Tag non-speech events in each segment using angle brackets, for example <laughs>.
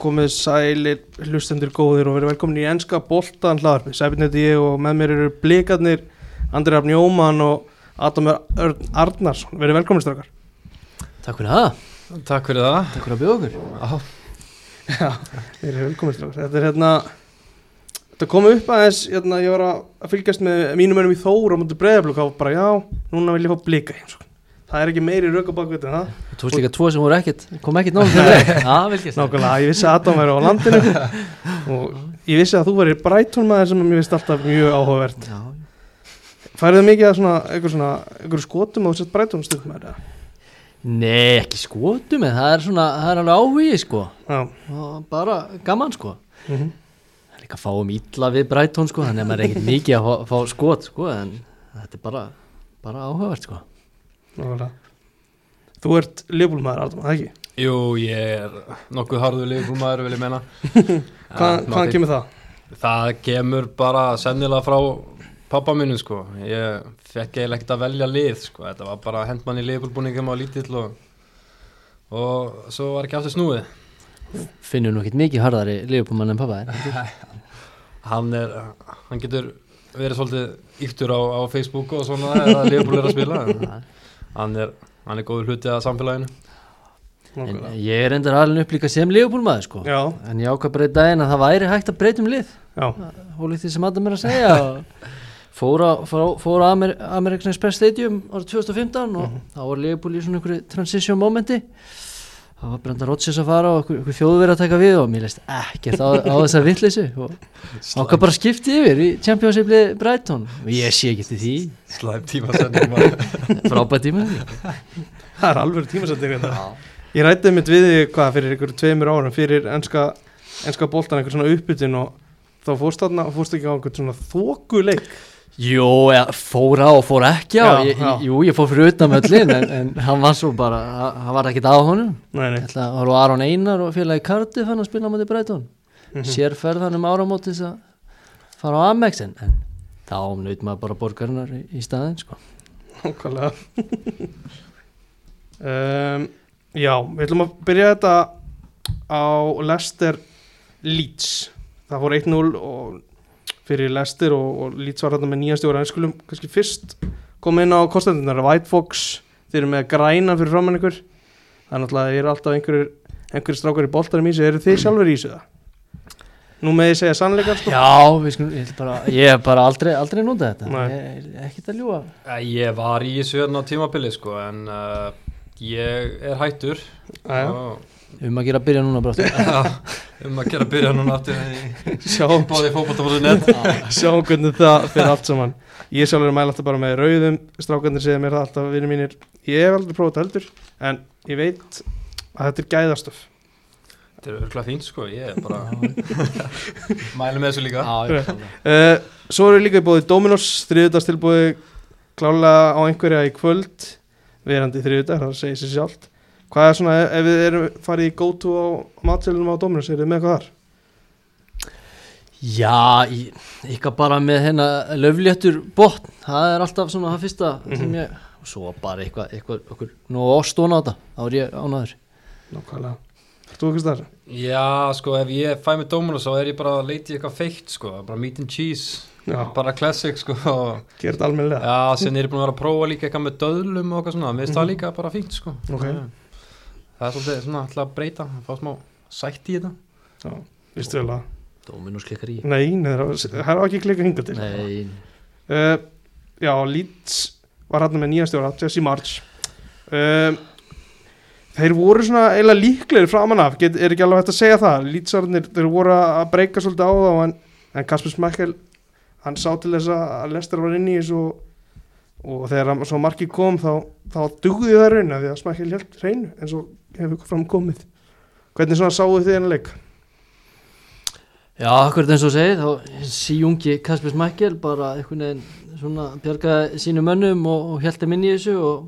komið sælir hlustendur góðir og verið velkomin í ennska boltan hlaðarpi. Sæbjörn heiti ég og með mér eru blikarnir Andri Rafn Jóman og Adam Örn Arnarsson. Verið velkomin strákar. Takk fyrir það, Takk fyrir það takk fyrir að bjóða okkur Já, verið velkomin strákar. Þetta er hérna, þetta kom upp aðeins, hérna, ég var að fylgjast með mínum önum í Þór og mútið breyðablöku og bara já, núna vil ég fá blika heim. Það er ekki meiri bakveit en það. Þú tókst líka tvo sem voru ekkert, kom vel gert. Nákvæmlega, ég vissi að Adam væri á landinu. Og ég vissi að þú væri Brighton maður sem mér finnst alltaf mjög áhugavert. Já, Færið þið mikið að svona, einhver svona, einhver skotum á þessast Brighton stundum með þetta? Nei, ekki skotum en það er svona, það er alveg áhugi sko. Og bara gaman sko. Mhm, Það er líka að fáum ítla við Brighton sko þannig að maður er ekkert mikið að fá, fá skot sko en þetta er bara, bara áhugavert sko. nákvæmlega Þú ert liðbúlmaður, Adam, það ekki? Jú, ég er nokkuð harður liðbúlmaður vil ég menna <laughs> Hvað, hvaðan kemur það? Það kemur bara sennilega frá pappa minu sko. Ég fekk eiginlega ekkert að velja lið sko. Þetta var bara hendmann í liðbúlbúningum og lítill og, og svo var ekki aftur snúið. Finnur nú ekkert mikið harðari liðbúmann en pappa er <laughs> Hann er, hann getur verið svolítið yktur á, á Facebook og svona eða liðbúl er að spila. <laughs> En hann er, hann er góður hluti að samfélaginu. En ég er endur alveg upp líka sem liðbúlmaður sko. Já, En ég ákvað bara í daginn að það væri hægt að breyta um lið. Hólið því sem Adam er að segja. Og fór á, fór á, fór á Amer, American Express Stadium árið 2015 og þá var Leopold í svona einhverju transition momenti það var Brenda Rodgers að fara og einhver, einhver þjóðu verið að taka við og mér leist ekkert á, á þessa vittleysu og ákvað bara skipti yfir í Championship lið Brighton. Og ég sé ekki til því. Slæm tíma sendum að <laughs> frábært tíma það er alveg tímasættir þetta Ég rætti mitt við þig, hvað, fyrir einhver tveimur árum fyrir ennska, ennska boltan einhver svona uppbytun og þá fórst þarna og fórst ekki á einhvern svona þókuleik Jó, ja, fór á og fór ekki á Já, ég, já. Jú, ég fór fyrir utan möllin en, en hann var svo bara, hann var ekkert á honum Nei, nei, Ég ætla að horfa á Aron Einar og félagi Cardiff hann að spila á móti Brighton Mhm. sérferð hann um áramótis að fara á Amex en, en þá naut maður bara borgarinnar í, í staðin sko. Nákvæmlega <laughs> um, Já, við ætlum að byrja þetta á Leicester Leeds Það fór 1-0 og fyrir Leicester og, og Leeds var hérna með nýja stjóra. En skulum kannski fyrst koma inn á kostendunar White Fox, þeir eru með græna fyrir framann ykkur. Það er náttúrulega, þeir eru alltaf einhverjir einhverjir strákar í boltarum í sig, eru þið sjálfur í sig það? Nú með ég segja sannleikar sko? Já, við skulum, ég, bara, ég hef bara aldrei, aldrei notað þetta. Nei. ég er ekkert að ljúa Ég var í þessu hérna á tímabili sko en uh, ég er hættur. Og um að gera að byrja núna brátt um að gera að byrja núna sjáum bóði fótbolta.net sjáum hvernig það fyrir allt saman. Ég sjálfur mæla alltaf bara með rauðum. Strákarnir segja mér það alltaf vinir mínir. Ég hef aldrei prófað þetta heldur en ég veit að þetta er gæðastöf Þetta er örgulega fínt sko, ég er bara <laughs> mælu með þessu líka. Samla. uh, svo eru líka í bóði Dominos þriðudagstilbúði klálega á einhverja í kvöld verandi þriðudag, það segir sér sjálft hvað er svona, ef við erum farið í go-to á matselunum á Dominos, er þið með hvað þar? Já, ég- ykkar bara með hérna löfléttur botn, það er alltaf svona það fyrsta sem ég, og svo bara eitthvað, eitthvað, okkur, nú ástóna á þetta, þá er ég ánaður. Nákvæmlega, þú ekki stærra? Já, sko, ef ég fæ með Dominos þá er ég bara að leita í eitthvað feikt sko, bara meat and cheese. Já, bara classic sko. Þetta almennilega. Já, sen er ég búin að vera að prófa líka eitthvað með döðlum og eitthvað svona, mér finnst það Mhm. líka bara fínt sko. Ok. Það er svolítið svona alltaf að breyta, fá smá sætt í þetta. Já, vistu vel að Dominus klikkar í. Nei, nei, það er ekki klika hinga til. Nei, uh, Já, Leeds var hann með nýja stjóra, Jesse March uh, Þeir voru svona eiginlega líklegir framan af. Get, Er ekki alveg hægt að segja það? Leedsarnir, þeir voru að breyka svolítið á þá En, en Kasper Smekkel Hann sá til þess að Lester var inn í þessu og, og þegar svo markið kom þá, þá dugði það raun af Því að Smekkel held hreinu eins og hefur fram komið Hvernig svona sáu þið hennar leik? já, akkurat eins og segið, þá síjungi Kasper Smækkel bara einhvern veginn svona bjargaði sínu mönnum og, og held þeim inn í þessu og,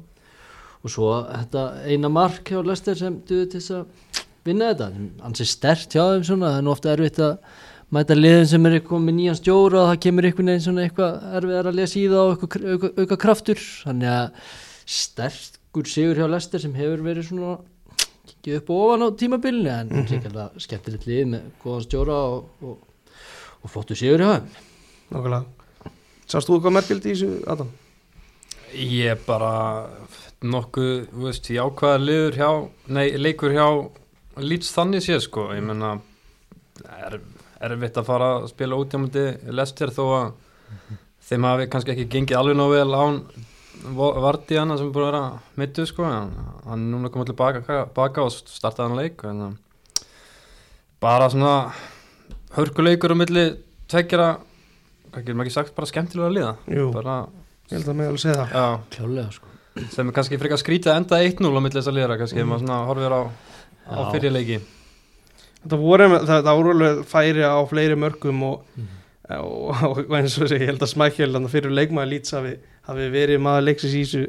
og svo þetta eina mark hjá Lester sem duði til þess að vinna þetta, hann sé stert hjá þeim svona, það er nú ofta erfitt að mæta liðin sem er eitthvað með nýjan stjóra og það kemur einhvern veginn svona eitthvað erfiðar að lesa í það og auka, auka kraftur þannig að sterkur sigur hjá Lester sem hefur verið svona ekki upp og ofan á tímabilinu en mm -hmm. alveg skemmtilegt lið með góðan stjóra og, og, og flottu sigur hjá þeim Nákvæmlega Sást þú eitthvað merkild í þessu, Adam? Ég bara nokkuð, þú veist, jákvæða liður hjá, nei, leikur hjá Leeds þannig séð sko, ég menna er, erfitt að fara að spila útjámandi lestir þó að þeim hafi kannski ekki gengið alveg nóg vel án Vardí hana sem er búin að vera mittu sko, hann er núna komið til baka, baka og startaði hann leik en um, bara svona hörkuleikur á milli tveggjara, hvað getur maður ekki sagt bara skemmtilega að liða. Jú, bara, ég held að mig alveg segja það. Já, klálega sko. Sem er kannski frekar skrítið að enda 1-0 á milli þess að liðra kannski, ef maður svona horfir á, á fyrirleiki Þetta voru, það, það voru færi á fleiri mörgum og, Mhm. og, og <laughs> eins og þessi, ég held að Smækjel fyrir leikmaður lýts hafi, hafi verið maður leiksins í þessu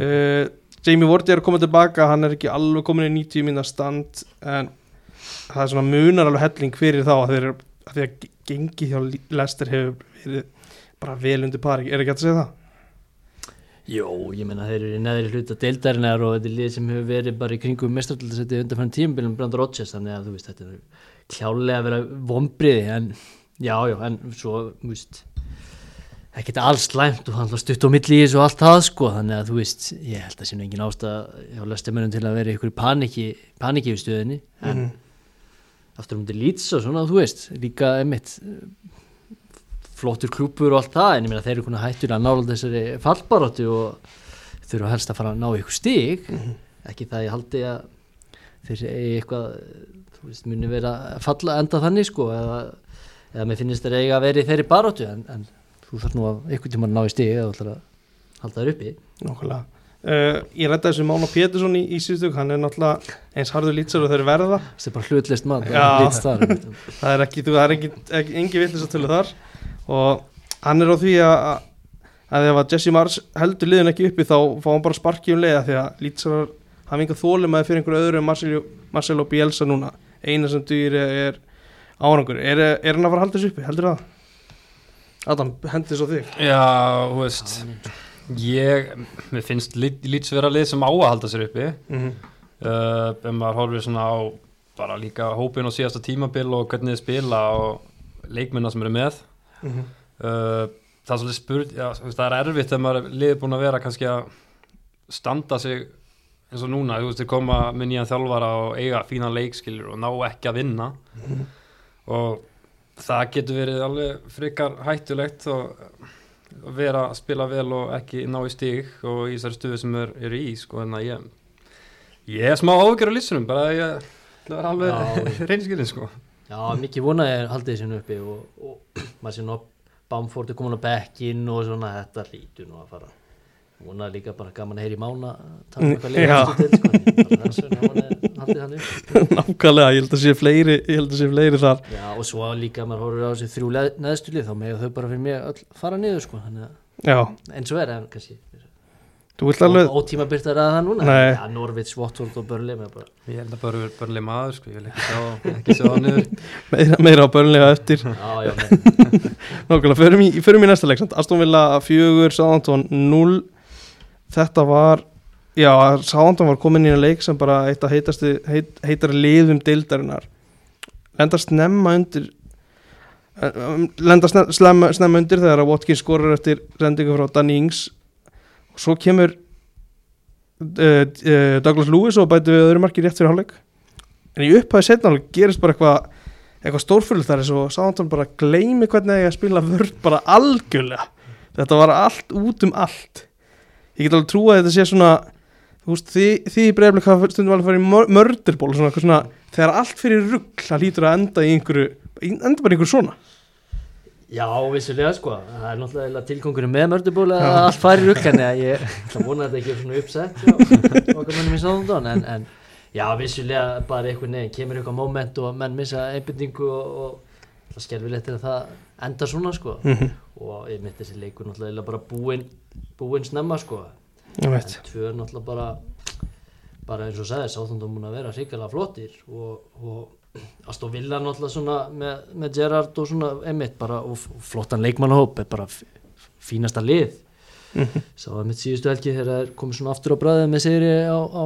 uh, Jamie Wardy er að koma tilbaka hann er ekki alveg komin í 90 minna stand en það er svona munar alveg helling fyrir þá að þeir að því að gengi hjá Lester hefur verið bara vel undir pari, er ekki að segja það? Jó, ég menna þeir eru í neðri hluta deildarinnar og þetta er lið sem hefur verið bara í kringum mestraröldasetti undan fann tímabilum Brand Rodgers þannig að þú veist þetta er klálega að vera vombriði en já, já, en svo, þú veist ekkert alls slæmt og hann stutt á milli í þessu og allt það sko þannig að þú veist, ég held að sé nú engin ástæð hjá löstumennum til að vera ykkur í paniki paniki við stöðinni en Mhm. aftur um til lýts og svona, þú veist líka emitt flottur klúpur og allt það en ég meina þeir eru konar hættur að nála þessari fallbaróttu og þurfa helst að fara að ná ykkur stig. Ekki það ég haldi að þeir eigi eitthvað þú veist, muni vera að falla enda þannig sko eða, eða mér finnst þeir eiga að vera í þeirri baróttu en, en þú þarf nú að einhvern tíma að ná í stig eða þú ætlar að halda þær uppi. Nákvæmlega. Uh, Ég rætti þessu Mána Pétursson í, í síðustug hann er náttúrulega eins harður lýtsar og þeir verða. Það er bara hlutlist mann Já. <laughs> það er ekki, þú, það er ekki, ekki engi villis að tölu þar og hann er á því að að ef að Jesse Mars heldur liðin ekki uppi þá fá hann bara sparki um leiða því að lýtsar hafa enga þólum að fyrir einhverju öðru en Marcelo, Marcelo Bielsa núna. Eina sem dýr er, er árangur. Er, er hann að fara að halda þessu uppi, heldur það? Adam, hendi svo þig. Já, þú veist ég, mér finnst lýts vera lið sem á að halda sér uppi. Mm -hmm. uh, ef maður horfir svona á bara líka hópin og síðasta tímabil og hvernig þið spila og leikminna sem eru með Mhm. uh, það er svolítið spurt já, það er erfitt ef maður er liðið búin að vera kannski að standa sig eins og núna, þú veist, þið koma með nýjan þjálfara og eiga fína leikskilur og ná ekki að vinna og það getur verið alveg frikar hættulegt og vera að spila vel og ekki ná í stig og í þessari stuðu sem eru er í sko, en að ég ég er smá ágjör á lissunum bara að ég ætla að vera alveg Já. <laughs> reynskilin sko Já, mikið vonaði að haldi þessu uppi og, og maður sé nú að Bamford er komin á bekkin og svona þetta lítur nú að fara. Vonaði líka bara gaman að heyri mána tala um eitthvað Já. leið til sko, Nákvæmlega, ég held að sé fleiri ég held að sé fleiri þar. Já, og svo líka maður horfir á þessi þrjú neðstulið þá með þau bara fyrir mig öll fara niður sko, þannig að Já, eins og er en kannski þú vilt alveg ótíma byrtar að það núna? Nei. Já, Norvits, Watford og bara ég held að bara börnlega maður sko, ég vil ekki sjá, ekki sjá hann niður. <laughs> Meira, meira á börnlega eftir. Já, já, <laughs> nei, Nákvæmlega, förum í, förum í næsta leik samt. Aston Villa 4, Southampton 0 Þetta var Já, Southampton var komin í að leik sem bara eitt að heitasti, heit, heitar liðum deildarinnar. Lenda snemma undir um, Lenda snemma, snemma, undir þegar að Watkins skorur eftir sendingu frá Danny Ings. og svo kemur uh, uh, Douglas Lewis og bæti við öðru marki rétt fyrir hálfleik. En í upphæði setna hálfleik gerist bara eitthvað eitthvað stórfullt þar eins og Southampton bara gleymi hvernig er að spila vörð bara algjörlega. Þetta var allt út um allt. Ég get alveg trúa að þetta sé svona þú veist, því, því breyflik hafa stundum alveg farið í mörderból svona, svona, þegar allt fyrir rugg það lítur að enda í einhverju enda bara í einhverju svona Já, vissulega sko, það er náttúrulega tilgangurinn með mördubóla að allt fari rugg en ég <laughs> vona að þetta ekki er svona uppsett <laughs> okkar mönnum í sáðundun en, en já, vissulega bara einhvern veginn kemur eitthvað moment og menn missa einbindingu og, og það skelfilegt er að það enda svona sko. Mhm. og ég mitt þessi leikur náttúrulega bara búinn búinn snemma sko. En tvö er náttúrulega bara bara eins og sagði, sáþundum múin að vera hrikalega flottir og, og Aston Villa náttúrulega svona með, með Gerrard og svona emitt bara og flottan leikmannahóp er bara fínasta lið. Mhm. sá það mitt síðustu helgi þegar það er komið svona aftur á bræðið með sigri á, á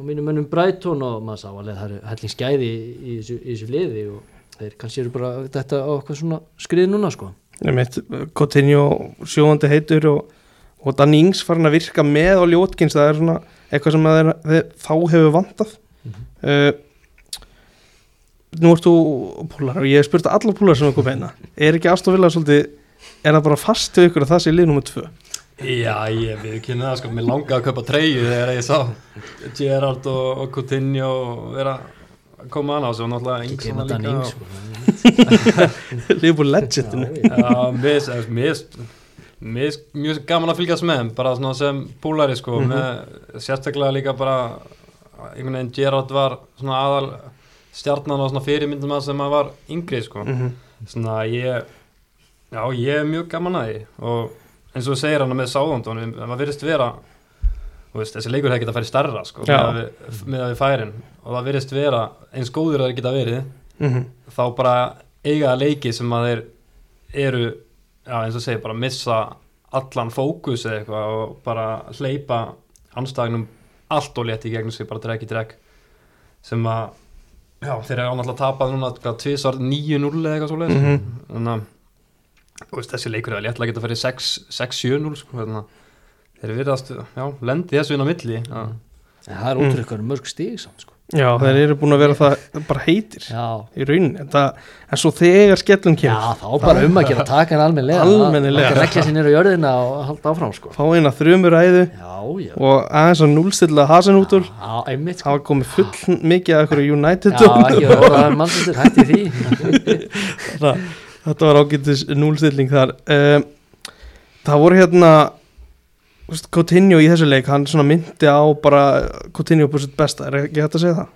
á mínum mönnum Brighton og maður sá alveg að það eru helling skæði í, í, þessu, í þessu liði og þeir kannski eru bara þetta á eitthvað svona skrið núna sko. Einmitt, Coutinho sjóðandi heitur og, og Danny Ings farin að virka með og ljótkins það er svona eitthvað sem að þeir, þeir, þá hefur vantað. Uh, Nú ert þú púlar og ég hef spurt alla púlar sem er komið hérna er ekki ástofilla svolítið er það bara fast til ykkur að það sé lið nummer tvö Já, ég við kynna það sko, mér langaði að kaupa treyju þegar ég sá Gerard og, og Coutinho vera að koma annað og náttúrulega Ings Gema þarna Dan líka sko. <laughs> Liverpool legendinu Já, mér mér finnst mjög gaman að fylgjast með bara svona sem púlari sko, Mhm. með sérstaklega líka bara einhvern veginn Gerard var svona aðal stjarnan og svona fyrirmyndum að sem að var yngri sko, mm -hmm. svona ég já, ég er mjög gaman að því og eins og þú segir hann með Sáðondon maður virðist vera veist, þessi leikur hefði getað að færi starra sko, með með að við færin og það virðist vera eins góður að það geta verið Mhm. þá bara eiga leiki sem að þeir eru já, eins og segir, bara missa allan fókus eða eitthvað og bara hleypa anstæðinum allt og létt í gegnum sig, bara drekk í drekk sem að já, þeir eru ánáttúrulega tapað núna hvað, tvisvar 9-0 eða eitthvað svo leið Mhm. þannig að þessi leikur er léttlega geta fyrir 6-7-0 sko, þannig að þeir virðast, já, lendi þessu inn á milli. En það er úr eitthvað mörg stíg samt sko Já, þeir eru búin að vera það bara heitir Já, í rauninni. En, það, en svo þegar skellum já kemur þá bara um að gera taka hann almennilega. Almennilega. Það er ekki að sinni á jörðina og halda áfram sko. Fá eina þrjumur ræðu Já, já. og aðeins að núlstilla Hasenútur Já, einmitt sko. Það var komið full mikið af einhverju United Já, ekki að það er mannsættir hætti því. <laughs> Þetta var ágættis núlstilling þar. Um, það voru hérna Coutinho í þessu leik hann svona myndi á bara Coutinho på sitt besta, er ekki hægt að segja það?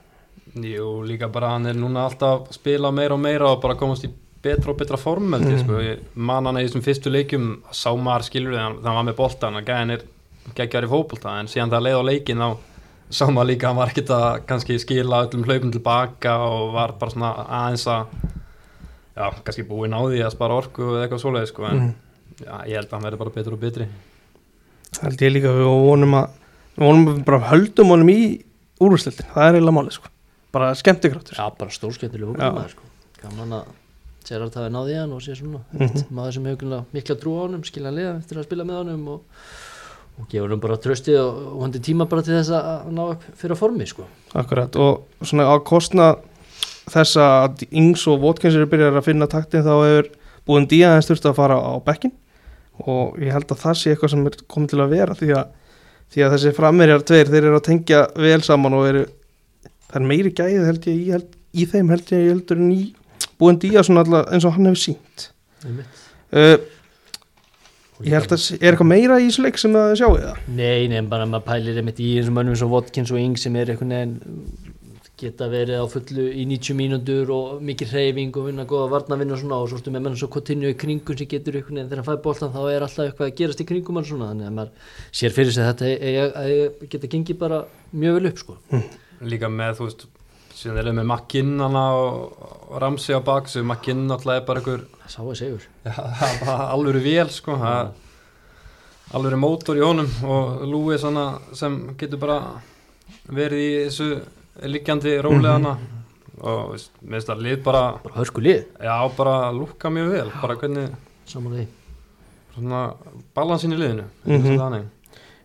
Jú, líka bara hann er núna alltaf að spila meira og meira og bara komast í betra og betra form Mhm. sko. Ég man hann í þessum fyrstu leikjum sá maður skilur þegar hann var með boltan að gæðin er geggjar í fótbolta en síðan það leið á leikin þá sá maður líka hann var ekkert að kannski skila öllum hlaupum tilbaka og var bara svona aðeins að já, kannski búinn á því að spara orku eða eitthvað svoleið sko en Mm. já, ég held að hann verði bara betur og betri held ég líka við vonum að vonum að við bara höldum honum í úrústildin, það er eiginlega málið sko. Bara skemmtikráttur Já, bara stórskemmtileg hóknum sko. Gaman að Gerard hafi náði hann og sé svona Mhm. maður sem hefur mikla trú á honum skilja hann liða eftir að spila með honum og, og gefur hann bara tröstið og, og hann tíma bara til þess að ná upp fyrir formi sko. Akkurat. Og svona á kostna þess að Ings og Watkins eru byrjar að finna taktin þá hefur búin díða þess þurft að fara á bekkin og ég held að það sé eitthvað sem er komið til að vera því að, því að þessi frammerjar tveir þeir eru að tengja vel saman og eru það er meiri gæðið held ég í, held, í þeim held ég heldur en í búin díða svona alltaf eins og hann hefur sínt uh, ég held að er eitthvað meira í þessu leik sem að sjáu það? Nei, nei, bara maður pælir einmitt í þessum mönnum svo Watkins og Ing sem er einhvern veginn geta verið á fullu í 90 mínútur og mikið hreyfing og vinna góða varnavinn og svona og svo ertu með menn svo Coutinho í kringum sem getur einhvern veginn þegar hann fæði boltan þá er alltaf eitthvað að gerast í kringum hann svona þannig að maður sér fyrir sig þetta eigi- geta gengið bara mjög vel upp sko. Líka með þú veist síðan er það með Makinn hana og, Ramsey á bak svo Makinn alltaf er bara einhver sá að segur alvöru vél sko, alvöru mótor í honum og Lúi sem getur bara verið í þessu liggjandi rólega hana og veist, mér finnst það lið bara, bara hörsku lið. Já bara lúka mjög vel, bara hvernig saman því. svona balansin í liðinu, Mhm. mm -hmm.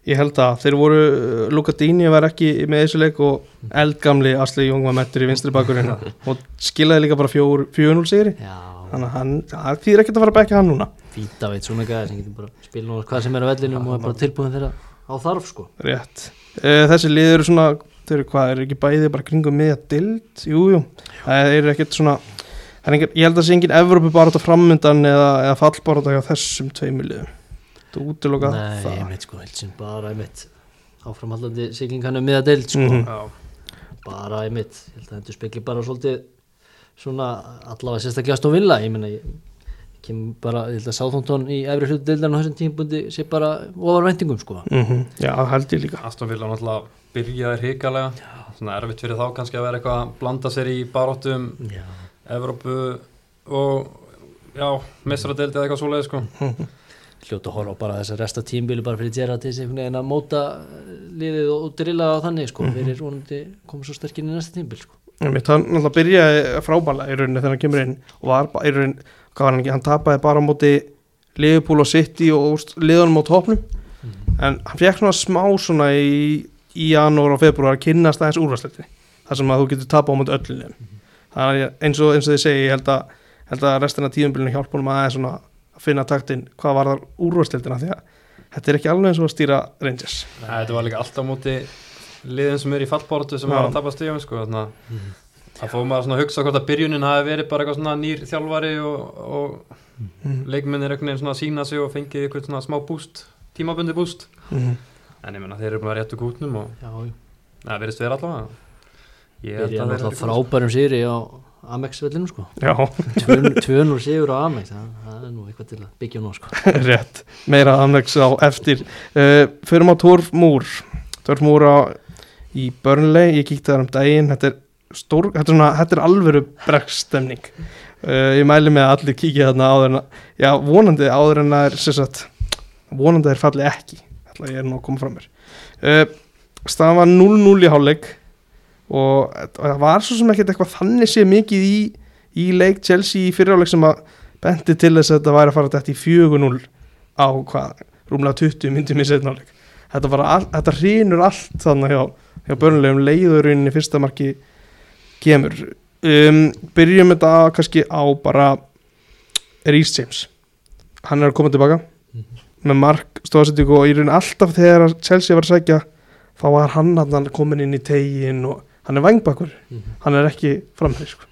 Ég held að þeir voru, uh, Luka Dini var ekki með þessu leik og eldgamli Asli Jóng var mettur í vinstri bakurinn <laughs> og skilaði líka bara 4-0 sigri. Já, þannig að það þýðir ekkert að fara að bekka hann núna. Fýta veit svona gæði sem getur bara spila núna hvað sem er á vellinum og er bara tilbúin þeirra á þarf sko. Rétt. Uh, þessi lið eru svona, þau eru hvað, eru ekki bæði bara kringum miðja dild, jú, jú. Það eru ekkert svona er engin, ég held að það sé engin Evrópu bara átta framundan eða, eða fallbarátta hjá þessum tveimur liðum. Þú útiloka Nei, það? ég veit sko, held sem bara einmitt áframhaldandi siglinganum miða deild sko, Mhm. Já, bara einmitt ég held að þetta spekli bara svolítið svona allavega sérstaklega stó villa. Ég meina ég kem bara, ég held að Sáþóntón í efri hlutu deildan á þessum tímpúndi sé bara ofar vendingum sko. Mm já, það held ég líka. Aston Villa náttúrulega byrjaði hrikalega. Svona erfitt fyrir þá kannski að vera eitthvað að blanda sér í baróttum Já, Evrópu og já, mestradeildi eða eitthvað svoleið sko. <laughs> Hljóta að horfa á bara þess að resta tímbili bara fyrir þess einhvern veginn að móta eh, liðið og, og drilla á þannig sko, Mhm. fyrir vonandi koma svo sterkinn í næsta tímbil sko. Einmitt, hann náttúrulega byrjaði frábæla í rauninni þegar hann kemur inn og var í rauninni, hvað var hann ekki, hann tapaði bara á móti Liverpool og City og úst, liðunum á topnum en hann fekk svona smá svona í, í janúar og februar að kynnast aðeins úrvarsleiti þar sem að þú getur tapað á móti öllu liðum það er eins og, eins og þið segi, ég held að, held að restina tíðumbilinu hjálpa honum aðeins svona að finna taktin hvað var þar úrvarsleitina því að þetta er ekki alveg eins og að stýra Rangers Nei, þetta var líka alltaf á móti liðin sem er í fallbóratu sem Já. var að tapa stíðum sko, þannig að það fór maður svona að hugsa hvort að byrjunin hafi verið bara eitthvað svona nýr þjálfari og, og mm. leikmennir einhvern veginn svona að sína sig og fengið eitthvað svona smá búst, tímabundi búst Mm. En ég menna þeir eru búin að réttu kútnum og það verðist vera allavega. Ég þeir náttúrulega frábærum sigri á Amex vellinu sko. Já, 2-0 sigur á Amex það, það er nú eitthvað til að byggja nú sko. <laughs> Rétt, meira aðmæks á eftir. Uh, Förum á Torf Múr. Torf Múr á í Burnley, ég kíkti þar um daginn. Þetta er, stór, þetta er, svona, þetta er alvöru breggstemning. Uh, ég mæli með að allir kíkja þarna áður en að já, vonandi áður en að er sagt, vonandi að þeir falli ekki ætla ég er nú að koma fram mér. Uh, staðan var 0-0 í hálfleik og það var svo sem ekkert eitthvað þannig sé mikið í, í leik Chelsea í fyriráleik sem að benti til þess að þetta væri að fara þetta í 4-0 á hvað, rúmlega 20 myndum í setnáleik þetta, all, þetta hrýnur allt þannig hjá, hjá börnulegum leiðurinn í fyrsta marki kemur. Um, byrjum þetta kannski á bara Rhys James. Hann er að koma tilbaka með mark stóðsettíku og í raun alltaf þegar að Chelsea var að sækja þá var hann hann komin inn í tegin og hann er vangbakur, hann er ekki framherri sko.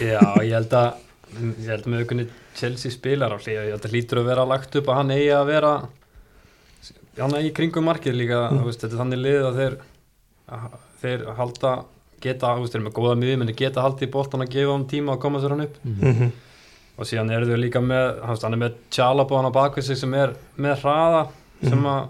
Já, ég held að ég held að með aukunni Chelsea spilar á hlýja, ég held að hlýtur að vera lagt upp að hann eigi að vera hann í kringum markið líka Mm. mm. veist, þetta er þannig lið að þeir að þeir halda geta, þú veist, þeir eru með góða miðjum en þeir geta haldið í boltan að gefa um tíma að koma sér hann upp mm -hmm. Og síðan eru þau líka með hann, hann er með Tjalabó hann á bakvið sig sem er með hraða sem Mhm. að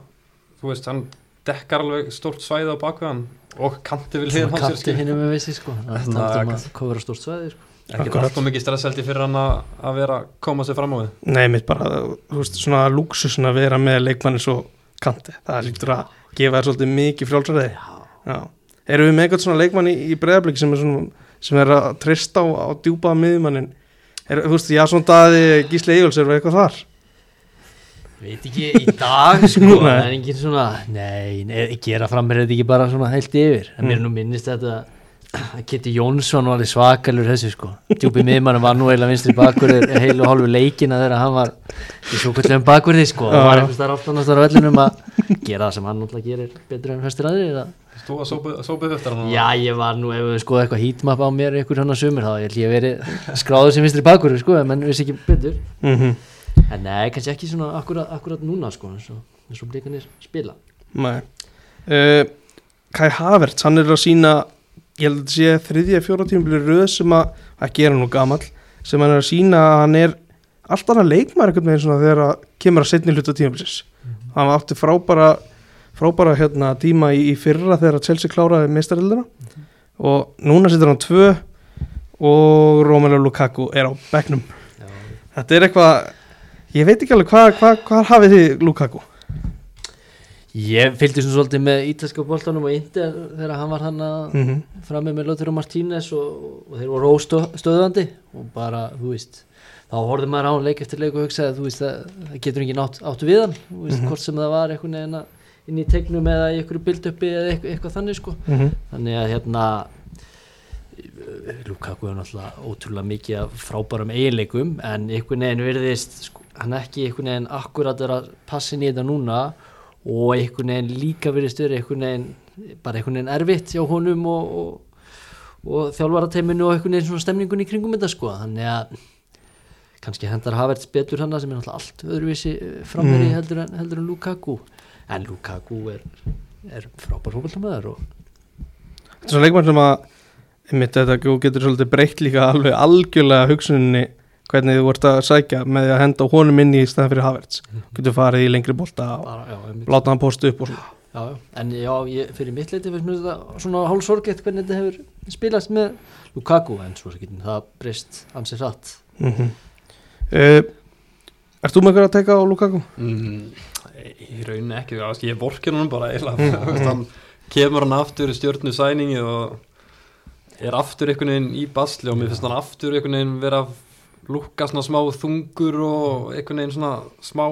þú veist, hann dekkar alveg stórt svæði á bakvið hann og kanti sér kapti skilur. hinn með vissi sko. Það er að kofra stórt svæði sko. Ekki alltaf mikið stresseldi fyrir hann að vera koma sér fram á við. Nei, mitt bara, þú veist, svona luxusin að vera með leikmanni svo kanti. Það líktur að gefa þér svolítið mikið frjálsræði. Já, erum við með eitthvað svona leikmanni í breðablík sem er svona sem er að treysta á, á djúpaða miðjumannin er, þú veist, já, svona daði Gísli Eiguls er eitthvað þar veit ekki í dag <laughs> sko Nei. en engin svona nei, nei gera fram með þetta ekki bara svona heilt yfir en mér Mm. nú minnist þetta að Kitty Jónsson var alveg svakalur þessu sko djúpi miðmann var nú eiginlega vinstri bakverðir heilu hálfu leikina þegar hann var í svo kvöldlegum bakverði sko Já. var einhvers þar aftan á vellinum að gera það sem hann náttúrulega gerir betur en fyrstir aðrir að Þú að sópið sópi eftir hann Já, ég var nú, ef við skoðum eitthvað heatmap á mér ykkur hann að sumir, þá held ég verið skráður sem vinstri bakur, sko, en menn vissi ekki betur. Mm en nei, kannski ekki svona akkurat, akkurat núna, sko eins og, eins og blikanir spila. Nei. Uh, Kai Havertz, hann er að sína ég held að sé þriðja fjóra tímabili röð sem að, ekki er hann nú gamall sem hann er að sína að hann er allt annað leikmar veginn svona þegar að kemur að setni hluta tímabilis hann átti frábæra frábæra hérna tíma í, í fyrra þegar Chelsea kláraði meistarildina og núna situr hann tvö og Romelu Lukaku er á bekknum. Já, þetta er eitthvað ég veit ekki alveg hvað hva, hva hafið þið Lukaku? Ég fylgdi svona svolítið með ítalska boltanum og Inter þegar hann var hann að mm -hmm. frammi með Lóttur og Martínez og, og þeir voru óstöðandi og bara, þú veist þá horfði maður á leik eftir leik og hugsaði þú veist, það, það getur ekki nátt áttu við hann. Þú veist, Mhm. hvort sem það var einhvern veginn að- inn í tegnum eða í einhverju bildöppi eða eitthvað, eitthvað þannig sko. Þannig að hérna Lukaku er náttúrulega ótrúlega mikið af frábærum eiginleikum en einhvern veginn virðist sko, hann ekki einhvern veginn akkurat er að passa inn í þetta núna og einhvern veginn líka virðist verið einhvern veginn bara einhvern veginn erfitt hjá honum og, og, og þjálfarateiminu og einhvern veginn svona stemningun í kringum þetta sko. Þannig að kannski hendar Havertz betur hann sem er náttúrulega allt öðruvísi framveri Mm. heldur, en, heldur en Lukaku en Lukaku er, er frábær fókbaltamæður og Þetta er svona leikmann sem að einmitt þetta getur svolítið breytt líka alveg algjörlega hugsuninni hvernig þú vart að sækja með að henda honum inn í staðan fyrir Havertz getur farið í lengri bolta og bara, já, einmitt. láta hann posta upp og svona já, já. en já, ég, fyrir mitt leiti finnst mér þetta svona hálfsorgett hvernig þetta hefur spilast með Lukaku en svo getur það breyst ansið hratt mm uh, Ert þú með eitthvað að teka á Lukaku? Mm, í rauninni ekki, ég vorkir hann bara hann kemur hann aftur í stjórnu sæningi og er aftur einhvern veginn í basli og mér finnst hann aftur einhvern veginn vera að lúkka svona smá þungur og einhvern veginn svona smá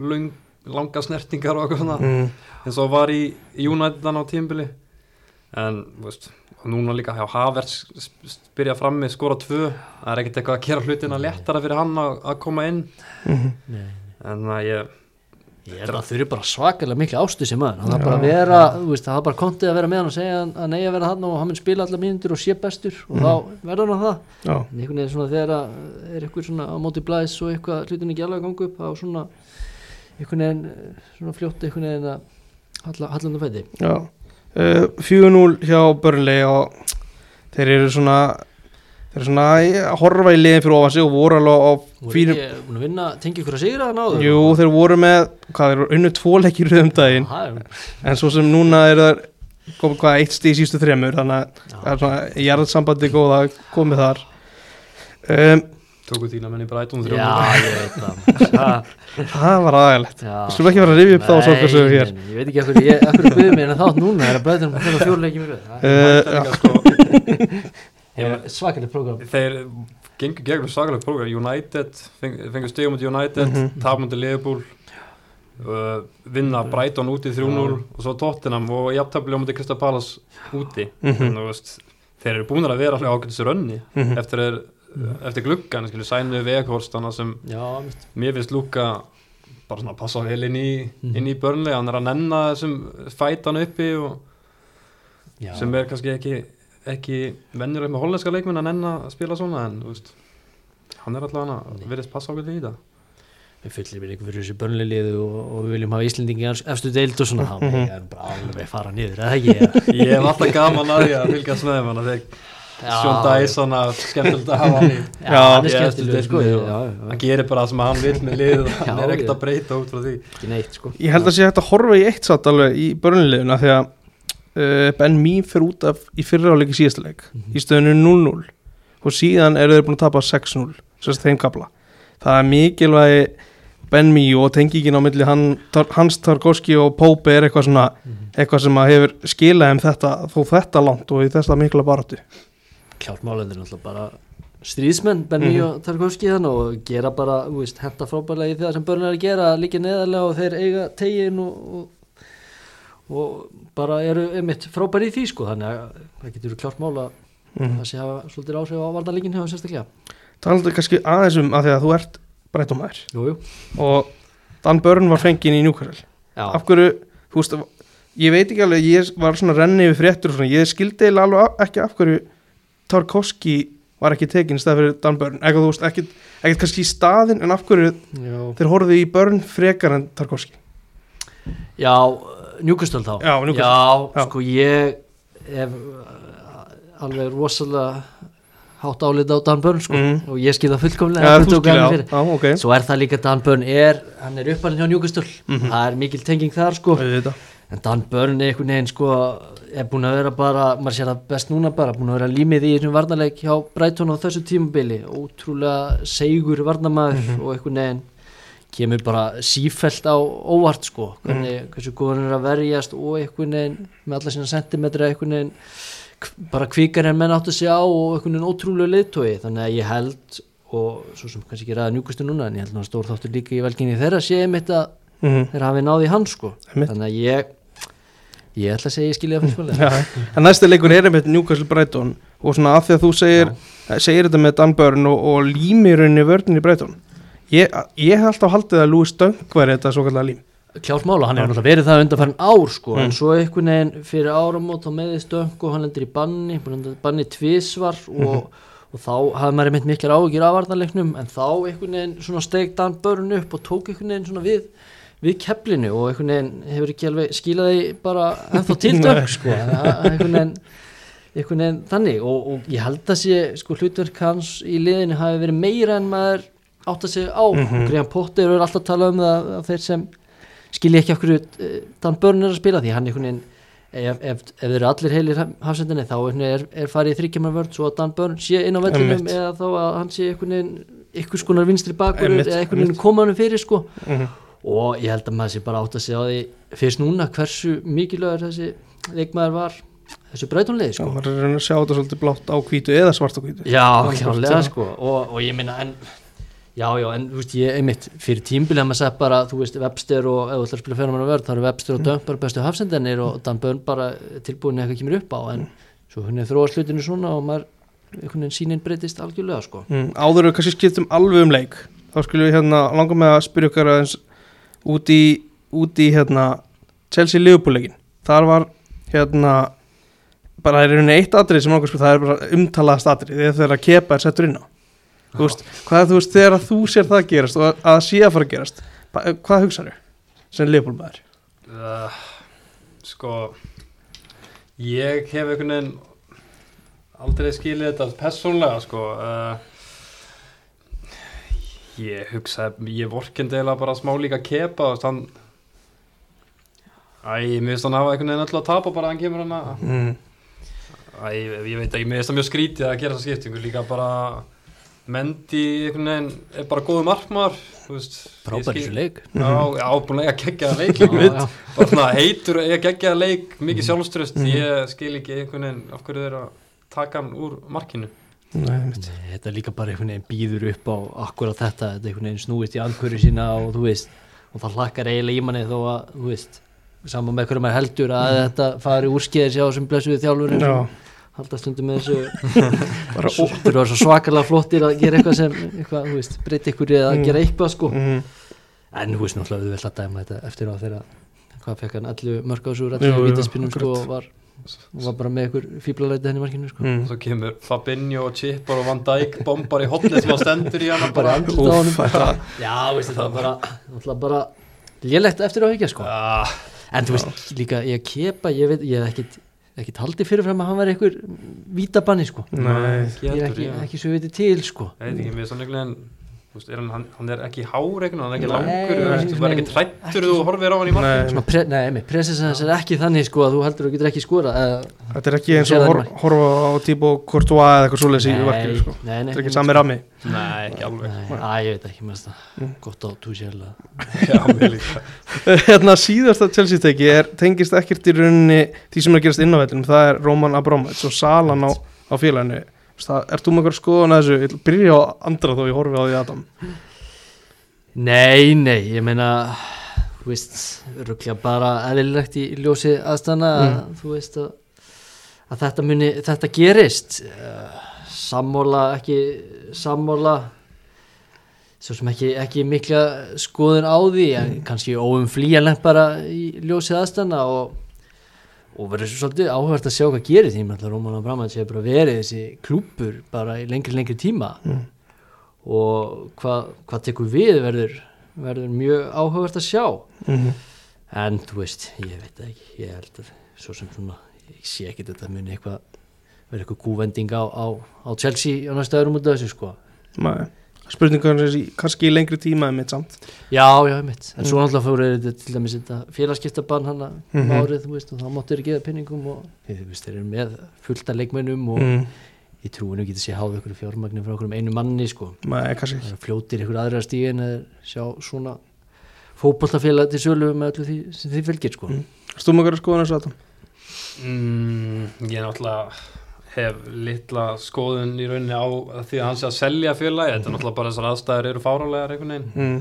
lung, langa snertingar og eitthvað svona Mm. eins og var í United á tímbili en veist núna líka hjá Havertz byrja frammi, skora tvö það er ekkert eitthvað að gera hlutina léttara fyrir hann að, koma inn Mhm. Nei. en að ég Ég held að þau eru bara svakalega miklu ástu sem maður hann Já. þarf bara að vera, þú veist, það er bara kontið að vera með hann og segja að nei að vera hann og hann mun spila allar mínútur og sé bestur og Mhm. þá verður hann það Já, en einhvern veginn svona þegar er eitthvað svona á móti blæs og eitthvað hlutin ekki alveg að ganga upp þá svona einhvern veginn svona fljótt einhvern veginn að halla, hallanda fæti já uh, 4-0 hjá Burnley og þeir eru svona þeir eru svona að horfa í liðin fyrir ofan sig og voru alveg á voru fínum ekki búin að tengi ykkur að sigra það náður Jú, þeir voru með, hvað, þeir voru unnu tvo leikir rauðum daginn, en svo sem núna er það komið hvað, eitt stíð sístu þremur, þannig að það er svona jarðsambandi góða komið þar. Um, tóku þína menn í Brighton Já, þrjóðum ég veit það það, <laughs> Það var aðeinlegt. Við skulum ekki fara að rifja upp þá sorgarsögu hér? Nei, Ég veit ekki akkur, ég, akkur byrðið mér en þátt núna er að breyta um þetta fjórleiki mér sko, <laughs> Svakalega program þeir gengur gegnum sakalega program United, feng, fengur stegum út United mm Mhm. -hmm. tapmundi Liverpool uh, vinna Brighton úti 3-0 og svo Tottenham og jafntafli á múti Krista Palas úti. Mhm. Þú þeir eru búin að vera alveg ákveðs rönni Mhm. eftir, er, eftir gluggan sænu veghorstana sem Já, mér finnst lúka bara svona að passa vel inn í, inn í börnlega, hann er að nenna þessum fætan uppi sem er kannski ekki, ekki venjulegt með hollenska leikmenn að nenna að spila svona en veist, hann er alltaf að verðist passa ákveðið í það við fyllir við ykkur fyrir þessu börnliðu og, og við viljum hafa Íslendingi í efstu deild og svona. <laughs> Ég er bara alveg fara niður, eða ekki? Ég hef alltaf gaman að því að fylgjast með hann þegar Sjón Dæs svona skemmtilegt að hafa hann í. <laughs> Já, hann er eftir sko. hann gerir bara það sem hann vil með lið og <laughs> hann er ekkert að breyta út frá því. Neitt sko. Ég held að sé hægt að horfa í eitt satt alveg í börnuleguna því að uh, Ben Mee fyrir út af í fyrra áleik í síðasta leik Mhm. í stöðinu 0-0 og síðan eru þeir búin að tapa 6-0 sérst þeim kapla það er mikilvægi Ben Mee og tengingin á milli hann, tar, hans Tarkovski og Pópe er eitthvað svona Mhm. eitthvað sem að hefur skilað um þetta þó þetta langt og í þessa málendur náttúrulega bara stríðsmenn, Benny Mhm. og Tarkovski þann og gera bara, þú veist, henda frábærlega í það sem börn er að gera, líka neðarlega og þeir eiga tegin og, og, og bara eru einmitt frábæri í því sko, þannig að það getur klárt mála mm. það sé hafa svolítið áhrif á varnarleikin hefur sérstaklega. Talandi kannski aðeins um að því að þú ert breytumæður Jú, jú. og Dan Börn var fenginn í Newcastle Já, af hverju, þú veist ég veit ekki alveg, ég var svona renni yfir fréttur og svona, ég skildi alveg ekki af hverju Tarkovski var ekki tekinn í stað fyrir Dan eitthvað, þú veist, ekkit, ekkit kannski í staðin en af hverju já. þeir horfðu í Börn frekar en Tarkovski Já, Newcastle þá Já, Newcastle. Já, sko ég hef uh, alveg rosalega hátt álita á Dan Byrne sko Mhm. og ég skil það fullkomlega tók skilja á, fyrir. já, ok Svo er það líka Dan Byrne er, hann er uppalinn hjá Newcastle Mhm. það er mikil tenging þar sko Auðvitað. En Dan Byrne er einhvern veginn sko er búin að vera bara, maður sér það best núna bara búin að vera límið í þessum varnarleik hjá Brighton á þessu tímabili, ótrúlega segur varnarmaður Mhm. og einhvern veginn kemur bara sífelt á óvart sko, hvernig, hversu góður er að verjast og einhvern veginn með alla sína sentimetra einhvern veginn bara kvikar en menn áttu sig á og einhvern veginn ótrúlega leiðtói, þannig að ég held og svo sem kannski ekki ræða njúkustu núna en ég held að stór þáttur líka í velginni þeirra sé einmitt að Mhm. þeir hafi náði hann sko Einmitt. þannig að ég ég ætla að segja ég skilja það fyrst en næsti leikur er einmitt Newcastle Brighton. Og svona af því að þú segir, segir þetta með Dan Byrne og, og límirunni vörðinni Brighton. Ég, ég hef alltaf haldið að Lewis Dunk væri þetta svo kallar lím. Klárt mála, hann hefur náttúrulega verið það undanfærin ár sko, Mm. en svo einhvern veginn fyrir áramót þá meðist döngu og hann lendir í banni búin að lenda í banni tvisvar og, og þá hafði maður einmitt miklar áhugir af varnarleiknum. En þá einhvern veginn svona steigt Dan Börn upp og tók einhvern veginn svona við við keflinu og einhvern veginn hefur ekki alveg skilaði bara ennþá til <laughs> Nei. döngu sko, einhvern veginn einhvern veginn þannig og, og ég held að sé sko hlutverk hans í liðinu hafi verið meira en maður átt að segja á mm Mhm. Graham Potter er alltaf að tala um það að þeir sem skilja ekki af hverju eh, Dan Börn er að spila því hann einhvern veginn ef, ef, ef þeir eru allir heilir hafsendinni þá er, er farið í þryggjumar vörð svo að Dan Börn sé inn á vellinum eða þá að hann sé einhvern veginn ykkur skonar vinstri bakur eða einhvern veginn einmitt. koma hann fyrir sko Mhm. Og ég held að maður sé bara átt að segja á því fyrst núna hversu mikilvægur þessi leikmaður var þessu breytunlega Já, sko maður er að sjá þetta svolítið blátt á hvítu eða svart á hvítu. Já, já. sko. Og, og ég minna en já, já, en þú veist, ég einmitt fyrir tímbilið að maður sett bara, þú veist, Webster og ef þú ætlar að spila fyrir mann að verð, þá eru Webster og Dömp bara bestu hafsendinir og Dan Bönn bara tilbúin eða eitthvað kemur upp á, en svo hún er þróa slutinu svona og maður einhvern veginn sínin breytist algjörlega sko. Mm, Áður við kannski skiptum alveg um leik þá skulum við hérna langa með að spyrja okkar aðeins út í, út í hérna Chelsea Liverpool leikin þar var hérna bara er rauninni eitt atrið sem okkur spyrir það er bara umtalaðast atrið þegar að kepa er settur inn á. Þú veist, hvað þú veist þegar þú sér það gerast og að sé að fara að gerast hvað hugsaðu sem Liverpool maður? Uh, sko ég hef einhvern veginn aldrei skilið þetta persónlega sko uh, ég hugsaði ég vorkindi eða bara smá líka kepa og hann Æ, mér finnst hann hafa einhvern veginn öll að tapa bara að hann kemur hann að mm. Æ, ég veit ekki, mér finnst það mjög skrítið að gera þessa skiptingu líka bara Mendi einhvern veginn er bara góðu markmaður þú veist, ég frábær í skil- þessu leik Já, já, búin að eiga geggjaða leik <laughs> Já, já. bara svona heitur eiga geggjaða leik mikið sjálfströst, Mhm. ég skil ekki einhvern veginn af hverju þeir að taka hann úr markinu Nei, þetta er líka bara einhvern veginn býður upp á akkurat þetta, þetta er einhvern veginn snúist í andhverju sína og þú veist, og það hlakkar eiginlega í manni þó að, þú veist saman með hverju maður heldur að þetta fari úrskeiðis hjá sem blessuðu þjálfur Já, halda stundum með þessu þeir eru svo svakalega flottir að gera eitthvað sem eitthvað, þú veist, breyti ykkur eða Mm. gera eitthvað sko mm. en þú veist náttúrulega við vilt að dæma þetta eftir á þeirra hvað fekk hann allu mörg á svo Jú, allu jú, vítaspinnum sko og var, og var bara með ykkur fíblalæti henni í markinu sko. Mm. svo kemur Fabinho og Chipper og Van Dijk bombar í hotnið sem hann stendur í hann bara andlut á þetta já, veist það var bara bara lélegt eftir á ekki sko. Ah, en þú veist líka ég kepa ég veit, ég hef ekkit ekkit haldið fyrirfram að hann var einhver vítabanni sko. Nei, ég er ekki, ekki svo viti til sko. Ég veit ekki, mér er veginn þú veist, er hann, hann, er ekki hár einhvern hann er ekki Nei, langur, þú veist, þú er ekki nei, trættur þú horfir á hann í Nei, Svona pre, nei, nei, presens hans er ekki þannig sko að þú heldur að þú getur ekki skora eða, Þetta er ekki eins og hor horfa á típu Courtois eða eitthvað svoleiðis í verkefni sko. nei, nei, Þetta er ekki sami rammi. Nei, ekki alveg. Nei, Æ, ég veit ekki, það Mm. gott á að já, mér líka. <laughs> Hérna síðasta Chelsea teki er, tengist ekkert í rauninni því sem er að gerast inn á vellinum það er Roman Abramovich og salan á, á félaginu Ert þú með eitthvað skoðun að þessu? Ég byrja á andra þó ég horfi á því Adam Nei, nei, ég meina þú veist, rugglega bara eðlilegt í ljósi aðstana Mm. að þú veist að, að þetta muni, þetta gerist sammóla ekki sammóla svo sem ekki, ekki mikla skoðun á því en kannski óumflýjanlegt bara í ljósi aðstana og og verður svolítið áhverst að sjá hvað gerir því Róman og Braman sé bara verið þessi klúpur bara í lengri lengri tíma. Mm. og hvað, hvað tekur við verður, verður mjög áhugavert að sjá. Mm en þú veist, ég veit ekki. Ég held að svo sem svona ég sé ekki þetta muni eitthvað verður eitthvað kúvending á, á, á Chelsea á næsta öðrum út af þessu sko Spurningar er í, kannski í lengri tíma en mitt samt já, já, mitt, en svo náttúrulega fóru þetta til dæmis þetta félagskiptabann hann um Mhm. árið, þú veist, og þá máttu þeir geða pinningum og þú veist, þeir eru með fullta leikmennum og mm. ég trúi nú getur sé háð ykkur fjármagnir frá okkur um einu manni sko Nei, kannski það er fljótir ykkur aðra stíðin eða sjá svona fótbollafélag til sölu með öllu því sem því fylgir sko Mm. Eitthvað skoðun þessu Adam? Mm, ég náttúrulega hef litla skoðun í rauninni á því að hann sé að selja félagi þetta er náttúrulega bara þessar aðstæður eru fárálegar einhvern veginn. Mm.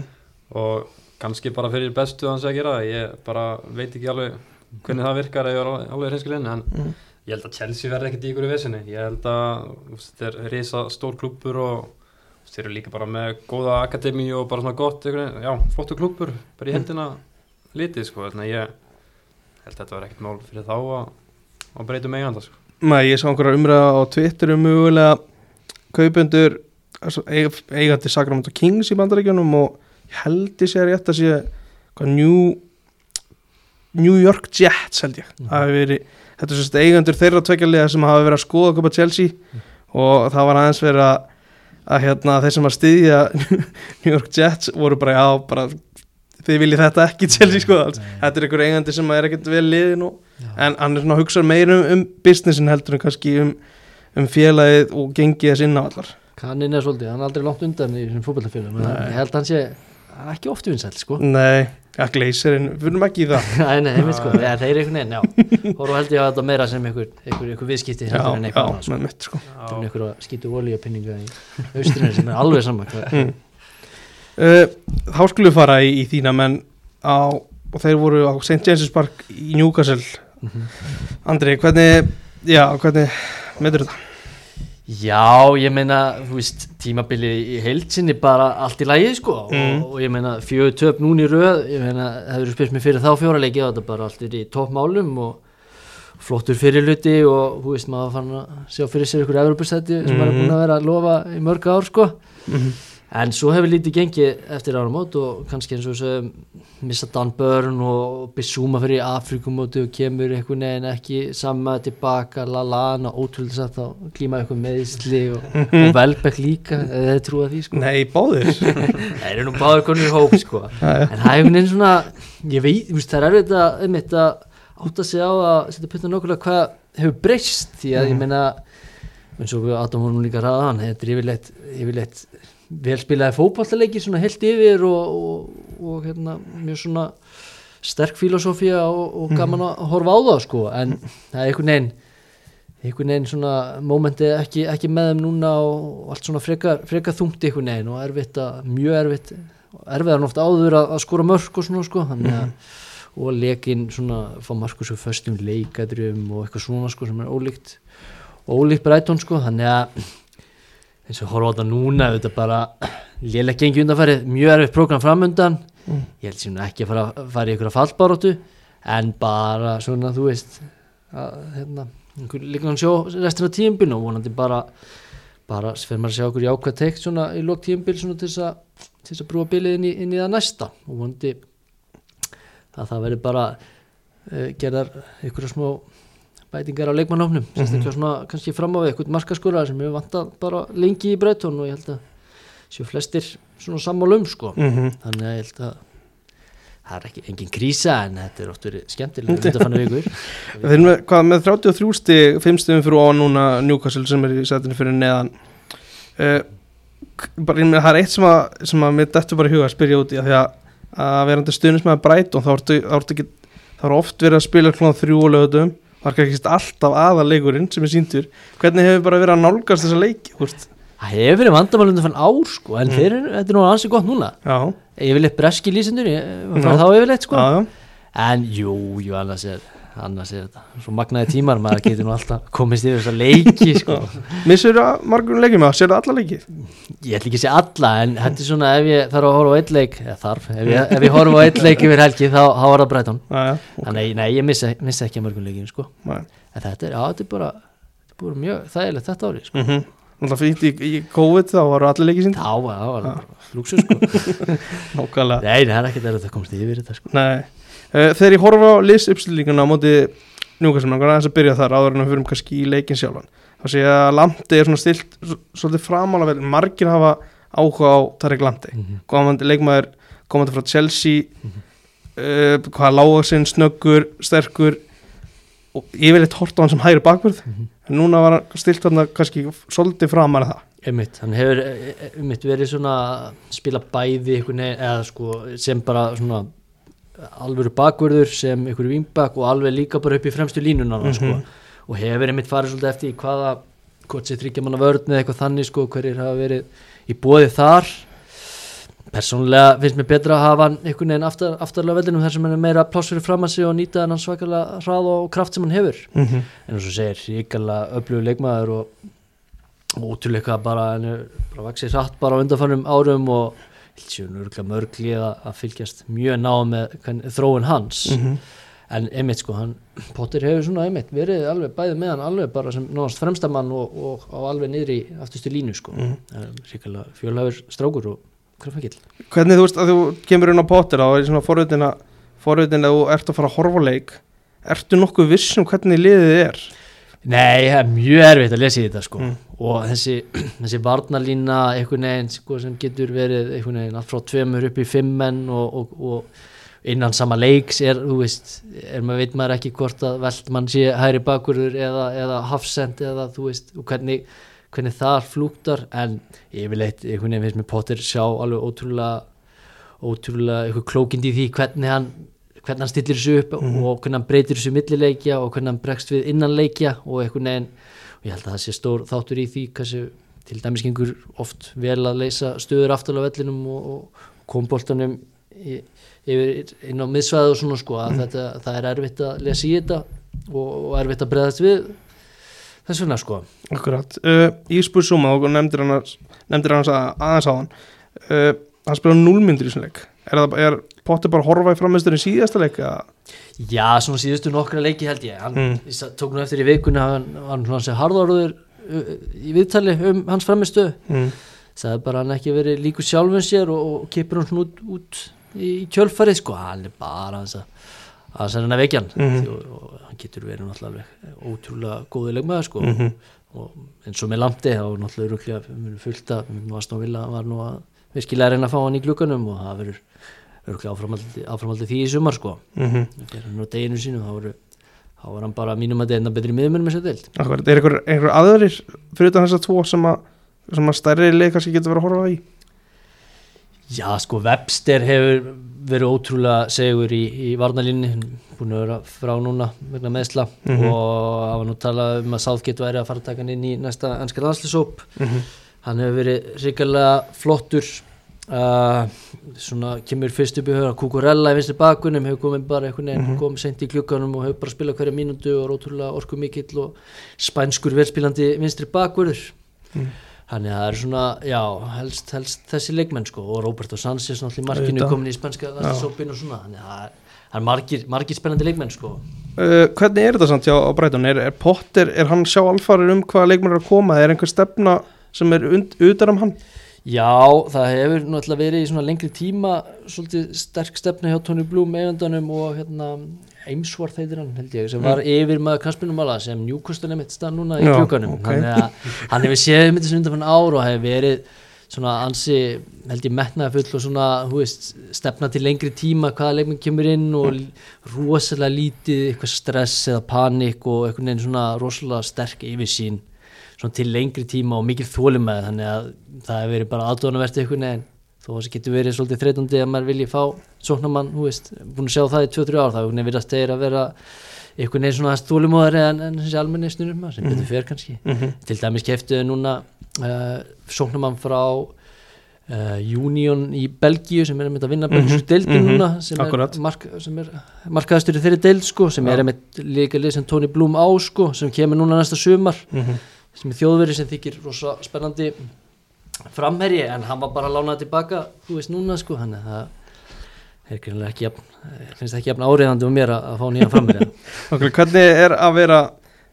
og kannski bara fyrir bestu að hann sé að gera ég bara veit ekki alveg hvernig það virkar ef ég er alveg hinskilinn en Mm. ég held að Chelsea verði ekkert í ykkur í vesinni. Ég held að þetta er risa stór klúbbur og þeir eru líka bara með góða akademi og bara svona gott einhvern veginn, já, flottu klúbbur bara í hendina litið sko. Þannig að ég held að þetta verði ekkert mál fyrir þá að, að breytum eiganda sko Nei, ég sá einhverja umræða á Twitter um mögulega eig, eigandi Sacramento Kings í bandaríkjunum og ég held ég sé rétt að sé hvað New New York Jets held ég hefur verið, þetta er sérst eigendur þeirra tvekjarlega sem hafa verið að skoða að köpa Chelsea og það var aðeins verið að, að hérna, þeir sem að styðja <laughs> New York Jets voru bara já, bara þið viljið þetta ekki Chelsea sko, þetta er einhver eigandi sem er ekkert vel liðin og Já. en hann er svona að hugsa meira um, um businessin heldur en kannski um, um félagið og gengið þess inn á allar kannin er svolítið, hann er aldrei langt undan í þessum Nei. ég held að hann sé ekki oft vinsæll, sko Nei, ja, Gleiserinn, við erum ekki í það <laughs> Nei, nei, einmitt sko, ja, þeir eru einhvern veginn, já <laughs> Hóru held ég að þetta meira sem einhver, einhver, einhver viðskipti Já, já, sko. með mitt sko er einhver að skýtu olíupinninga í austrinu sem er alveg saman Mm. uh, Þá skulum við fara í, í þína menn á, og þeir voru á St. James's Park í Newcastle Mhm. Andri, hvernig, já, hvernig meður þetta? Já, ég meina, þú veist, tímabilið í heilsinni bara allt í lagi, sko Mm. og, og ég meina, fjögur töp núna í röð ég meina, hefur þú spyrst mér fyrir þá fjóra leiki og þetta bara allt er í toppmálum og flottur fyrirluti og þú veist, maður fann að sjá fyrir sér ykkur Evropastætti sem maður er búin að vera að lofa í mörg ár, sko En svo hefur lítið gengið eftir áramót og kannski eins og þess að missa Dan Byrne og Bissúma fyrir Afrikumóti og kemur einhvern veginn ekki saman tilbaka, Lallana, ótrúlega satt þá klíma eitthvað meðisli og, og <laughs> Velbeck líka, eða þið trúa því sko. Nei, báðir <laughs> Það eru nú báður konur í hóp sko. En það er einhvern veginn svona, ég veit, það er erfitt að, einmitt að átta sig á að setja putna nokkulega hvað hefur breyst því að ég meina, eins og Adam vorum líka ræða hann, þetta er yfirleitt, yfirleitt velspilaði fótballtaleiki svona heilt yfir og, og, og hérna, mjög svona sterk filosófía og, og gaman að horfa á það sko, en það er einhvern veginn einhvern veginn svona mómenti ekki, ekki með þeim núna og allt svona frekar, frekar þungt einhvern veginn og erfitt að, mjög erfitt erfiðar oft áður að, að skora mörk og svona sko, þannig að og leikinn svona fá markus og föstum leikadrum og eitthvað svona sko sem er ólíkt ólíkt Breitón sko, þannig að eins og horfa á þetta núna þetta bara lélega gengi undanfærið mjög erfitt prógram framundan. Ég held sem ekki að fara, fara í ykkur að fallbaróttu en bara svona þú veist að hérna líka hann sjó restina tímbil og vonandi bara bara fyrir maður að sjá okkur jákvæð teikt svona í lók tímbil svona til þess að brúa bilið inn inn í það næsta. Og vonandi að það verður bara uh, gerðar ykkur smá bætingar á leikmannofnum sérstaklega svona kannski fram á við eitthvað markaskóra sem hefur vantað bara lengi í Breitón og ég held að séu flestir svona sammálum sko. Mhm. þannig að ég held að það er ekki engin krísa en þetta er oft verið skemmtilega undanfannu vikur. <laughs> Þeir eru með, hvað, með 33 stig 5 stigum fyrir ofan núna Newcastle sem er í setinu fyrir neðan. Uh, bara, meina, það er eitt sem að, sem að mér dættu bara í huga að spyrja út í að því að að verandi stuðnist með Brighton þá ertu, ekki þá er oft verið að spila klón þrjú og lögutum er kannski alltaf aðalegurinn sem er síndur hvernig hefur bara verið að nálgast þessa leiki úrst? það hefur verið vandamál undan fann ár sko en þeir eru, þetta er nú ansi gott núna já, yfirleitt breski lýsendur ég Já. fara þá yfirleitt sko já, já. en jú, jú, annars er annars er þetta, svo magnaði tímar maður getur nú alltaf komist yfir þessa leiki <laughs> sko. Missur það margur leikið með það, sér það alla leiki? Ég ætla ekki að segja alla en þetta er svona ef ég þarf að horfa á eitt leik eða þarf, ef ég, ef ég horfa á eitt leik yfir helgi þá, þá er það Breitón já, já, ok, þannig nei, ég missa, missa ekki að mörgum leikinu sko. En þetta er, já, þetta er bara, þetta er bara mjög þægilegt þetta ári sko. Mhm. Náttúrulega fínt í, í COVID þá varu allir leikið sínd þá, já, það var lúksu sko. <laughs> Nákvæmlega. Nei, það er ekkert að komast yfir þetta sko. Nei, þegar ég horfa á liðsuppstillinguna á móti njúkastum, þannig að byrja þar áður en að við fyrir kannski í leikin sjálfan. Þá sé ég að Landi er svona stilt svolítið framála vel, margir hafa áhuga á Tarek Landi, Mhm. komandi leikmaður komandi frá Chelsea. Uh, hvað lágasinn, snöggur sterkur og ég vil eitt horta á hann sem hægri bakvörð. Mhm. en núna var hann stilt þarna kannski svolítið framar en það. Einmitt, hann hefur eh, eh, einmitt verið svona spila bæði eða sko sem bara svona alvöru bakvörður sem einhverju vingbak og alveg líka bara upp í fremstu línuna mm sko, og hefur einmitt farið svolítið eftir í hvaða hvort sé þryggja manna vörn eða eitthvað þannig sko hverjir hafa verið í bóði þar. Persónulega finnst mér betra að hafa hann einhvern veginn aftar, aftarlega vellinum þar sem hann er meira pláss fyrir fram að sig og nýta hann svakalega hrað og kraft sem hann hefur. Mm -hmm. en eins og segir, ríkala öflugur leikmaður og, útluleika bara, hann er bara vaksið hratt bara á undanfannum árum og hilsjón örgulega mörgli að, fylgjast mjög ná með þróun hans Mhm. en einmitt sko, hann Potter hefur svona einmitt verið alveg bæði með hann alveg bara sem náðast fremstamann og, og, og alveg niður í afturstu línu sko mm. ríkala fjölhafur strákur og krafmakill Hvernig þú veist að þú kemur inn á Potter þá er svona forvitin að forvitin að þú ert að fara að horfa á leik ertu nokkuð viss um hvernig liðið er Nei, það er mjög erfitt að lesa í þetta sko Mm. Og þessi, <clears throat> þessi varnalína einhvern veginn sko, sem getur verið einhvern veginn allt frá tveimur upp í fimm menn og, og, og innan sama leiks er, þú veist, er maður veit maður ekki hvort að Veltmann sé hæri bakurður eða, eða Hafsend eða þú veist, og hvernig, hvernig það flúktar en yfirleitt einhvern veginn finnst mér Potter sjá alveg ótrúlega ótrúlega eitthvað klókind í því hvernig hann hvernig hann stillir þessu upp og hvernig hann breytir þessu millileikja og hvernig hann bregst við innanleikja og einhvern veginn og ég held að það sé stór þáttur í því hversu til dæmis gengur oft vel að leysa stöður aftal á vellinum og, og komboltanum yfir inn á miðsvæðu og svona sko að þetta, það er erfitt að lesa í þetta og, og erfitt að bregðast við þess vegna sko. Akkurat, uh, Ísbúr Suma og nefndir hann aðeins á hann uh, hann spila núlmyndir í þessum leik er, það, er Potter bara að horfa í framisturinn síðasta leik eða? Já, svona síðustu nokkra leiki held ég hann Mm. ég tók nú eftir í vikuna hann hann svona sem harðarður í viðtali um hans framistu Mm. sagði bara hann ekki verið líku sjálfum sér og, og kipur hann út, út í kjölfarið sko, hann er bara hans að að hann að vekja hann Mhm. og, og hann getur verið náttúrulega ótrúlega góðileg með sko Mhm. og eins og með lamdi þá er náttúrulega fullt að Aston Villa var nú að virkilega reyna að fá hann í glukkanum og það verður áframaldi, áframaldi því í sumar sko. Mm þegar hann á deginu sínu þá voru þá var hann bara mínum að deina betri miðmennum með sér deild. Akkurat, er einhver, einhver aðrir fyrir utan þessar tvo sem að sem að stærri leik kannski getur verið að horfa í? Já sko Webster hefur verið ótrúlega segur í, í varnalínni búin að vera frá núna vegna meðsla Mhm. og það var nú talað um að Southgate væri að fara að taka hann inn í næsta ennska landslýsóp Mhm. Hann hefur verið ríkarlega flottur uh, svona kemur fyrst upp í höra Kukurella í vinstri bakunum hefur komið bara einhvern veginn Mhm. komið sent í klukkanum og hefur bara spilað hverja mínútu og ótrúlega orku mikill og spænskur verðspilandi vinstri bakurður Mhm. Þannig að það er svona, já, helst, helst þessi leikmenn sko og Roberto Sanchez náttúrulega í markinu komin í spænska landslýsópin og svona þannig að það er- margir, margir spennandi leikmenn sko uh, Hvernig er þetta samt hjá á Brighton? Er, er Potter, er hann sjá alfarir um hvaða leikmenn er að koma? Er einhver stefna sem er utan um hann? Já, það hefur náttúrulega verið í svona lengri tíma svolítið sterk stefna hjá Tony Bloom eigandanum og hérna Eimsworth heitir hann held ég sem var yfir maður Kaspinumala sem Newcastle nefnt stað núna í klukkanum ok. þannig að hann hefur séð með þessu undan ár og hefur verið svona ansi held ég metnaði full og svona veist, stefna til lengri tíma hvaða leikmenn kemur inn og rosalega lítið eitthvað stress eða panik og einhvern veginn svona rosalega sterk yfirsýn til lengri tíma og mikil þólumæð þannig að það hefur verið bara aðdónavert einhvern veginn. Þó að það getur verið svolítið þreytandi að maður vilji fá sóknamann, hú veist, búin að sjá það í 2-3 ár, það er virðast þeir að vera einhvern veginn svona þólumóðari en, en almenni snurrum maður sem betur fer kannski. Mhm. til dæmis keftuðu núna uh, sóknamann frá uh, Union í Belgíu sem er með að vinna belgísku deildin mhm, núna sem akkurat. er, mark, er markaðastur í þeirri deild sko, sem er með líka lið sem Tony Bloom á sko, sem kemur núna næsta sumar. Mm sem er þjóðveri sem þykir rosa spennandi framherji en hann var bara að lána tilbaka þú veist núna sko hann er það er greinlega ekki jafn, eh, finnst ekki jafn áriðandi um mér að, að fá nýjan framherja <laughs> Hvernig er að vera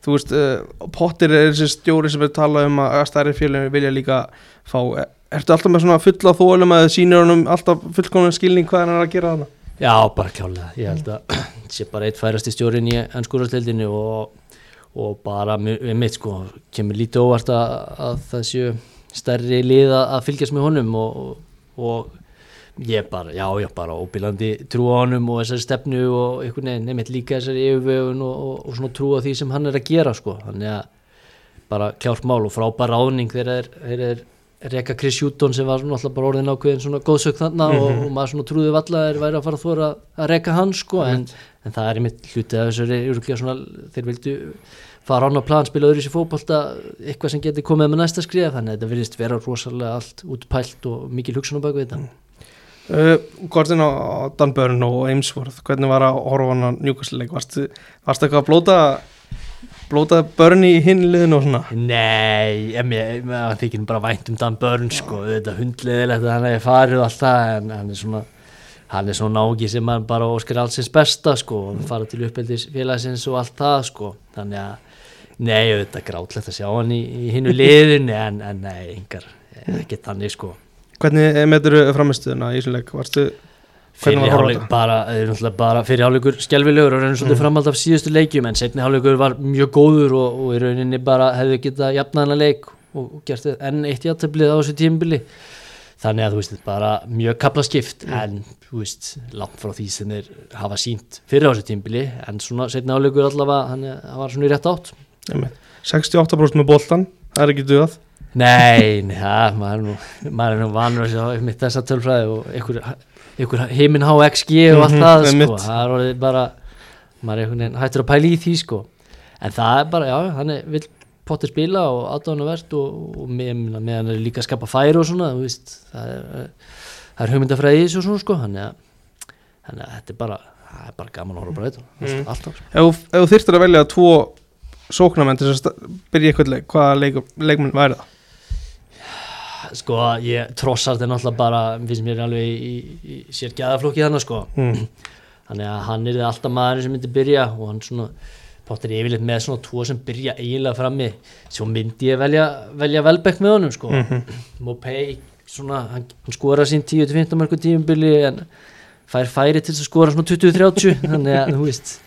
þú veist, uh, Potter er þessi stjóri sem við tala um að stærri félagin vilja líka fá, Er- ertu alltaf með svona fulla þólum að sýnir honum alltaf fullkomna skilning hvað hann er að gera þarna? Já, bara klálega, ég held að <clears throat> sé bara eitt færasti stjórinn í ennskúrastildinu og, og bara við mitt sko, kemur lítið óvart að, að það séu stærri lið að að fylgjast með honum og, og, ég bara, já, já, bara óbílandi trú á honum og þessari stefnu og einhvern veginn, nefnitt líka þessari yfirvegun og, og, og svona trú á því sem hann er að gera sko, þannig að bara klárt mál og frábær ráðning þegar þeir er Reka Chris Hutton sem var svona alltaf bara orðin ákveðin svona góðsök þarna og, og maður svona trúði valla að þeir væri að fara að þóra að reka hann sko. En, en það er einmitt hlutið af þessari þeir vildu fara án á plan, spila öðru sér fótbolta eitthvað sem geti komið með næsta skrif þannig að þetta virðist vera rosalega allt útpælt og mikil hugsun á baku þetta. Uh, Gortin á á Dan Byrne og Aimsworth hvernig var að horfa hann að njúkastleik varstu, varstu eitthvað að blóta blóta Byrne í hinliðinu og svona? Nei, mér þykir bara vænt um Dan Börn sko, þetta hundliðilegt að hann hefði farið og allt það en hann er svona hann er svona nági sem hann bara óskar allsins besta sko, og fara til uppeldis félagsins og allt það sko, þannig að nei, þetta er grátlegt að sjá hann í, í hinnu liðin en, en nei, engar ekki þannig sko. Hvernig meður framistuðuna í þessum leik? Varstu Hvernig var að þetta? bara, eh, bara fyrir hálfleikur skelvilegur og raunin svolítið framhald af síðustu leikjum en setni hálfleikur var mjög góður og, og í rauninni bara hefði getað jafnað hana leik og, og gert enn eitt játtöflið á þessu tímbili þannig að þú veist, þetta er bara mjög kapla skipt en þú veist, langt frá því sem þeir hafa sínt fyrir á þessu tímbili en svona setni hálfleikur allavega, hann, var svona í rétt átt. 68% með boltan það er ekki duðað Nei, ja, maður er nú, maður er nú vanur að sjá mitt þessa tölfræði og ykkur, ykkur heiminn HXG og allt Mhm, það, sko, einmitt. það er orðið bara, maður er einhvern veginn hættur að pæla í því, sko, en það er bara, já, hann er, vill potti spila og aðdánavert og, og með, með, hann er líka að skapa færi og svona, þú veist, það er, það er hugmyndafræði í þessu og svona, sko, hann er, hann er, þetta er bara, er bara gaman að horfa bara eitthvað, Mm. alltaf, sko. ef, þú- þyrftir að velja tvo sóknarmenn til þess að byrja eitthvað leik hvaða leik, leikmenn væri það? Sko, ég trossart er náttúrulega bara, finnst mér alveg í, í, í sér gæðaflokki þannig, sko, Mm. þannig að hann er alltaf maður sem myndi byrja og hann svona pottir yfirleitt með svona tvo sem byrja eiginlega frammi svo myndi ég velja, velja velbæk með honum sko Mhm. Mopay, svona, hann, hann skora sín 10-15 mörgum tíumbili en fær færi til að skora svona 20-30 þannig að þú veist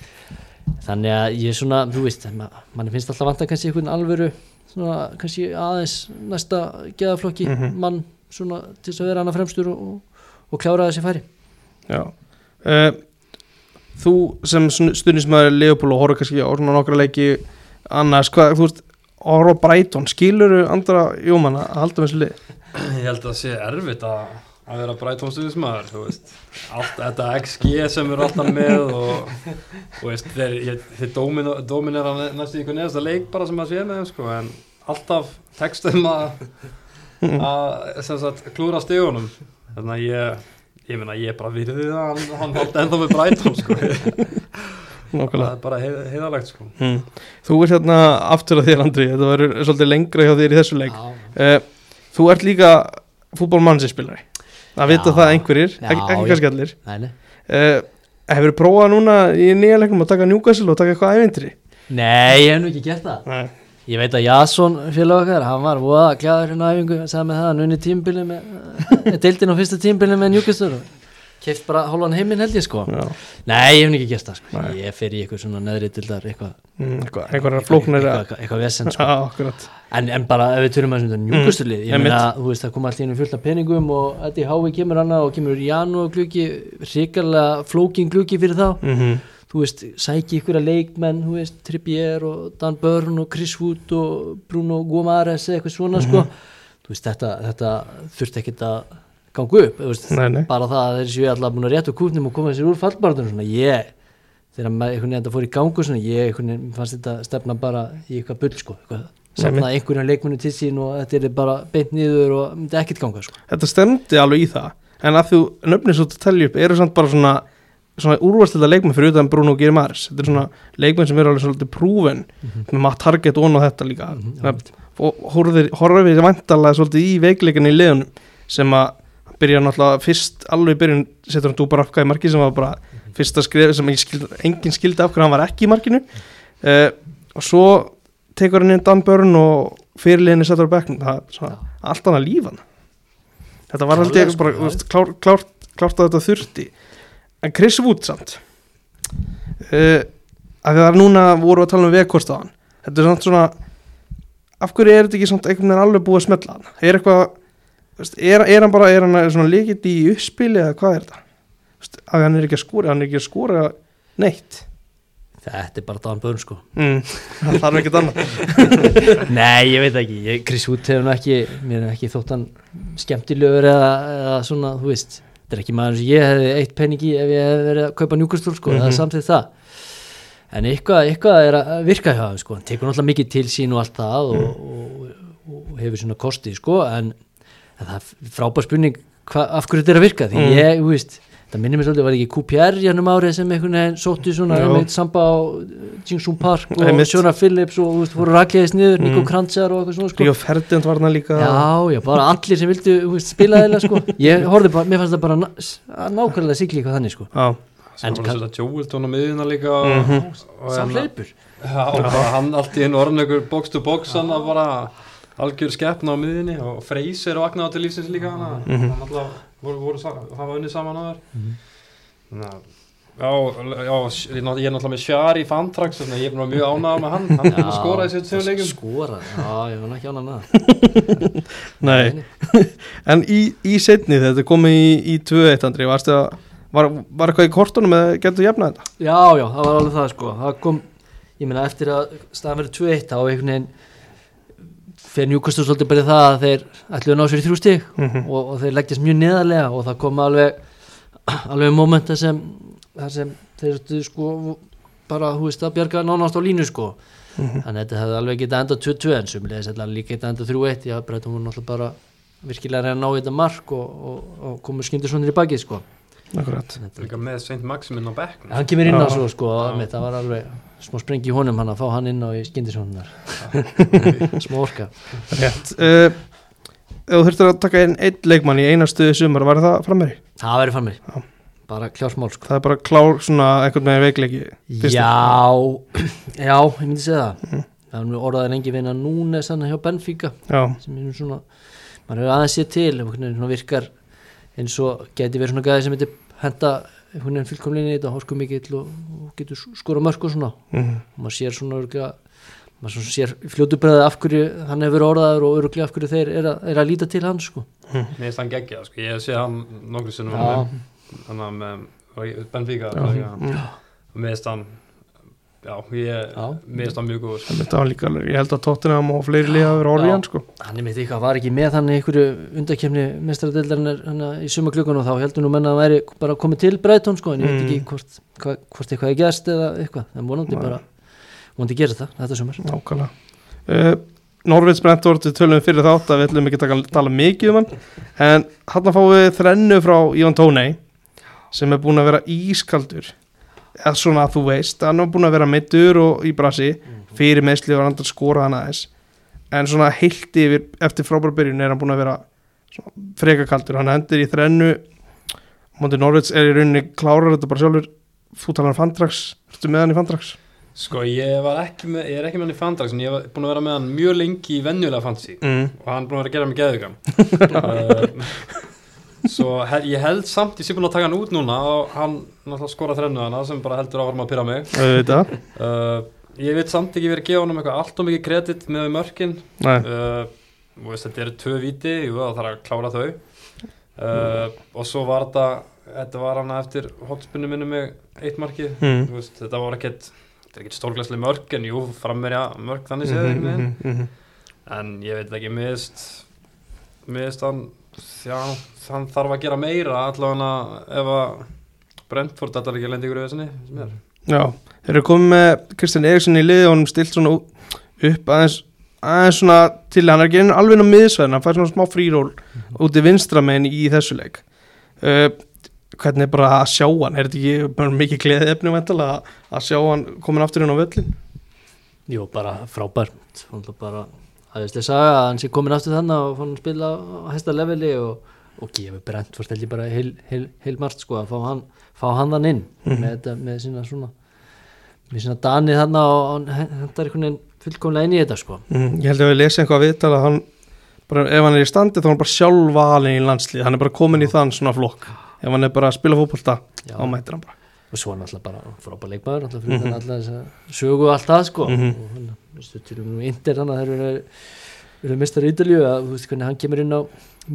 þannig að ég svona, þú veist ma- manni finnst alltaf vanta kannski einhvern alvöru svona kannski aðeins næsta geðaflokki Mhm. mann svona til þess að vera hana fremstur og, og, og klára þessi færi Já uh, Þú sem stundismæður Leopold og horfður kannski á svona nokkra leiki annars, hvað, þú veist horfður á Brighton, skilur andra Jómann að halda með þessu lið? Ég held að það sé erfitt að, að vera Brighton stuðismæður, þú veist allt þetta XG sem eru alltaf með og, og veist, þeir, ég, þeir dómin, dóminera næstu í einhvern neðasta leik bara sem að sé með þeim sko, en alltaf textum að, að sem sagt, klúra stegunum þannig að ég ég meina ég bara virði það hann, hann haldi ennþá með Brighton sko. það Nákvæmlega er bara heið, heiðalegt sko. mm. Þú ert hérna aftur að þér Andri þetta verður svolítið lengra hjá þér í þessu leik Já, uh, Þú ert líka fútbolmannsinspilari Það vita það einhverjir, ekki, ekki kannski allir. Uh, Hefur prófað núna í nýja leiknum að taka Newcastle og taka eitthvað ævintri? Nei, ég hef nú ekki gert það. Nei. Ég veit að Jason félag okkar, hann var voða glæður hérna æfingu, sagði með það, hann unni tímbili með, <laughs> eh, deildin á fyrsta tímbili með Newcastle. og keft bara hálfan heiminn held ég sko. Já, Nei, ég hef ekki gert það sko. Ég fer í eitthvað svona neðri dildar, eitthvað, mm, eitthvað, eitthvað flóknir eitthvað, eitthvað, vesen sko. Já, En, en bara ef við turum að þetta Newcastle lið, ég einmitt. meina, þú veist, það kom alltaf inn fullt af peningum og þetta í hái kemur annað og kemur Janu og gluggi, ríkarlega flókin gluggi fyrir þá mm þú veist, sæki ykkur að leikmenn þú veist, Trippier og Dan Burn og Chris Wood og Bruno Gomares eða eitthvað svona sko þú veist, þetta, þetta þurfti ekkert að ganga upp, veist, Nei, nei. Bara það að þeir séu alltaf búin að rétta úr kúfnum og koma sér úr fallbarðunum svona, ég þegar einhvern veginn þetta fór í gangu svona, ég einhvern veginn fannst þetta stefna bara í eitthvað bull sko, eitthvað, safna einhverjum leikmennu til sín og þetta er bara beint niður og myndi ekkert ganga sko. Þetta stemdi alveg í það En að þú nöfnir svo til að tellja upp eru samt bara svona svona úrvarsleita leikmenn fyrir utan Bruno Girmaris þetta er svona leikmenn sem eru alveg svolítið prúven með maður target on og þetta líka. Þannig að- og horfir, horfir vantarlega svolítið í veikleikinni í liðunum sem að byrja náttúrulega fyrst alveg byrjun setur hann dúpar afkvæði marki sem var bara fyrsta skrif sem skildi, engin skildi af hverju hann var ekki í markinu. Uh, og svo tekur hann inn Dan Börn og fyrirliðinni setur á bekknum. Það er svona allt annað lífan þetta var ég Klárlega, sko, bara veist, klár, klárt, klárt að þetta þurfti. En Chris Wood samt. Uh, að því að núna voru að tala um vegkost á hann. Þetta er samt svona af hverju er þetta ekki samt einhvern veginn alveg búið að smetla hann? Er eitthvað er, er hann bara, er hann líkitt í uppspili eða hvað er þetta? Að hann er ekki að skora, hann er ekki að skora neitt. Þetta er bara Dan Burn sko. Mm, <laughs> það þarf ekkert annað. <laughs> Nei, ég veit ekki, ég, Chris Wood hefur ekki mér er ekki þótt hann skemmtilegur eða, eða svona, þú veist. Þetta er ekki maður sem ég hefði eitt peningi ef ég hefði verið að kaupa njúkastúr sko, Mhm. eða samþýtt það. En eitthvað, eitthvað er að virka hjá hann sko, hann tekur náttúrulega mikið til sín og allt það og, og, og, og hefur svona kosti sko, en það er frábær spurning hva, af hverju þetta er að virka því Mhm. ég, þú veist það minnir mér svolítið, var ekki QPR í hannum árið sem einhvern veginn sótti svona einmitt samba á Jingsung Park og Einmitt. Sjónar Phillips og þú veist, voru rakleðis niður, Nico Mm. Krantzar og eitthvað svona sko. Ríó Ferdinand var hann líka Já, já, bara allir sem vildu þú veist, spila þeirra sko. ég horfði bara, mér fannst það bara nákvæmlega sigli eitthvað þannig sko. Já. En var það að Joelton á miðuna líka Mhm. hleypur Já, og bara hann allt í einu orðin ykkur box to box hann að bara algjör skeppna á miðinni og Freyser og Agnar til lífsins líka hann Mhm. hann alltaf voru, voru sa- hafa unni saman á þær. Þannig að- Já, já, ég er náttúrulega með Sjari Fantrax, þannig að ég er mjög ánægð með hann, hann Já, skoraði sér tveim leikum. Skora, já, ég var ekki ánað með það. Nei, <laughs> en í, í setni þetta komið í, í 2-1 Andri varstu að, var, var eitthvað í kortunum eða getur jafnað þetta? Já, já, það var alveg það sko. Það kom, ég meina eftir að staðan verið 2-1 þá einhvern veginn fer njúkastur svolítið bara það að þeir ætlu að ná sér í þrjú stig Mhm. og, og þeir leggjast mjög neðarlega og það kom alveg <clears throat> alveg momenta sem þar sem þeir sko bara, hú veist, að bjarga nánast á línu sko. Mhm. þannig að þetta hefði alveg getað enda 2-2 en sumulegis þetta líka getað enda 3-1 já, breytum hún náttúrulega bara virkilega reyna að ná í þetta mark og, og, og komur skyndir svona í bakið sko. Akkurat. Líka með Saint Maximin á bekknum. Hann kemur inn á svo sko það var alveg smá sprengi í honum hann að fá hann inn á í skyndisónunar <laughs> smá orka. Rétt. Uh, þú þurftir að taka einn einn leikmann í eina stuði sumar var það frammeiri? það verið Já. bara klársmál sko. Það er bara klár svona einhvern veginn veikleiki já, <clears throat> já, ég myndi segja það. Það er nú orðaðið lengi vinna núna sann hjá Benfica já, sem er svona maður hefur aðeins séð til virkar eins og geti verið svona gæði sem heitir henda einhvern veginn fullkomlinni í þetta hósku mikill og, og getur skora mörg og svona. Mm, og maður sér svona örgulega maður svona sér fljótubræði af hverju hann hefur orðaður og örgulega af hverju þeir er að, er að líta til hans sko. Mér finnst hann geggja, sko, ég sé hann nokkru sinnum Þannig að með Benfica mm. og mér finnst hann Já, ég, finnst hann mjög góð þetta var líka ég held að Tottenham og fleiri liða verið orðið hann sko. Hann er mitt eitthvað var ekki með hann í einhverju undakefni mestradildarinnar hann í sumaklukkan og þá heldur nú menna að hann væri bara komið til Breitón sko en ég veit Mm. ekki hvort, hva, hvort eitthvað er gerst eða eitthvað. En vonandi Nei. bara vonandi gera það þetta sumar. Nákvæmlega. Uh, Norvids Brentford við tölum fyrir þátt að við ætlum ekki að taka- tala mikið um hann en hann fáum við þrennu frá Ivan Tónei sem er búin að vera ískaldur eða svona að þú veist hann er búin að vera meittur og í brasi fyrir meðsli og hann að skora hann aðeins. En svona heilt yfir eftir frábæra byrjun er hann búin að vera frekakaldur, hann hendur í þrennu Móndi Norvids er í rauninni klárar þetta bara sjálfur. Þú talar um fandrags, ertu með hann í fandrags? Sko, ég var ekki með, ég er ekki með hann í fandrags en ég var búin að vera með hann mjög lengi í venjulega fantasy. Mm. og hann búin að vera að gera mig geðugan uh, <laughs> Svo he, ég held samt, ég sé búin að taka hann út núna og hann náttúrulega skora þrennu hana sem bara heldur áfram að pyrra mig Auðvitað. uh, Ég veit samt ekki verið að gefa honum eitthvað allt og mikið kredit með mörkin uh, veist, þetta eru tvö viti jú, það þarf að klára þau uh, og svo var þetta þetta var hann eftir hotspunni minni með eitt markið Mm. Veist, þetta var ekkert þetta er ekkert stórglæslega mörk en jú, frammerja mörk þannig séð Mhm, mm mhm, mhm. en ég veit ekki, miðist miðist hann já, hann þarf að gera meira allavega ef að Brentford þetta er ekki að lenda ykkur í þessinni sem er Já, þeir eru komið með Kristján Eriksson í liði og hann stilt svona upp aðeins, aðeins svona til hann er ekki einu alveg á miðsvæðin hann fær svona smá fríról út í vinstra megin í þessu leik. Uh, hvernig er bara að sjá hann? Er þetta ekki bara mikið gleðið efni að- sjá hann komin aftur inn á völlin Jú, bara frábært. Náttúrulega bara aðeinslega saga að hann sé komin aftur þannig og fann að spila á hæsta leveli og, og gefur brent fórst heldur bara heil, heil, heil margt sko að fá hann, fá hann þann inn Mhm. með, þetta, með sína svona með sína dani þannig og hann hendar einhvern veginn fullkomlega inn í þetta sko mm, ég held að við lesa eitthvað að viðtala að hann bara, ef hann er í standi þá er hann bara sjálf valin í landslið hann er bara komin í þann svona flokk ef hann er bara að spila fótbolta Já. þá mætir hann bara og svo er náttúrulega bara frábær leikmaður náttúrulega fyrir mm alltaf þess að sögu og allt það sko Mhm. og hann, veistu, til og með Inter hann að þeir eru eru mistar í Ítalíu að þú veist hvernig hann kemur inn á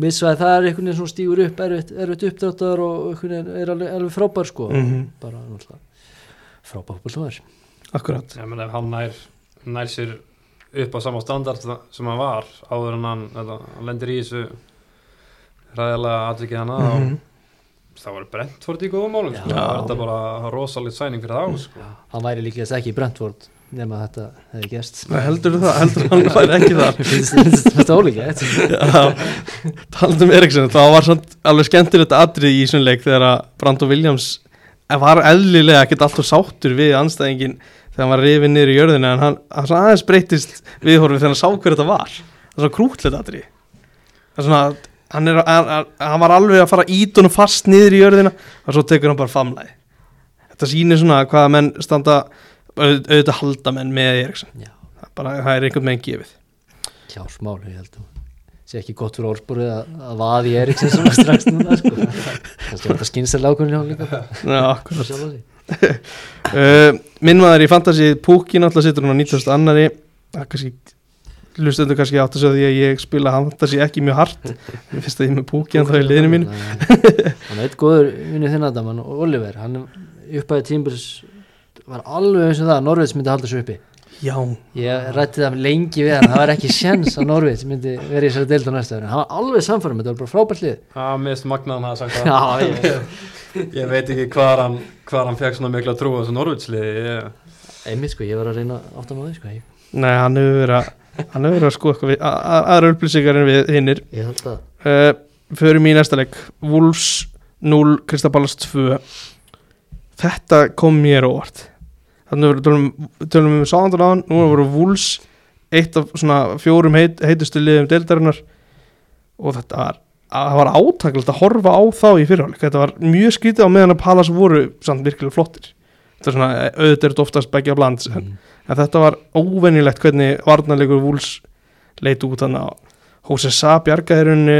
missvæði það er einhvern veginn svona stígur upp erfitt, erfitt uppdráttar og einhvern veginn er alveg, alveg frábær sko Mhm. bara náttúrulega frábær fólkmaður akkurat ég menn ef hann nær, nær sér upp á sama standard sem hann var áður en hann, hann lendir í þessu ræðilega atvikið hana Mhm. mm þá er Brentford í góðum málum sko. Það er þetta bara rosalit sæning fyrir þá sko. hann væri líklega ekki í Brentford nema þetta hefði Nei, heldur það, heldur hann væri ekki finnst þetta ólíka Já, talandi um Eriksson þá var alveg skemmtilegt atrið í þessum leik þegar að Brandon Williams var eðlilega ekkert alltaf sáttur við anstæðingin þegar hann var rifið niður í jörðina en hann, hann aðeins breytist viðhorfið þegar hann sá hver þetta var. Það er svona krútlegt atrið það er svona, hann, er, hann, hann- var alveg að fara ítunum fast niður í jörðina og svo tekur hann bara famlæði þetta sýnir svona hvaða menn standa auðvitað halda menn með Eriksson. Já, er bara, það er einhvern meginn gefið. Kjársmál ég held að sé ekki gott fyrir orðspúrið að, að vaði Eriksson svona strax núna sko. <laughs> Kannski var þetta skynsel ákvörðin hjá líka Já, akkurat. Að <laughs> uh, minn maður í Fantasí Púki náttúrulega situr hún á 90. annari það er kannski hlustendur kannski átt að segja því að ég spila Fantasí ekki mjög hart. Ég finnst að ég er með Púki en það er liðinu mín hann er eitt góður vinnur þinn að Oliver, hann uppæði tímbils var alveg eins og það að Norveits myndi halda sér uppi. Já, ég rætti það lengi við hann það var ekki sjens að Norvits myndi verið í þessari deild á næsta ári. Hann var alveg samfærum, þetta var bara frábært lið. Það mist magnaðan að sagt það. Já, ég, <laughs> Ég veit ekki hvað hann, hvar hann fekk svona mikla trú á þessu Norvitsliði ég, einmitt sko, ég var að reyna átt að maður sko, ég, nei, hann hefur verið að hann hefur verið að sko eitthvað við aðra upplýsingar en við hinnir. Ég held að uh, Förum í næsta leik. Wolves 0, Kristaballas 2 Þetta kom mér óvart Þannig að við tölum, um sáðandur aðan Nú voru Wolves eitt af svona fjórum heit, heitustu liðum deildarinnar. Og þetta var var átaklegt að horfa á þá í fyrirháleik þetta var mjög skrítið á meðan að Pallas voru samt virkilega flottir. Þetta er svona auðvitað er þetta oftast begja bland mm, en þetta var óvenjulegt hvernig varnarleikur Wolves leit út þannig að Hose Sa bjargaði rauninni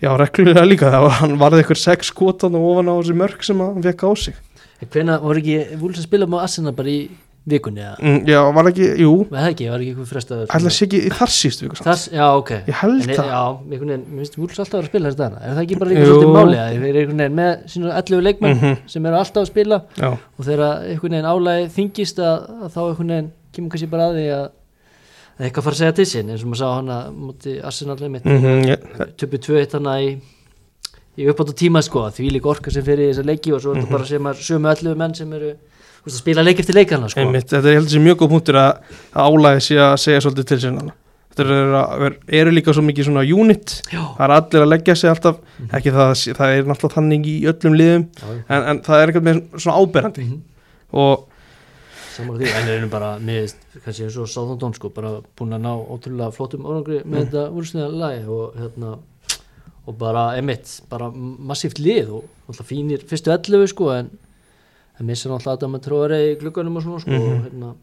já, reglulega líka. Það var, hann varði ykkur sex skotan og ofan á þessi mörg sem hann fekk á sig hvenna voru ekki Vúls að spila með Arsenal bara í vikunni mm, já, var ekki, jú, Nei, það ekki, var ekki eitthvað frestaður ætla sé ekki í þar síst viku. Þess, já, ok ég held En, það já, einhvern veginn, mér finnst Vúls alltaf að spila þess dagana Er það ekki bara Jú. svolítið máli að þeir eru einhvern veginn með sínu 11 leikmenn Mhm. sem eru alltaf að spila já, og þegar einhvern veginn álægi þingist að, að þá einhvern veginn kemur kannski bara að því að að eitthvað fara að segja til sín eins og maður sá hana múti Arsenal einmitt mm -hmm, yeah. töpu 2-1 hana í í uppáttu tíma sko, því líka orka sem fyrir í þessa leiki og svo er þetta bara sem að sömu 11 menn sem eru veist, að spila leik eftir leikana sko. Einmitt, þetta er heldur sér mjög góð punktur að, álæði sé að segja svolítið til sinna þetta er, eru líka svo mikið svona unit Já, það er allir að leggja sig alltaf Mhm. ekki það, það er náttúrulega þannig í öllum liðum en, en það er eitthvað með svona áberandi Mhm. og Saman því, en þeir eru bara með, kannski eins og Sáþóndón sko, bara búin að ná ótrúlega flottum árangri með Mm. þetta úrsliða lagi og hérna og bara emitt, bara massíft lið og alltaf fínir fyrstu 11 sko en það missa náttúrulega að það með tróðari í glugganum og svona sko Mhm. og hérna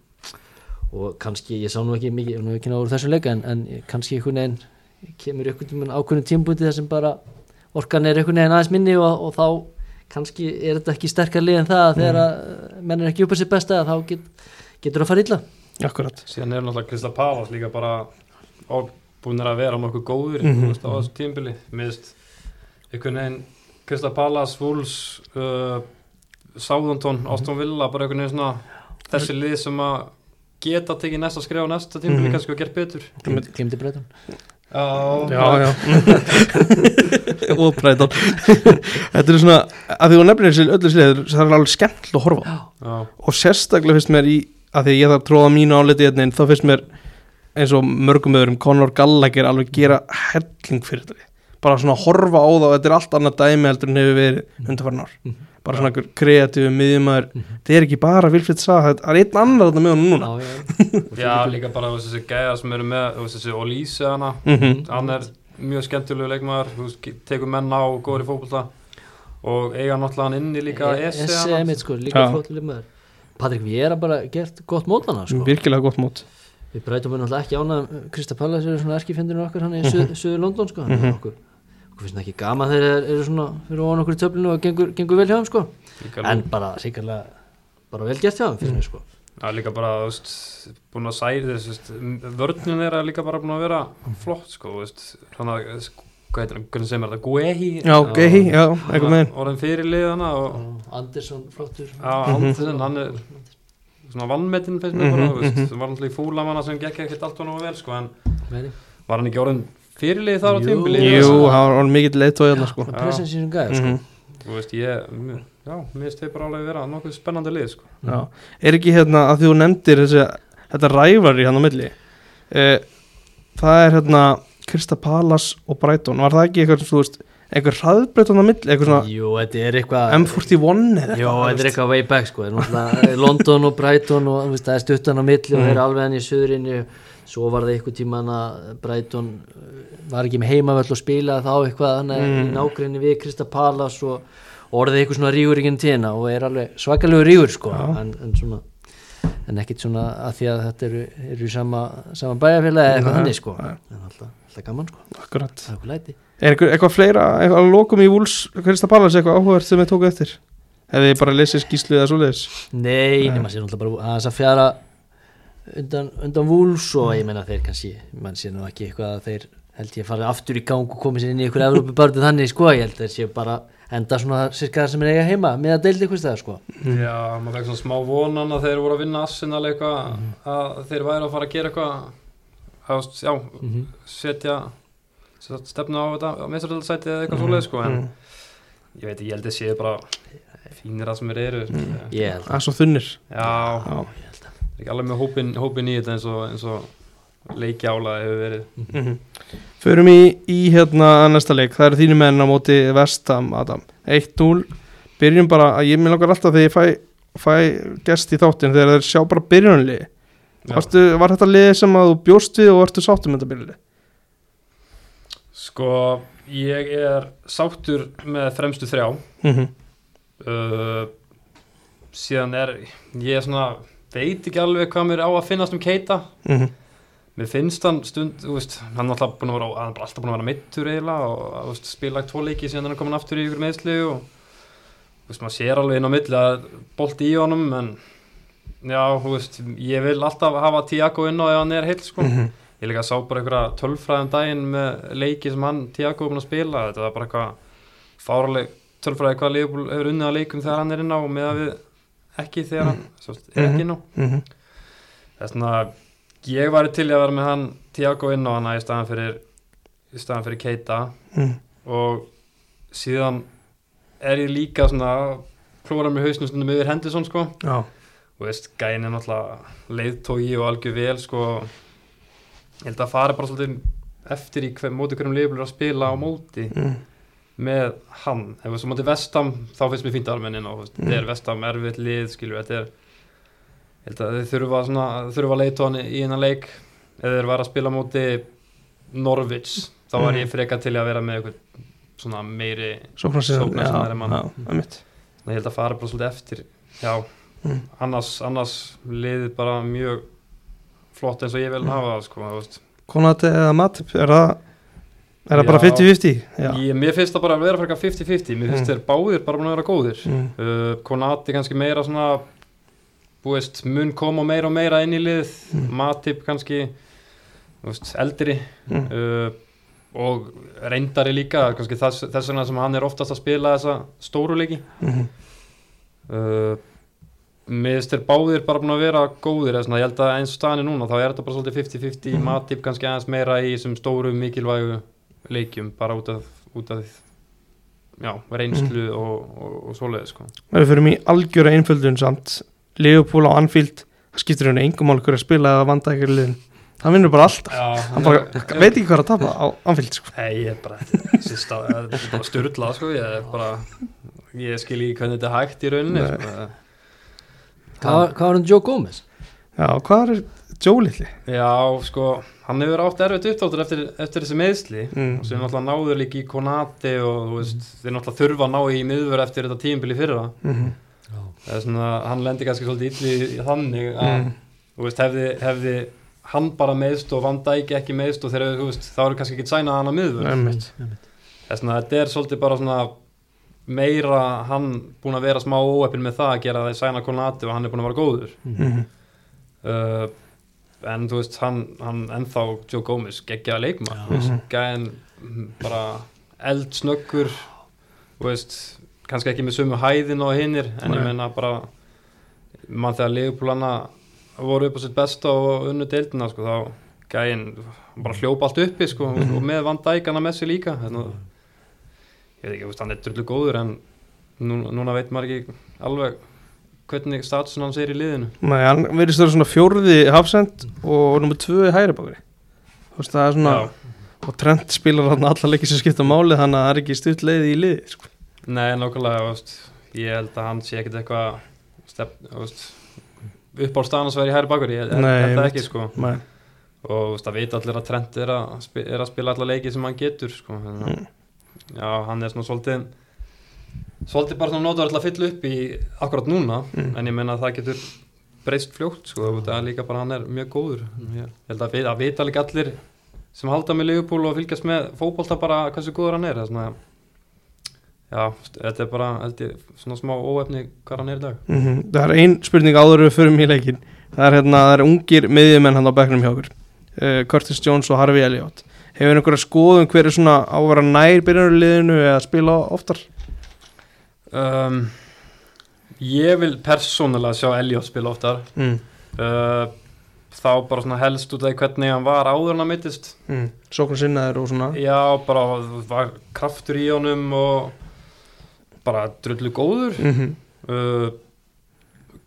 og kannski, ég sá nú ekki mikið, ég var nú ekki náður þessum leika en, en kannski einhvern veginn kemur einhvern veginn ákveðin tímbúti þar sem bara orkan er einhvern veginn aðeins minni og, og þá kannski er þetta ekki sterkar lið en það að þegar að menn er ekki upp að sér besta þá get, getur það að fara illa. Akkurat. Síðan er náttúrulega Krista Palas líka bara og búin að vera nokkuð góður Mhm. mm -hmm. á þessu tímbili miðst einhvern veginn Krista Palas, Wolves uh, Southampton, Aston Villa bara einhvern veginn svona þessi lið sem að geta tekið næsta skrif á næsta tímbili Mhm. kannski og gert betur. Glimti breytan Já, já, já. <laughs> Og Brighton. Þetta er svona, að því þú nefnir þessi öllu slið það er alveg skemmt að horfa já, og sérstaklega finnst mér í að því ég þarf að tróða mínu áliti hérna inn, þá finnst mér eins og mörgum öðrum Conor Gallagher alveg gera helling fyrir þetta bara svona horfa á það og þetta er allt annað dæmi heldur en hefur verið undanfarn ár Mhm. bara svona einhver kreatífu miðjumæður Mhm. þetta er ekki bara Vilfried Saha, þetta er einn annar þetta með honum núna já, já. <laughs> líka bara þessi gæja sem eru með þessi Olíse hana Mhm. hann er mjög skemmtilegu leikmaður þú veist, tekur menn á og góður í fókbalta og eiga náttúrulega hann inni líka hana. emitt sko, líka Já. flottileg maður Patrik Viera bara gert gott mótana sko. virkilega gott mót við breytum við náttúrulega ekki ánað Krista Pallas eru svona erkifindinu okkar hann í mm Suður London sko. mm Mhm. okkur, okkur finnst það ekki gama þegar þeir eru svona fyrir ofan okkur í töflinu og gengur, gengur vel hjá þeim sko. líka, en bara sikarlega bara vel gert hjá þeim finnst mér sko. já, líka bara þú veist, búin að særi þess vörnun þeirra er líka bara búin að vera flott sko, þú veist, hana, hvað heitir hann, hvernig sem er þetta, Guehi já, Gehi, já, eitthvað með orðin fyrir liðana og og Andersson flottur Já, Andersen, hann er svona vannmetinn finnst mér Mhm, bara, þú veist, mhm. það var náttúrulega í fúlamanna sem gekk ekkert allt og náðu vel, sko, en var hann ekki orðin fyrirlið þar á tímbili? jú, hann var mikið leitt og hérna sko með presens í þessum gæða sko. Mhm. Þú veist, ég, já, mér finnst þeir bara alveg vera nokkuð spennandi lið, sko. Já, er ekki hérna að því þú nefndir þessi, þetta rævar í hann á milli e, það er hérna Krista Palas og Brighton var það ekki eitthvað, þú veist, einhver hraðbreytun á milli, eitthvað svona jú, þetta er eitthvað M41 eða eitthvað, þetta er eitthvað way back sko, London og Brighton og veist, það er stuttan á milli og Mhm. þeir eru alveg hann í söðurinni svo var það eitthvað tíma að Brighton uh, var ekki með heimavöll og spila þá eitthvað hann Mm. í nágrinni við Krista Palas og og orðið eitthvað svona rígur ekki tína og er alveg svakalega rígur sko. En, en svona en ekkit svona að því að þetta eru, eru sama, sama bæjarfélagi eða eitthvað þannig sko. En alltaf, alltaf gaman sko, akkurat er eitthvað eitthvað, eitthvað fleira, eitthvað að lokum í Wools Krista Palas, eitthvað áhugavert sem þið tóku eftir hefði þið bara lesið skýslu eða svoleiðis Nei, Nei. nema sér náttúrulega bara aðeins að fjara undan, undan vúls og ég meina þeir kannski, mann sé nú ekki eitthvað að þeir held ég að fara aftur í gang og koma sér inn í ykkur Evrópubardu þannig sko, ég held að þeir séu bara enda svona cirka það sem er eiga heima með að deildi hvist það sko Já, maður fekk svona smá vonan að þeir voru að vinna Arsenal eitthvað að þeir væri að fara að gera eitthvað að, já, Mhm. setja stefnu á þetta á meðstöldasæti eða eitthvað svoleið sko en Mm. ég veit ekki, ég held að séu bara fínir að sem þeir eru Mm. ég held Það er svo þunnir Já, Já. er ekki alveg með hópin, hópin í þetta eins og, eins og leiki álaði hefur verið Mhm. Förum í, í hérna næsta leik Það eru þínu menn á móti Vestam Adam 1-0 Byrjum bara að ég minn okkar alltaf þegar ég fæ, fæ gest í þáttin þegar þeir sjá bara byrjunlið Já. Varstu, Var þetta lið sem að þú bjóst við og varstu sáttum þetta byrjunlið? Sko, ég er sáttur með fremstu þrjá Mm -hmm. uh, síðan er ég er svona, veit ekki alveg hvað mér á að finnast um Keita Mhm. mér finnst hann stund, þú veist hann er alltaf búin að vera, er búin að vera mittur eiginlega og veist, spila tvo leiki síðan hann er komin aftur í ykkur meðsli og þú veist, maður sér alveg inn á milli að bolti í honum en já, þú veist, ég vil alltaf hafa Tiago inn á ef hann er heill sko Mhm. Ég líka sá bara einhverja tölfræðum daginn með leiki sem hann Tiago er búin að spila. Þetta var bara eitthvað fáraleg tölfræði hvað Leopold hefur unnið að leikum þegar hann er inn á og með að við ekki þegar hann svo, er ekki inn á. Mhm. þess vegna ég væri til að vera með hann Tiago inn á hana í staðan fyrir í staðan fyrir Keita. Mhm. og síðan er ég líka svona klóra með hausnum stundum yfir Henderson sko. Já. Og veist, gæin er náttúrulega leiðtógi og algjör vel sko ég held að fara bara svolítið eftir í hver, móti hverjum liðbúlir að spila á móti Mhm. með hann, ef við svo móti vestam þá finnst mér fínt almennin og Mm. þetta er vestam erfitt lið, skilur þetta er ég held að þið þurfa svona þurfa leiðtóni í hennar leik ef þeir var að spila móti Norwich, þá var Mm. ég freka til að vera með eitthvað svona meiri Sóknarsinnaðri mann. Þannig ég held að fara bara svolítið eftir já, Mm. annars, annars liðið bara mjög flott eins og ég vil Mm. hafa það, sko. Konati eða Matip, er það Er það bara Já. 50-50? Já Ég, mér finnst það bara að vera frekar 50-50 mér finnst Mm. þeir báðir bara að vera góðir Mm. uh, Konati kannski meira svona búist, mun koma meira og meira inn í lið Mm. Matip kannski veist, eldri Mm. uh, og reyndari líka kannski þess, þess vegna sem hann er oftast að spila þessa stóru leiki Mhm. uh, Finnst þeir báðir bara búin að vera góðir eða svona, ég held að eins og staðan er núna þá er þetta bara svolítið 50-50 Mhm. Matip kannski aðeins meira í þessum stóru mikilvægu leikjum bara út af, út af já, reynslu Mhm. og, og, og svoleiði sko. Við fyrir í algjöra einföldun samt Leopold á Anfield það skiptir henni engum mál hverju að spila eða vanda ekki liðin það vinnur bara alltaf Já, hann bara veit ekki hvað er að tapa á Anfield sko. Nei, ég er bara, er bara styrla sko, ég er bara ég skil ekki hvernig þetta er hægt í rauninni. Hvað, hvað var hann Joe Gomez? já, hvað er Joe litli? Já, sko, hann hefur átt erfitt uppdáttur eftir, eftir þessi meðsli Mm. og sem náttúrulega náður líka í Konati og þú veist, þeir náttúrulega þurfa að ná í miðvör eftir þetta tímabili fyrra Mhm. það er svona, hann lendi kannski svolítið illi í þannig að, Mm. þú veist, hefði, hefði hann bara meðst og Van Dijk ekki meðst og þeir, þú veist, þá eru kannski ekki sænað hann að miðvör það er svona, þetta er svolítið bara svona meira hann búin að vera smá óeppin með það að gera það í sæna Konati og hann er búin að vera góður Mhm. uh, en þú veist hann, hann ennþá Joe Gomez geggjaða leikma Já. þú veist, Mhm. gæðin mm, bara eldsnöggur veist, kannski ekki með sömu hæðin og hinnir, en ég Nei. menna bara mann þegar leifupúlana voru upp á sitt besta og unnu deildina sko, þá gæðin bara hljópa allt uppi sko, Mhm. og með Van Dijkana með sér líka Þannig, að- ég veit ekki, veist, hann er drullu góður en nú, núna veit maður ekki alveg hvernig statusun hans er í liðinu Nei, hann verðist vera svona fjórði hafsend og nummer tvö í hægri bakri þú veist það er svona Já. og Trent spilar hann alla leiki sem skipta máli þannig að það er ekki stutt leiði í liði sko. Nei, nákvæmlega, veist, ég held að hann sé ekkert eitthvað upp á staðan að vera í hæri bakur, ég held það ekki, sko, Nei. og það veit allir að Trent er að, er að spila alla leiki sem hann getur, sko, þannig að, Mm. Já, hann er svona svolítið, svolítið bara svona nótur að fylla upp í akkurat núna, Mm. en ég menna að það getur breyst fljótt, sko, það er líka bara hann er mjög góður, ég held að, vit- að vita líka allir sem halda með Liverpool og fylgjast með fótbolta bara hversu góður hann er, það er svona, Já, þetta er bara held ég, svona smá óefni hvað hann er í dag Mhm. Það er ein spurning áður við förum í leikin það er, hérna, það er ungir miðjumenn hann á bekknum hjá okkur uh, Curtis Jones og Harvey Elliot hefur einhverja skoðum hver er svona á að vera nær byrjanurliðinu eða spila oftar? Um, Ég vil persónulega sjá Elliot spila oftar. Mm. uh, Þá bara svona helst út af hvernig hann var áður en hann mittist Mm. Sóknar sinnaður og svona. Já, bara var kraftur í honum og bara drullu góður. Mm uh,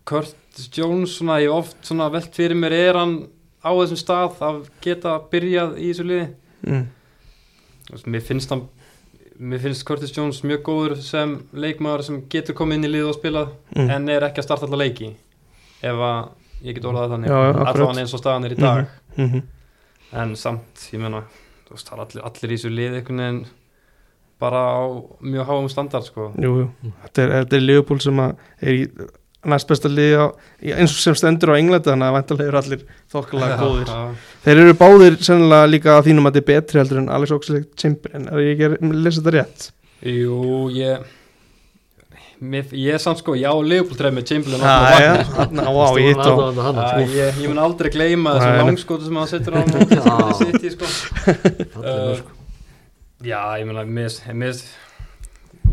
Curtis Jones svona, ég oft svona velt fyrir mér er hann á þessum stað að geta byrjað í þessu liði mm. Mér finnst hann mér finnst Curtis Jones mjög góður sem leikmaður sem getur komið inn í liðið og spilað Mm. en er ekki að starta alla leiki ef að ég get orðað þannig allavega eins og staðan er í dag Mm -hmm. en samt, ég er allir, allir í þessu liði einhvern veginn bara á mjög háum standard sko. Jú, jú, þetta er, þetta er Liverpool sem er í næst besta liði á, eins og sem stendur á Englandi þannig að vantarlega eru allir þokkalega góðir. Já, Þeir eru báðir sennilega líka að þínum að þetta er betri heldur en Alex Oxlade-Chamberlain. Er ég ekki að lesa þetta rétt? Jú, ég mér, ég er samt sko, já, Leopold trefð með Chamberlain á, ég Já, sko. ég, ég mun aldrei gleyma þessum langskótu sem hann setur á hann <laughs> í sko Uh, mörk. Já, ég mér, mér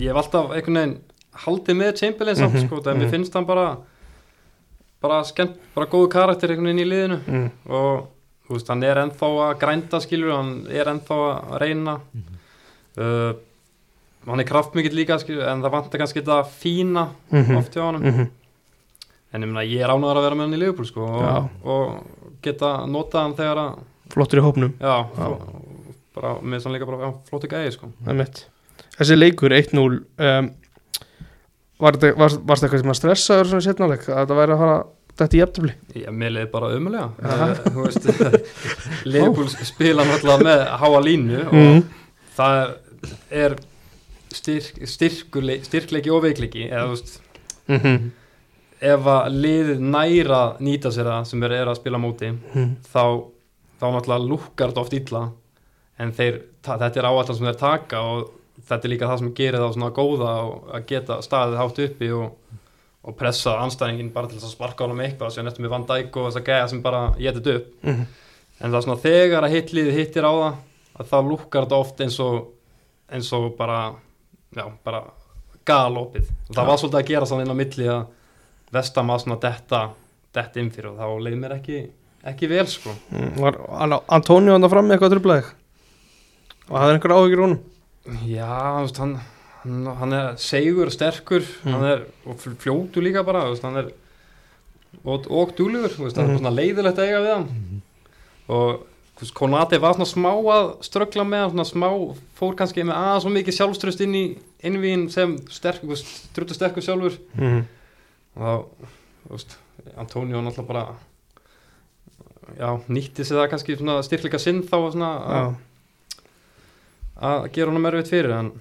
ég hef alltaf einhvern veginn haldið með Chamberlain samt Mhm, sko, en mhm. mér finnst hann bara bara skemmt, bara góðu karakter einhvern veginn í liðinu. Mm. og þú veist, hann er ennþá að grænda skilur, hann er ennþá að reyna. Uh, hann er kraftmikill líka skilur, en það vantar kannski þetta fína Mhm. oft hjá honum. Mm en ég ég er ánægður að vera með hann í Liverpool sko, og, og geta nota hann þegar að Flottur í hópnum. Já, Já. og bara, með þann líka bara flottu gæði sko. Það er mitt Þessi leikur 1-0 um, Var þetta var, eitthvað sem að stressa svona setnáleik að þetta væri að fara þetta í eftirfli? Já, mér leiði bara umulega Aha. Eh, <laughs> spila náttúrulega með háa línu og Mm. það er styrk, styrkleiki og veikleiki eða þú veist, Mm -hmm. ef að liðið næra nýta sér það sem er, er að spila móti Mm. þá, þá náttúrulega lukkar þetta oft illa en þeir, ta, þetta er áallan sem þeir taka og þetta er líka það sem gerir þá svona góða að geta staðið hátt uppi og, og pressa anstæðingin bara til að sparka honum eitthvað sér næstum við Van Dijk og þess að gæja sem bara getið upp Mm. en það er svona þegar að hitliðið hittir á það að þá lukkar þetta oft eins og eins og bara já, bara galopið og það Já. var svolítið að gera svona inn á milli að vestam að svona detta detta inn fyrir og þá leið mér ekki ekki vel sko Mm. Var An- Antonio hann fram með eitthvað trublaðið? Og hafði einhver áhyggjur honum? Já, veist, hann, hann, hann er segur, sterkur Mm. hann er og fl- fljótur líka bara veist, hann er og, og dúlugur, veist, það Mhm. er svona leiðilegt eiga við hann og þú veist, Konati var svona smá að ströggla með hann, svona smá, fór kannski með aðeins svo mikið sjálfströst inn í innvíðin sem sterk, þú veist, drullu sterkur sjálfur Mm. og þá, þú veist, Antonio náttúrulega bara já, nýtti sig það kannski svona styrkleika sinn þá og svona að, að gera honum erfitt fyrir en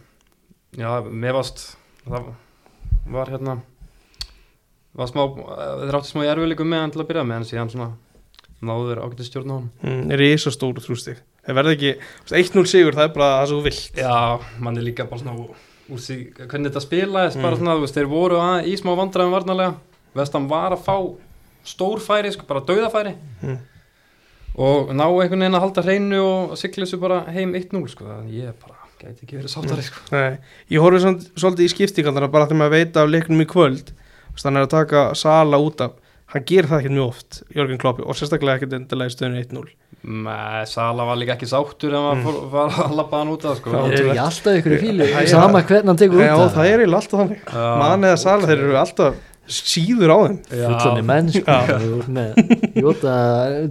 já, mér varst það var hérna var smá, þeir áttu smá í erfiðleikum með hann til að byrja með en síðan svona náður ágætið stjórn á hann Mm. Er í svo stóru þrústig? Það verði ekki, þú veist, 1-0 sigur, það er bara það þú vilt Já, mann er líka bara svona úr því hvernig þetta spilaðist bara Mm. svona, þú veist, þeir voru að, í smá vandræðum varnarlega Vestam var að fá stór færi, sko, bara dauðafæri Mm. Og ná einhvern veginn að halda hreinu og sigla þessu bara heim 1-0 sko, þannig ég bara gæti ekki verið sáttari sko. Nei, ég svona, svolítið í skiptingarnar bara þegar maður veit af leiknum í kvöld. Er að taka Sala út af. Hann gerir það ekkert mjög oft, Jörgen Kloppi og sérstaklega ekkert endilega í stöðinu 1-0 Nei, Sala var líka ekki sáttur en var, Mm. var að labba hann út af sko. Já, er ekki alltaf ykkur í fílu sama hvernig hann tekur út Já, það er alltaf þannig. Mann eða Sala, þeir eru alltaf síður á þeim. Fullan í menn sko, Jóta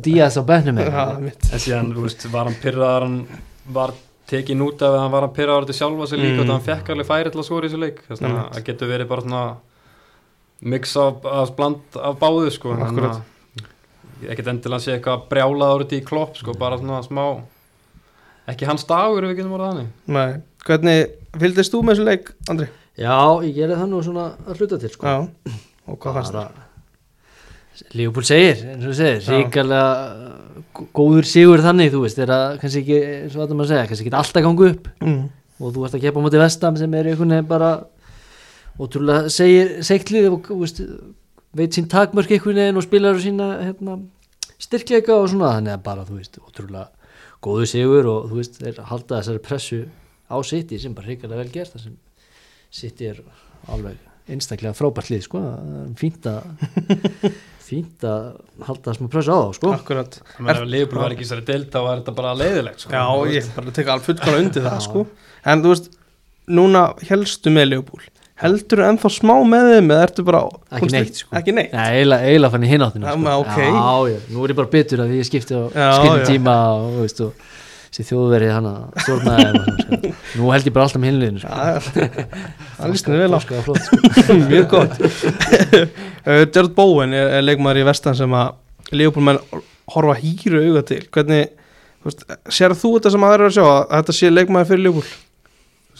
Díaz á bennum En síðan, þú veist, var hann pyrraðar hann var tekin út af að hann var hann pyrraðar til sjálfa sig líka Mm. og það hann fekk alveg færi til að skora í þessu leik. Þess að Einmitt. það getur verið bara svona mix af, af bland af báðu sko. Ekkert endilega sé eitthvað brjálaður út í klopp sko, bara svona smá ekki hans dagur ef við getum orðað þannig. Nei, hvernig fylgdist þú með þessu leik, Andri? já, ég gerði það nú svona að hluta til sko. Já, og hvað fannst það? Leopold segir, eins og þú segir ríkarlega góður sigur þannig þú veist, þeirra kannski ekki eins og þetta maður segja, kannski ekki alltaf gangu upp Mm. og þú ert að keppa á móti vestam sem er einhvern veginn bara ótrúlega segir seiktlið og veist, veit sín takmörk einhvern veginn og spilar sína hérna, styrkleika og svona þannig að bara þú veist, ótrúlega góðu sigur og þú veist, þeir halda þessari pressu á City sem bara ríkarlega vel gert það sem City er alveg einstaklega frábært lið sko, er fínt að <laughs> fínt að halda smá pressa á þá sko. akkurat Það meðan Liverpool var ekki í þessari deild þá var þetta bara leiðilegt sko. Já, ég bara teka alveg fullkvæmlega undir það Já. sko. En þú veist, núna helstu með Leopold Heldur þú ennþá smá með þeim eða ertu bara Ekki neitt, sko. Ekki neitt Nei, eiginlega, eiginlega fann ég hinn áttina Já, sko. ma- ok. já, já, nú er ég bara bitur að því ég skipti á Já, skinnum já. tíma og, þú veist, og þessi þjóðverið hana stjórnaði þeim og svona, sko. <laughs> nú held ég bara alltaf með hinliðinu sko. Já, Það líst mér vel á sko. <laughs> Mjög gott <laughs> uh, Jared Bowen er, er leikmaður í vestan sem að Leopold menn horfa hýru auga til Hvernig, þú veist, sér þú þetta sem aðra er að sjá að þetta sé leikmaður fyrir Leopold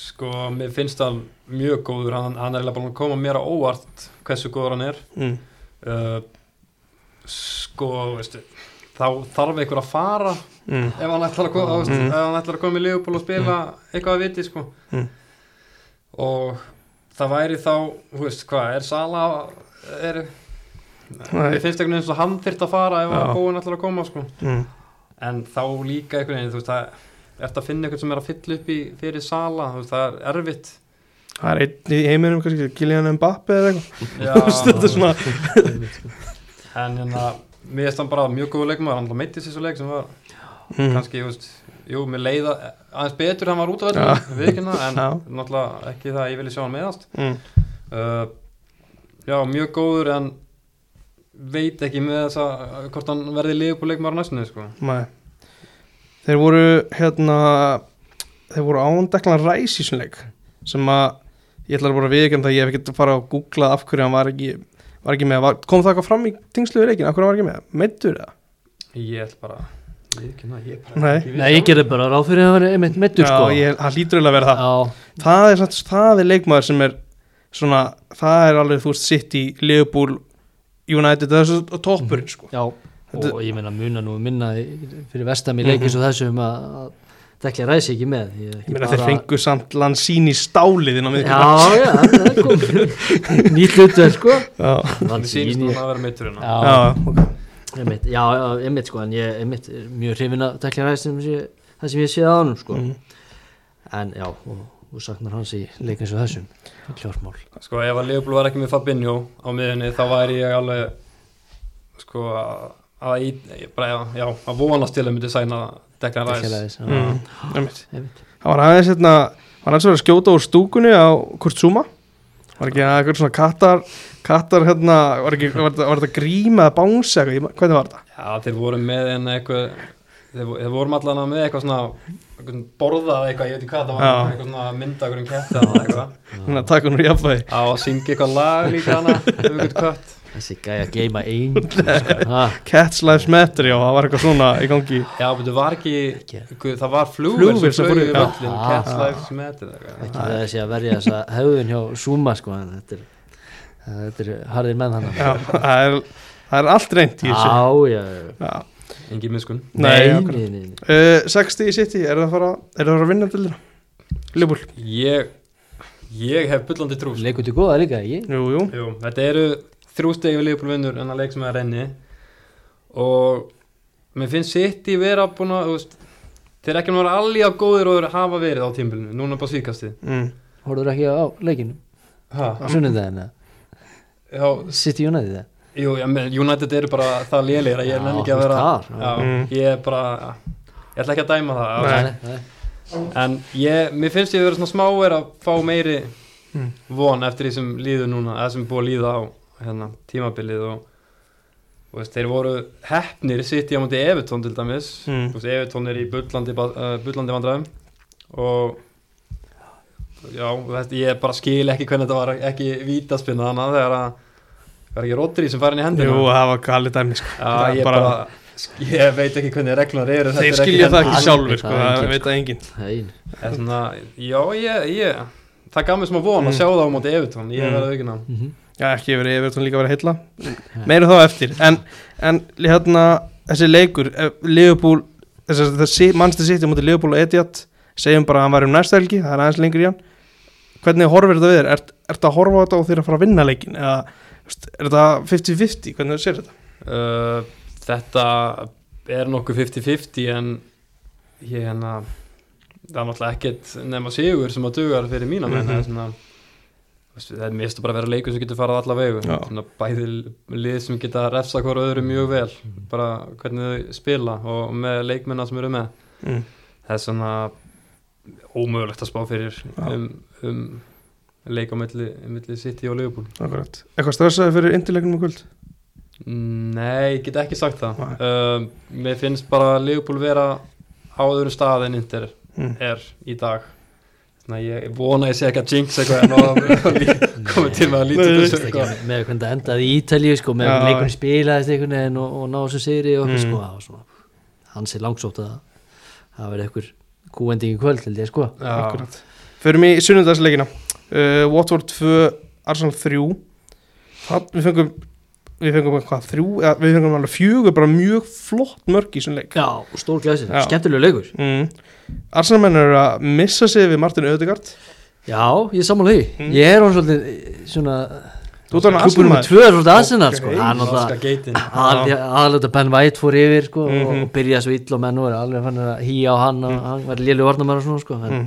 Sko, mér finnst það mjög góður hann, hann er bara að koma mér á óvart hversu góður hann er mm. uh, Sko, veistu þá þarf einhver að fara Mm. ef hann ætlar að koma, mm. Mm. ef hann ætlar að koma í Liverpool og spila eitthvað að viti sko. Mm. og það væri þá þú veist hvað, er Sala er, mér finnst einhvern veginn eins og hann þyrft að fara ef að bóin ætlar að koma sko. Mm. en þá líka einhvern veginn þú veist, það ert að finna einhvern sem er að fylla upp í fyrir Sala, þú veist, það er erfitt Það er einn í heiminum kannski Kylian Mbappe eða eitthvað <laughs> Þetta er svona en hérna mér finnst hann bara mjög góð leikmaður, hann meitti sér svo leik sem var mm. kannski, þú veist, jú, mér leiða aðeins betur hann var út af þetta viðkynna, en Já. náttúrulega ekki það að ég vilja sjá hann meðast Mm. uh, já, mjög góður en veit ekki með þess að hvort hann verði liðbúleikmaður næstunni, sko Nei. Þeir voru hérna þeir voru ándeklan ræs í þessum leik sem að ég ætla bara að viðkjönda að ég hef ekki að fara að googla af hverju hann var ekki, var ekki með var, kom það eitthvað fram í tengslu við leikin af hverju hann var ekki með, meittur það? ég ætla bara ég bara Nei. ekki Nei, ég gerði bara ráð fyrir að vera einmitt meittur Já, sko. ég, hann lítur eiginlega að vera það. Já, það er, það er leikmaður sem er svona, það er alveg þú veist City, Liverpool United, það er svo toppurinn sko. Já. Þetta- og ég meina muna nú minna í- fyrir vestam í Mhm. leikis og þessum að, að Dekli ræsi ekki með. Ég ekki ég meina þeir fengu samt Lanzini stálið inn á miðjum Já, já, það er komið <laughs> Nýtt hlutverk sko. Það að vera meittur hérna. Já, já, ok einmitt, já, einmitt sko en ég einmitt, er mjög hrifin að sem sé, það sem ég sé að honum sko. Mm. en já, og, og saknar hans í leikins og þessum klármál sko, ef að liðbúl var ekki með Fabinho á miðunni, þá væri ég alveg sko að að, í- bara, já, að vonast til að myndi sæna Rice ræsi mm. Það var aðeins hérna, var aðeins að skjóta úr stúkunni á Kurtzuma? Var ekki að eitthvað svona kattar, kattar hérna, var, ekki, var, var þetta gríma eða bánsi eitthvað, hvernig var þetta? Já, þeir voru með en eitthvað þeir, þeir vorum allan með eitthvað svona eitthvað borðað eitthvað, ég veit ekki hvað það var Já. eitthvað svona mynda okkur um eitthvað Hérna að taka hún úr jafnvægi á að syngja eitthvað lag líka hana <laughs> eitthvað kött þessi gæja geima ein <laughs> sko. Cats Lives Matter, já, það var eitthvað svona í gangi Já, betur var ekki, það var Flugvél sem flög fór í- já. völlin. Cats Lives Matter eitthvað. ekki þessi að verja þessa höfðun hjá Zuma sko en þetta er þetta er harðir menn hann Já, það er, það er allt reynd í þessu. Já, já, já. Engin miskun nei, nei, nei, nei, uh, 60 í City, er það að fara, er það að fara að vinna til þeirra? Ljúbúl, Ég, ég hef bullandi trú. Sko. leikur til góða líka, ekki? jú, jú. Jú, þetta eru þrjú stegi við Leopold vinnur en að leik sem er að renni. Og mér finnst City vera búin að þú veist, þeir ekki að vera alveg að góðir og hafa verið á tímbilinu, núna bara síkastið mm. Hóruður ekki á leikinu ha, á sunnudagina, já, City United eða? jú, ja, men United eru bara það lélegir að ég er Já, nefn ekki að vera já. já, ég er bara ég ætla ekki að dæma það Nei. nei, nei. en ég, mér finnst ég að vera svona smáir að fá meiri Mm. von eftir því sem líður núna eða sem er búið að líða á hérna, tímabilið og, og veist, þeir voru heppnir sitt í á múti Evertón til dæmis Mm. Evertón er í bullandi, uh, bullandi vandræðum og já, veist, ég bara skil ekki hvernig þetta var ekki vítaspinna þannig að þegar að það er ekki Rodri sem farin í hendina? Jú, það var galið dæmi sko. já, Það er ég bara- bara, ég veit ekki hvernig reglunar eru þetta Þeir er ekki skilja það ekki sjálfur, sko, það er það engin, veit það enginn Nei, Það er svona, já, ég, ég það gaf mér smá von að Mm. sjá það á móti Evertón ég Mm. verði aukina mhm. Já, ekki verið Evertón líka verið heilla. Meira þá eftir. En, en hérna, þessi leikur eh, Liverpool, þessi, mannstu sitt mútið Liverpool og Etihad segjum bara að hann var um næsta helgi, það er aðeins lengur í hann Hvernig horfir þetta við þér? Ert, ert að horfa þetta og þeir að fara að vinna leikin? Eða, er þetta 50-50? Hvernig sér þetta? uh, þetta er nokkuð 50-50 en ég hérna það er náttúrulega ekkert nema sigur sem að dugar fyrir mína menn Mhm. mm veist, það er bara að vera leikur sem getur farað alla vegu. Svona bæði lið sem geta refsa hvora öðru mjög vel bara hvernig þau spila og með leikmennar sem eru með mm. það er svona ómögulegt að spá fyrir um, um leik á milli, milli City og Liverpool. Akkurat. Eitthvað stressaði fyrir indilegnum og kvöld? Nei, ég get ekki sagt það. Um, Mér finnst bara Liverpool vera á öðru stað en Inter mm. er í dag. Þannig að ég vona að ég sé ekki að jinx eitthvað en að <laughs> <laughs> komið til með að Nei, þessu með, hvernig það endaði í Ítalíu sko, með hvernig leikunni spilaðist einhvern veginn og, og náðu svo sigri og Mm. mm. sko, hans er langsótt að það verði einhver kúending í kvöld held ég sko. Já. akkurat förum í sunnundagsleikina uh, Watford 2, Arsenal 3 það við fengum við fengum hvað þrjú, eða, við fengum alveg fjögur bara mjög flott mörg í svona leik. Já, stór glæsir, skemmtilegu leikur. Mm. Arsenal menn eru að missa sig við Martin Ödegard Já, ég er sammála því. Mm. Ég er hann svolítið eh, svona Klubunum með Arsenal-maður. tvö er svolítið Arsenal sko. Aðalega Ben White fór yfir sko Mhm. og, og byrjaði svo ill og menn og er alveg fann að hýja á hann og hann var lélu varnamæður og svona sko en mm.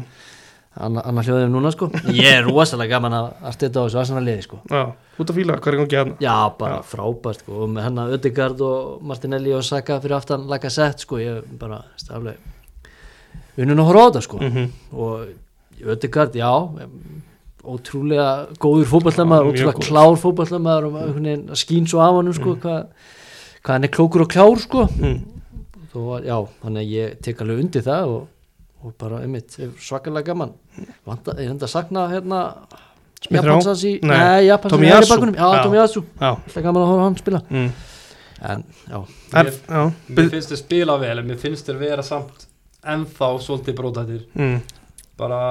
Annar anna hljóðum núna sko. <laughs> Ég er rosalega gaman að, styrta á þessu Arsenal liði sko. Já, út að fíla, hvað er gangi hérna? Já, bara frábært sko. Og með hennar Ödegard og Martinelli og Saka fyrir aftan Lacazette sko ég bara staflega unnun að horfa á þetta sko. Mm -hmm. og Ödegard, já ótrúlega góður mjög ótrúlega klár fótballtamaður og skín svo af honum sko hvað, hvað hann er klókur og klár sko. Mm. Þó, já, þannig að ég tek alveg undir það og, og bara einmitt er svakalega gaman Vanda, ég enda að sakna hérna? Japansans í, Tomiyasu. Tomiyasu, það er gaman að horfa á hann spila mm. en já, er, Mér- já Mér finnst þér spila vel en mér finnst þér vera samt ennþá svolítið brótættir mm. bara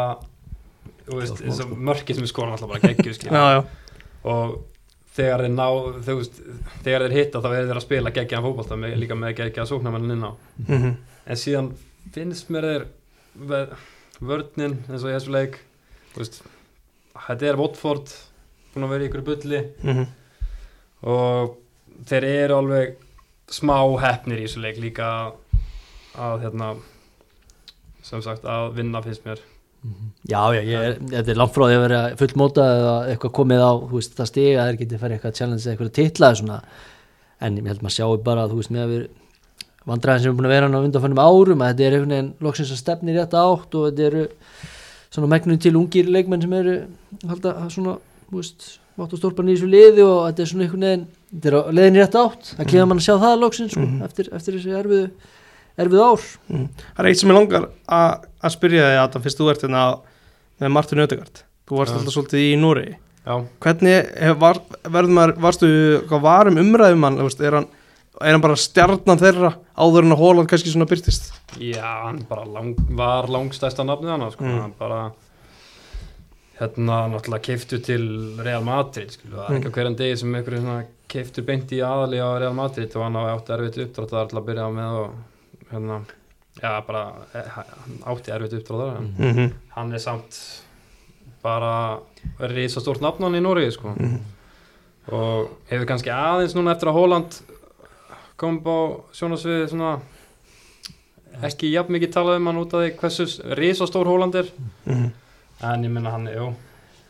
þú veist, sko. mörkið sem er skoran alltaf bara geggjur og þegar þeir ná þú veist, þegar þeir hitta þá er þeir að spila geggjaðan fótbolta með, líka með geggjaðan sóknarmennin inn á mm -hmm. en síðan finnst mér þeir ve- vörnin eins og í þessu leik. Þetta er Watford búin að vera í ykkur bulli. Mhm. og þeir eru alveg smá hefnir í þessu leik líka að, að hérna sem sagt að vinna finnst mér. Já, já, ég er, þetta er langt frá því að vera fullmóta eða eitthvað komið á veist, það stiga, þeir getið farið eitthvað challenge eða eitthvað titlaði svona. En ég held maður sjáu bara, þú veist, með að við vandræðin sem er búin að vera hann á undanfannum árum að þetta er einhvern veginn loksins að stefni í rétta átt og þetta eru svona megnum til ungir leikmenn sem eru halda svona, þú veist mátt og stórpan í þessu liði og þetta er svona einhvern veginn þetta er í rétta átt, það klíða mann að sjá það loksins sko, Mhm. eftir, eftir þessi erfiðu erfiðu ár. Mm. Það er eitt sem ég langar að að spyrja þig Adam, fyrst þú ert hérna með Martin Ödegard Þú varst Já. alltaf svolítið í Núri já, Hvernig var, verður maður, varstu hvað varum umræðum hann, er hann er hann bara stjarnan þeirra áður en að Hóland kannski svona byrtist já hann bara lang, var langstæsta nafnið hann sko. Mm. hann bara hérna náttúrulega keiftu til Real Madrid skilu. það er Mm. ekki á hverjan degi sem einhverju svona keiftu beint í aðali á Real Madrid og hann á átti erfitt uppdrátt að alltaf byrja með og hérna já bara hann átti erfitt uppdrátt en mm -hmm. hann er samt bara risa stórt nafn hann í Nóri sko. Mhm. og hefur kannski aðeins núna eftir að Hóland kom á sjónasviði svona ekki jafn mikið talað um hann út af því hversu risa stór Hóland er Mm en ég minna hann er, jú,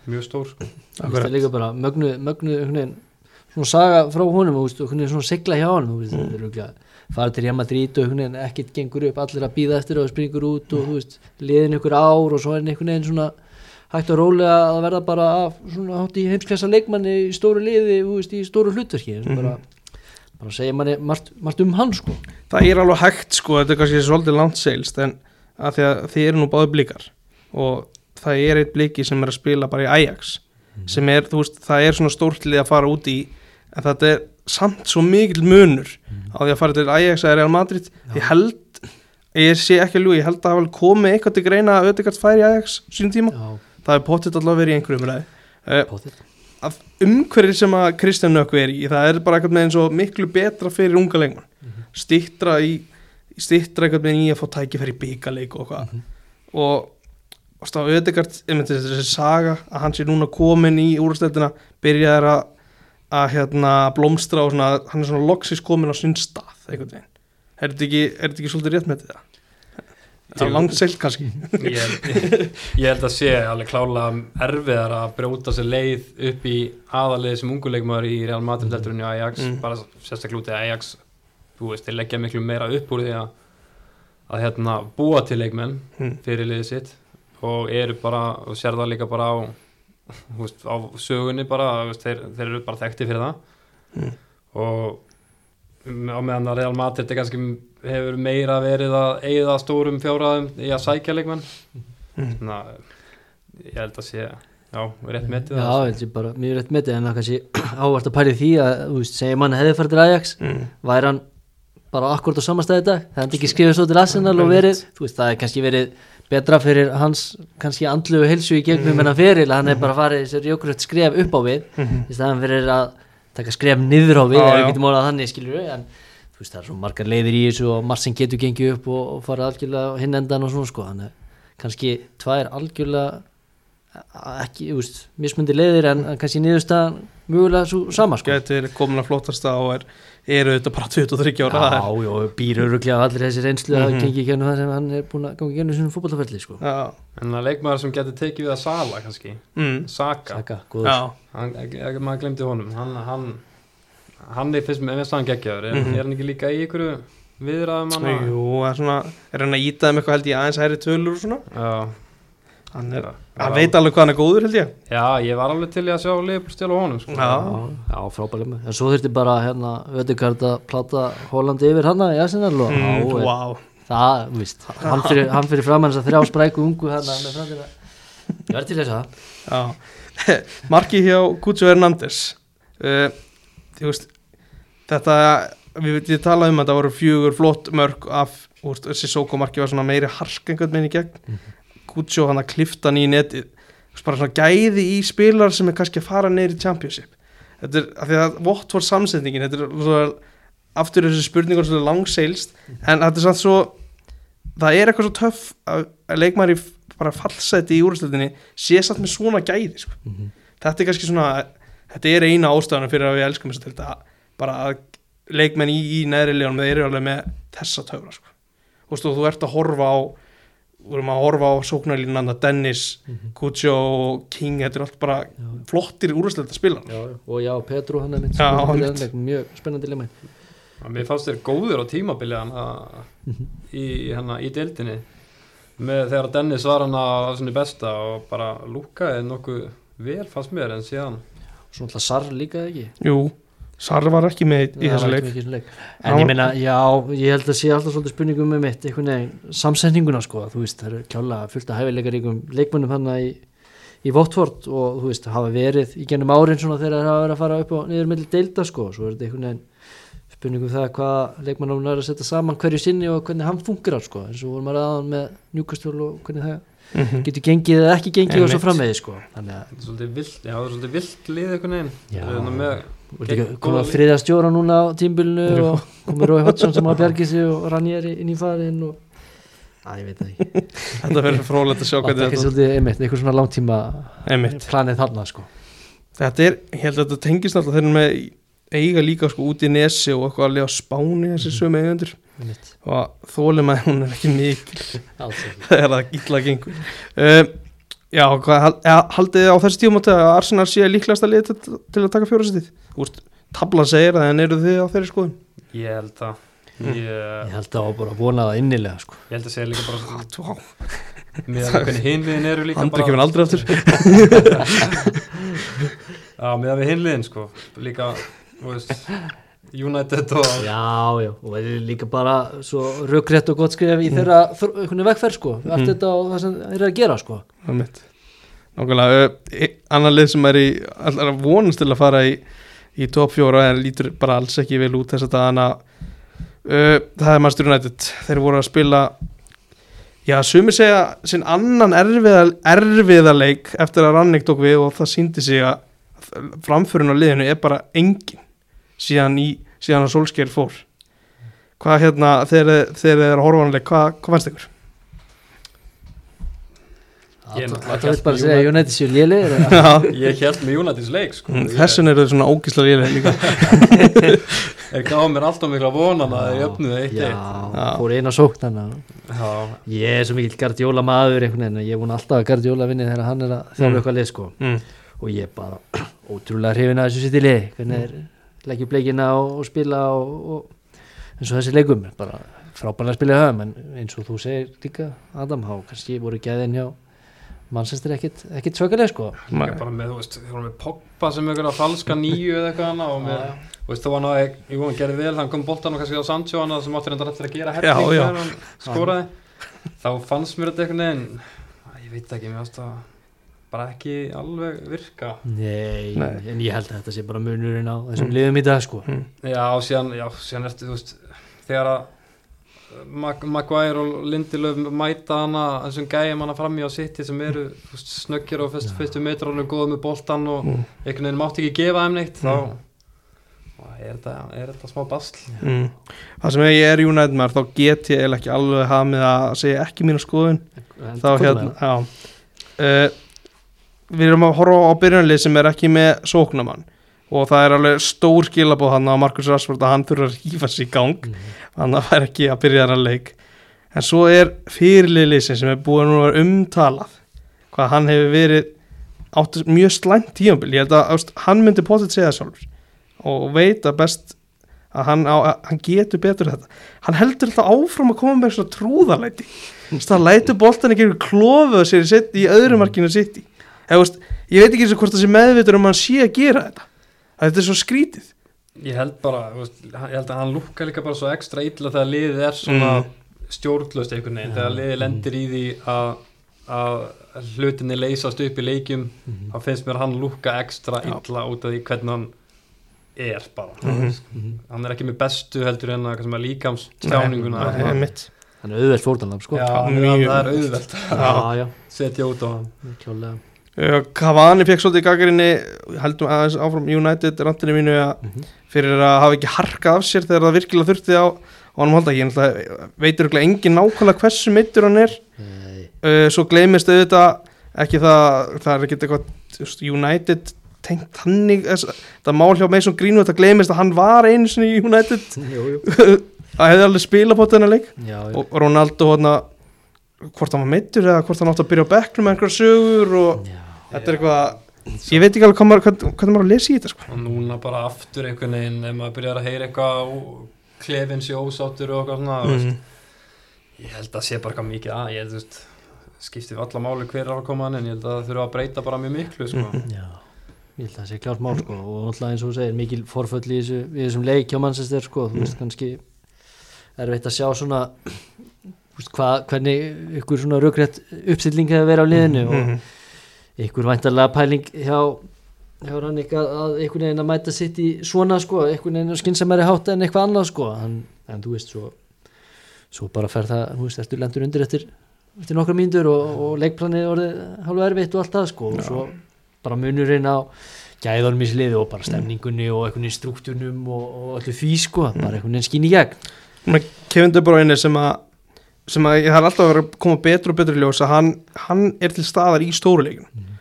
mjög stór það er líka bara mögnu, mögnu svona saga frá honum og svona sigla hjá honum þú veist, Mm. er farið til Real Madrid og ekkert gengur upp allir að býða eftir og springur út og þú veist, liðin ykkur ár og svo er hann einhvern veginn svona hægt og rólega að verða bara af svona hátt í heimsklessa leikmanni í stóru liði þú veist, í stóru hlutverki mm Mhm. bara, bara segja manni margt, margt um hann sko. Það er alveg hægt sko, þetta er kannski svolítið langt seilst en að því að þið eru nú báði blíkar og það er eitt blíki sem er að spila bara í Ajax sem er, þú veist, það er svona stórtlið að fara út í en þetta er samt svo mikill munur á því að fara til Ajax eða Real Madrid. Ég held, ég sé ekki að ljú ég held að hafa alveg komið eitthvað til greina að auðvitað færi Ajax sínum tíma, já, það er pottitt allavega verið í einhverjum umræði uh, potið að umhverfið sem að Kristján Nökku er í það er bara eitthvað með eins og miklu betra fyrir unga leikmann. Stittra í stittra eitthvað með í að fá tækifæri í byggarleik og hvað og og stáð Ödegard, einmitt þessi saga að hann sé núna komin í úrstættina byrjaði að að hérna blómstra og svona hann er svona loksis komin á sinn stað veginn. Er þetta ekki, er ekki svolítið rétt með þetta? Það er langt seilt kannski ég, ég, ég held að sé alveg klálega erfiðar að brjóta sér leið upp í aðalið sem unguleikmaður í Real Madrid heldur en í Ajax Mm. bara sérstaklega út í Ajax þú veist, þeir leggja miklu meira upp úr því að að hérna búa til leikmenn Mm. fyrir liðið sitt og eru bara, og sér það líka bara á þú veist, á sögunni bara veist, þeir, þeir eru bara þekkti fyrir það Mm. og á meðan að Real Madrid er kannski hefur meira verið að eigða stórum fjóraðum í að sækja leikmenn. Mm. Þannig að ég held að sé já, rétt metið Já, ég held ég bara mjög rétt metið en það kannski ávart að pæli því að, þú veist, segjum hann hefði farið til Ajax mm. væri hann bara akkurat á samastæði dag? Það hefði ekki skrifið svo til Arsenal og verið þú veist, það hefði kannski verið betra fyrir hans kannski andlu og hilsu í gegnum en hann fyrir, hann hefði bara farið sér jókurögt skref upp á við. Í staðan fyrir að taka skref niður á við Já, ef við getum orðað þannig við en veist það er svo margar leiðir í þessu og margt sem getur gengið upp og, og farið algjörlega á hinn endan og svona sko þannig að kannski tvær algjörlega ekki, þú veist, mismundi leiðir en, kannski niðurstaðan mögulega svo sama sko verið komin að flottasta og er, eru þetta bara 23 ára það Já, já, býr öruglega af allir þessi reynslu að Mhm. gengi í gennum það sem hann er búin að gangi í gennum svona fótballtaferli sko. er já, en að leikmaður sem getur tekið við að Sala kannski, mm. Saka Saka, góður já. hann, ekki, ekki, maður glemdi honum hann, hann, hann er fyrst með hann geggjaður er, Mhm. er hann ekki líka í ykkur viðræðum hann Jú, er svona er hann að íta þeim eitthvað held ég aðeins hæri tölur og svona já, hann, er, já, hann veit alveg hvað hann er góður held ég já, ég var alveg til að sjá Leopold stjála honum sko. Já. Já, frábælega með En svo þurfti bara hérna Ödegard að plata Hollandi yfir hana í Arsenal og mm, á, wow. það, þú veist hann fyrir, hann fyrir fram hans að þrjá spræku ungu hana með framtíða Ég verði til þess að Já. <laughs> Marki hjá Guccio Hernandez uh, þú veist þetta, við, við talaðum um að það voru fjögur flott mörg af, þessi Soko marki var svona meiri hark einhvern veginn í gegn Guccio hann að klifta hann í veist, bara svona gæði í spilar sem er kannski að fara neyri championship þetta er, af því að vott var samsetningin þetta er svona, aftur þessi spurningur svona langseilst, en þetta er samt svo það er eitthvað svo töff að, að leikmæri bara fallseti í úrslutinni sé satt með svona gæði sko. Mhm. þetta er kannski svona þetta er eina ástæðan fyrir að við elskum þess að bara að leikmenn í, í neðri legunum þeir eru alveg með þessa töfra sko. þú veist og þú ert að horfa á við erum að horfa á sóknarlínanda Dennis, Kutsjó og King þetta er allt bara Já. flottir úrslita spilar já, já. Og já, Petru hann er mitt Já, spennandi einmitt. leik, Mjög spennandi leikmann Já, Mér fannst þér góður á tímabili hann Mhm. í, hana, í deildinni með þegar Dennis var hann á sinni besta og bara lúkaði nokkuð vel fannst mér en síðan Svo náttúrulega Sarr líka ekki Jú, Sarr var ekki með í þessu leik leik. En ég var- meina, já, ég held að sé alltaf svolítið spurningum með mitt, einhvern veginn, samsetninguna sko, þú veist, það eru kjálega fullt af hæfileikaríkum leikmönnum hann í, í Votford og þú veist, hafa verið í gennum árin svona þegar það hafa verið að fara upp og niður milli deilda sko, svo er þetta einhvern veginn spurningum það hvað leikmannum er að setja saman hverju sinni og hvernig hann fungerar sko, eins og vorum að ræða með njúkastjól og hvernig það Mhm. getur gengið eða ekki gengið og svo framvegið sko, þannig að, þetta er svolítið vilt, já, það er svolítið vilt lið einhvern veginn Já. Við erum með, komið að þriðja stjóra núna á tímbilinu og komið Rói Hodgson sem að bjargi sig og Ranieri inn í farin og að ég veit það ekki. <laughs> Þetta verður frólægt að sjá það er hvernig þetta svolítið einmitt, einhver svona langtíma Einmitt. planið þarna sko. Þetta er, ég held að þetta tengist alltaf eru með eiga líka sko út í nesi og eitthvað að lifa á spáni þessi sömu eigendur. Einmitt, og þólum að hún er ekki mikil. Alls ekki. <laughs> Þegar það illa gengur. Uh, Já, hvað haldið þið á þessi tíumóti að Arsenal sé líklegast að liða til, til að taka fjórastið? Úst, tablan segir það en eru þið á þeirri skoðun? ég held að Mm. ég, ég held að bara vona það innilega sko ég held að segja líka bara Vá, með að hvernig hinliðin eru líka Andri kemur aldrei aftur <laughs> Já, með að við hinliðin sko líka, þú veist United og já, já, og það er líka bara svo rökrétt og gott skrif í þeirra þr- einhvern vegferð sko, allt Mm. þetta og það sem þeir eru að gera sko. Það er mitt Nákvæmlega, uh, annar lið sem er í allar að vonast til að fara í, í top fjóra en lítur bara alls ekki vel út þess að dagana. Uh, það er Master United. Þeir voru að spila já, sumir segja sinn annan erfiða, erfiða leik eftir að Rannik tók við og það síndi sig að framförin á liðinu er bara engin síðan, í, síðan að Solskjær fór. Hvað hérna þegar þeir eru að horfa á hann leik, hvað, hvað fannst ykkur? Ég Þetta vil bara segja United. Séu lélir Já, Ég held með Uniteds leik sko. Mm, þessin eru svona ógislega lélega líka. <laughs> Ég gaf mér alltaf mikla vonan að jöfnuðu eitt Já, eitt. Já. fór eina sókn þannig að Já, Ég er svo mikill Guardiola maður einhvern veginn Ég er búin alltaf að Guardiola vinni þegar hann er að þjálfa Mm. eitthvað lið sko. Mm. Og ég er bara ótrúlega hrifin að þessu sitt í lið Hvernig er leggjum bleikina og, og spila og, og eins og þessi leikum er bara frábærlega að spila í höfum en eins og þú segir líka Adam, þá kannski voru gæðin hjá mannsestir ekkit, ekkit svöggarlega sko. Ég er bara með, þú veist, við vorum með Pogba sem einhverja falska nýju eða eitthvað hana og með, þú veist, þá var hann að, ég vona, gerði vel, hann kom boltan og kannski á Sancho hana sem átti reynda eftir að gera já. þegar hann skoraði. Þá fannst mér þetta veginn Æ, ég veit ekki, mér fannst það bara ekki alveg virka. Nei, Nei. en ég held að þetta sé bara munurinn á þessum liðum í dag sko. Já, og síðan, já, síðan ertu, þú veist, þegar að Mag Maguire og Lindelöf mæta hana þessum gæjum hana frammi á City sem eru veist, snöggir og fyrst, fyrstu metrónum góð með boltan og Mm. einhvern veginn mátti ekki gefa þeim neitt þá þá er þetta, er þetta smá basl? Mm. Það sem ég er United maður þá get ég ekki alveg hafa með að segja ekki mínu skoðun. En þá hérna já. uh, við erum að horfa á byrjunlið sem er ekki með sóknamann og það er alveg stór skilabóð hann á Markus Rashford að hann þurfa að rífa sig í gang. Það. Mhm. þannig að það er ekki að byrja þennan leik. En svo er fyrirliðlýsin sem er búin að vera umtalað. Hvað hann hefur verið áttu mjög slæmt tímabil. Ég held að ást, hann myndi potið segja það sjálfur. Og veit að best að hann, á, hann getur betur þetta. Hann heldur alltaf áfram að koma með svona trúðalæti það lætur boltan ekki klófuð sér í, í öðru markinu sitt í Eða, veist, ég veit ekki eins og hvort það sé meðvitur um að hann sé að gera þetta að þetta er svo skrítið ég held bara, þú veist, ég held að hann lúkka líka bara svo ekstra illa þegar liðið er svona Mm. stjórnlöst einhvern veginn, Já. þegar liðið lendir í því að, að hlutinni leysast upp í leikjum Mhm. þá finnst mér hann lúkka ekstra illa út af því hvernig hann er bara Mhm. Mhm. hann er ekki með bestu heldur en að líkams tjáninguna Nei, nei, mitt. Hann er auðvelt fórtanlam sko það er auðvelt já, já, setja út á hann kjólega Cavani fekk svolítið gaggarinni heldum aðeins áfram United randinu mínu að Mhm. fyrir að hafa ekki harkað af sér þegar það virkilega þurfti á og hann halda. Ekki, ég veitur örugglega engin nákvæmlega hversu meittur hann er. Uh, svo gleymist auðvitað ekki það, það er ekki eitthvað United tengt hannig það mál hjá Mason Greenwood það gleymist að hann var einu sinni í United. <laughs> <laughs> Það hefði alveg spilað på þennan leik. Já, já, og Ronaldo hana, hvort hann var meittur eða hvort hann átti að byrja á bekknum með einhverja sögur og já. Þetta er eitthvað ég veit ekki alveg hvað maður, hvað, hvað maður að lesa í þetta sko. og núna bara aftur einhvern veginn ef maður byrjar að heyra eitthvað og klefin sé ósáttur og eitthvað svona mm. mm. ég held að sé bara eitthvað mikið að ég held veist skiptir við alla máli hver er að koma hann en ég held að það þurfa að breyta bara mjög miklu sko. Mhm. Já, ég held að það sé klárt mál sko og alltaf eins og þú segir mikil forföll í, þessu, í þessum leik hjá mannsestir sko þú veist kannski erfitt að sjá svona veist, hvað, hvernig ykkur svona raugrætt uppstilling hefur verið á liðinu og Mhm. Ykkur væntarlega pæling hjá hjá eitthvað að einhvern veginn að mæta sitt í svona sko, einhvern veginn að skynnsamari hátta en eitthvað annað sko. En, en þú veist svo svo bara fer það, þú veist, ertu lendur undir eftir, eftir nokkra mínútur og, og leikplanið orðið hálfa erfitt og allt það sko. Og Já. svo bara munurinn á gæðanum í sliði og bara stemningunni og einhvern veginn struktúrnum og, og öllu því sko, bara einhvern veginn skín í gegn. Kevin De Bruyne sem að sem að ég har alltaf verið að koma betur og betur í ljós að hann, hann er til staðar í stóruleikin mm.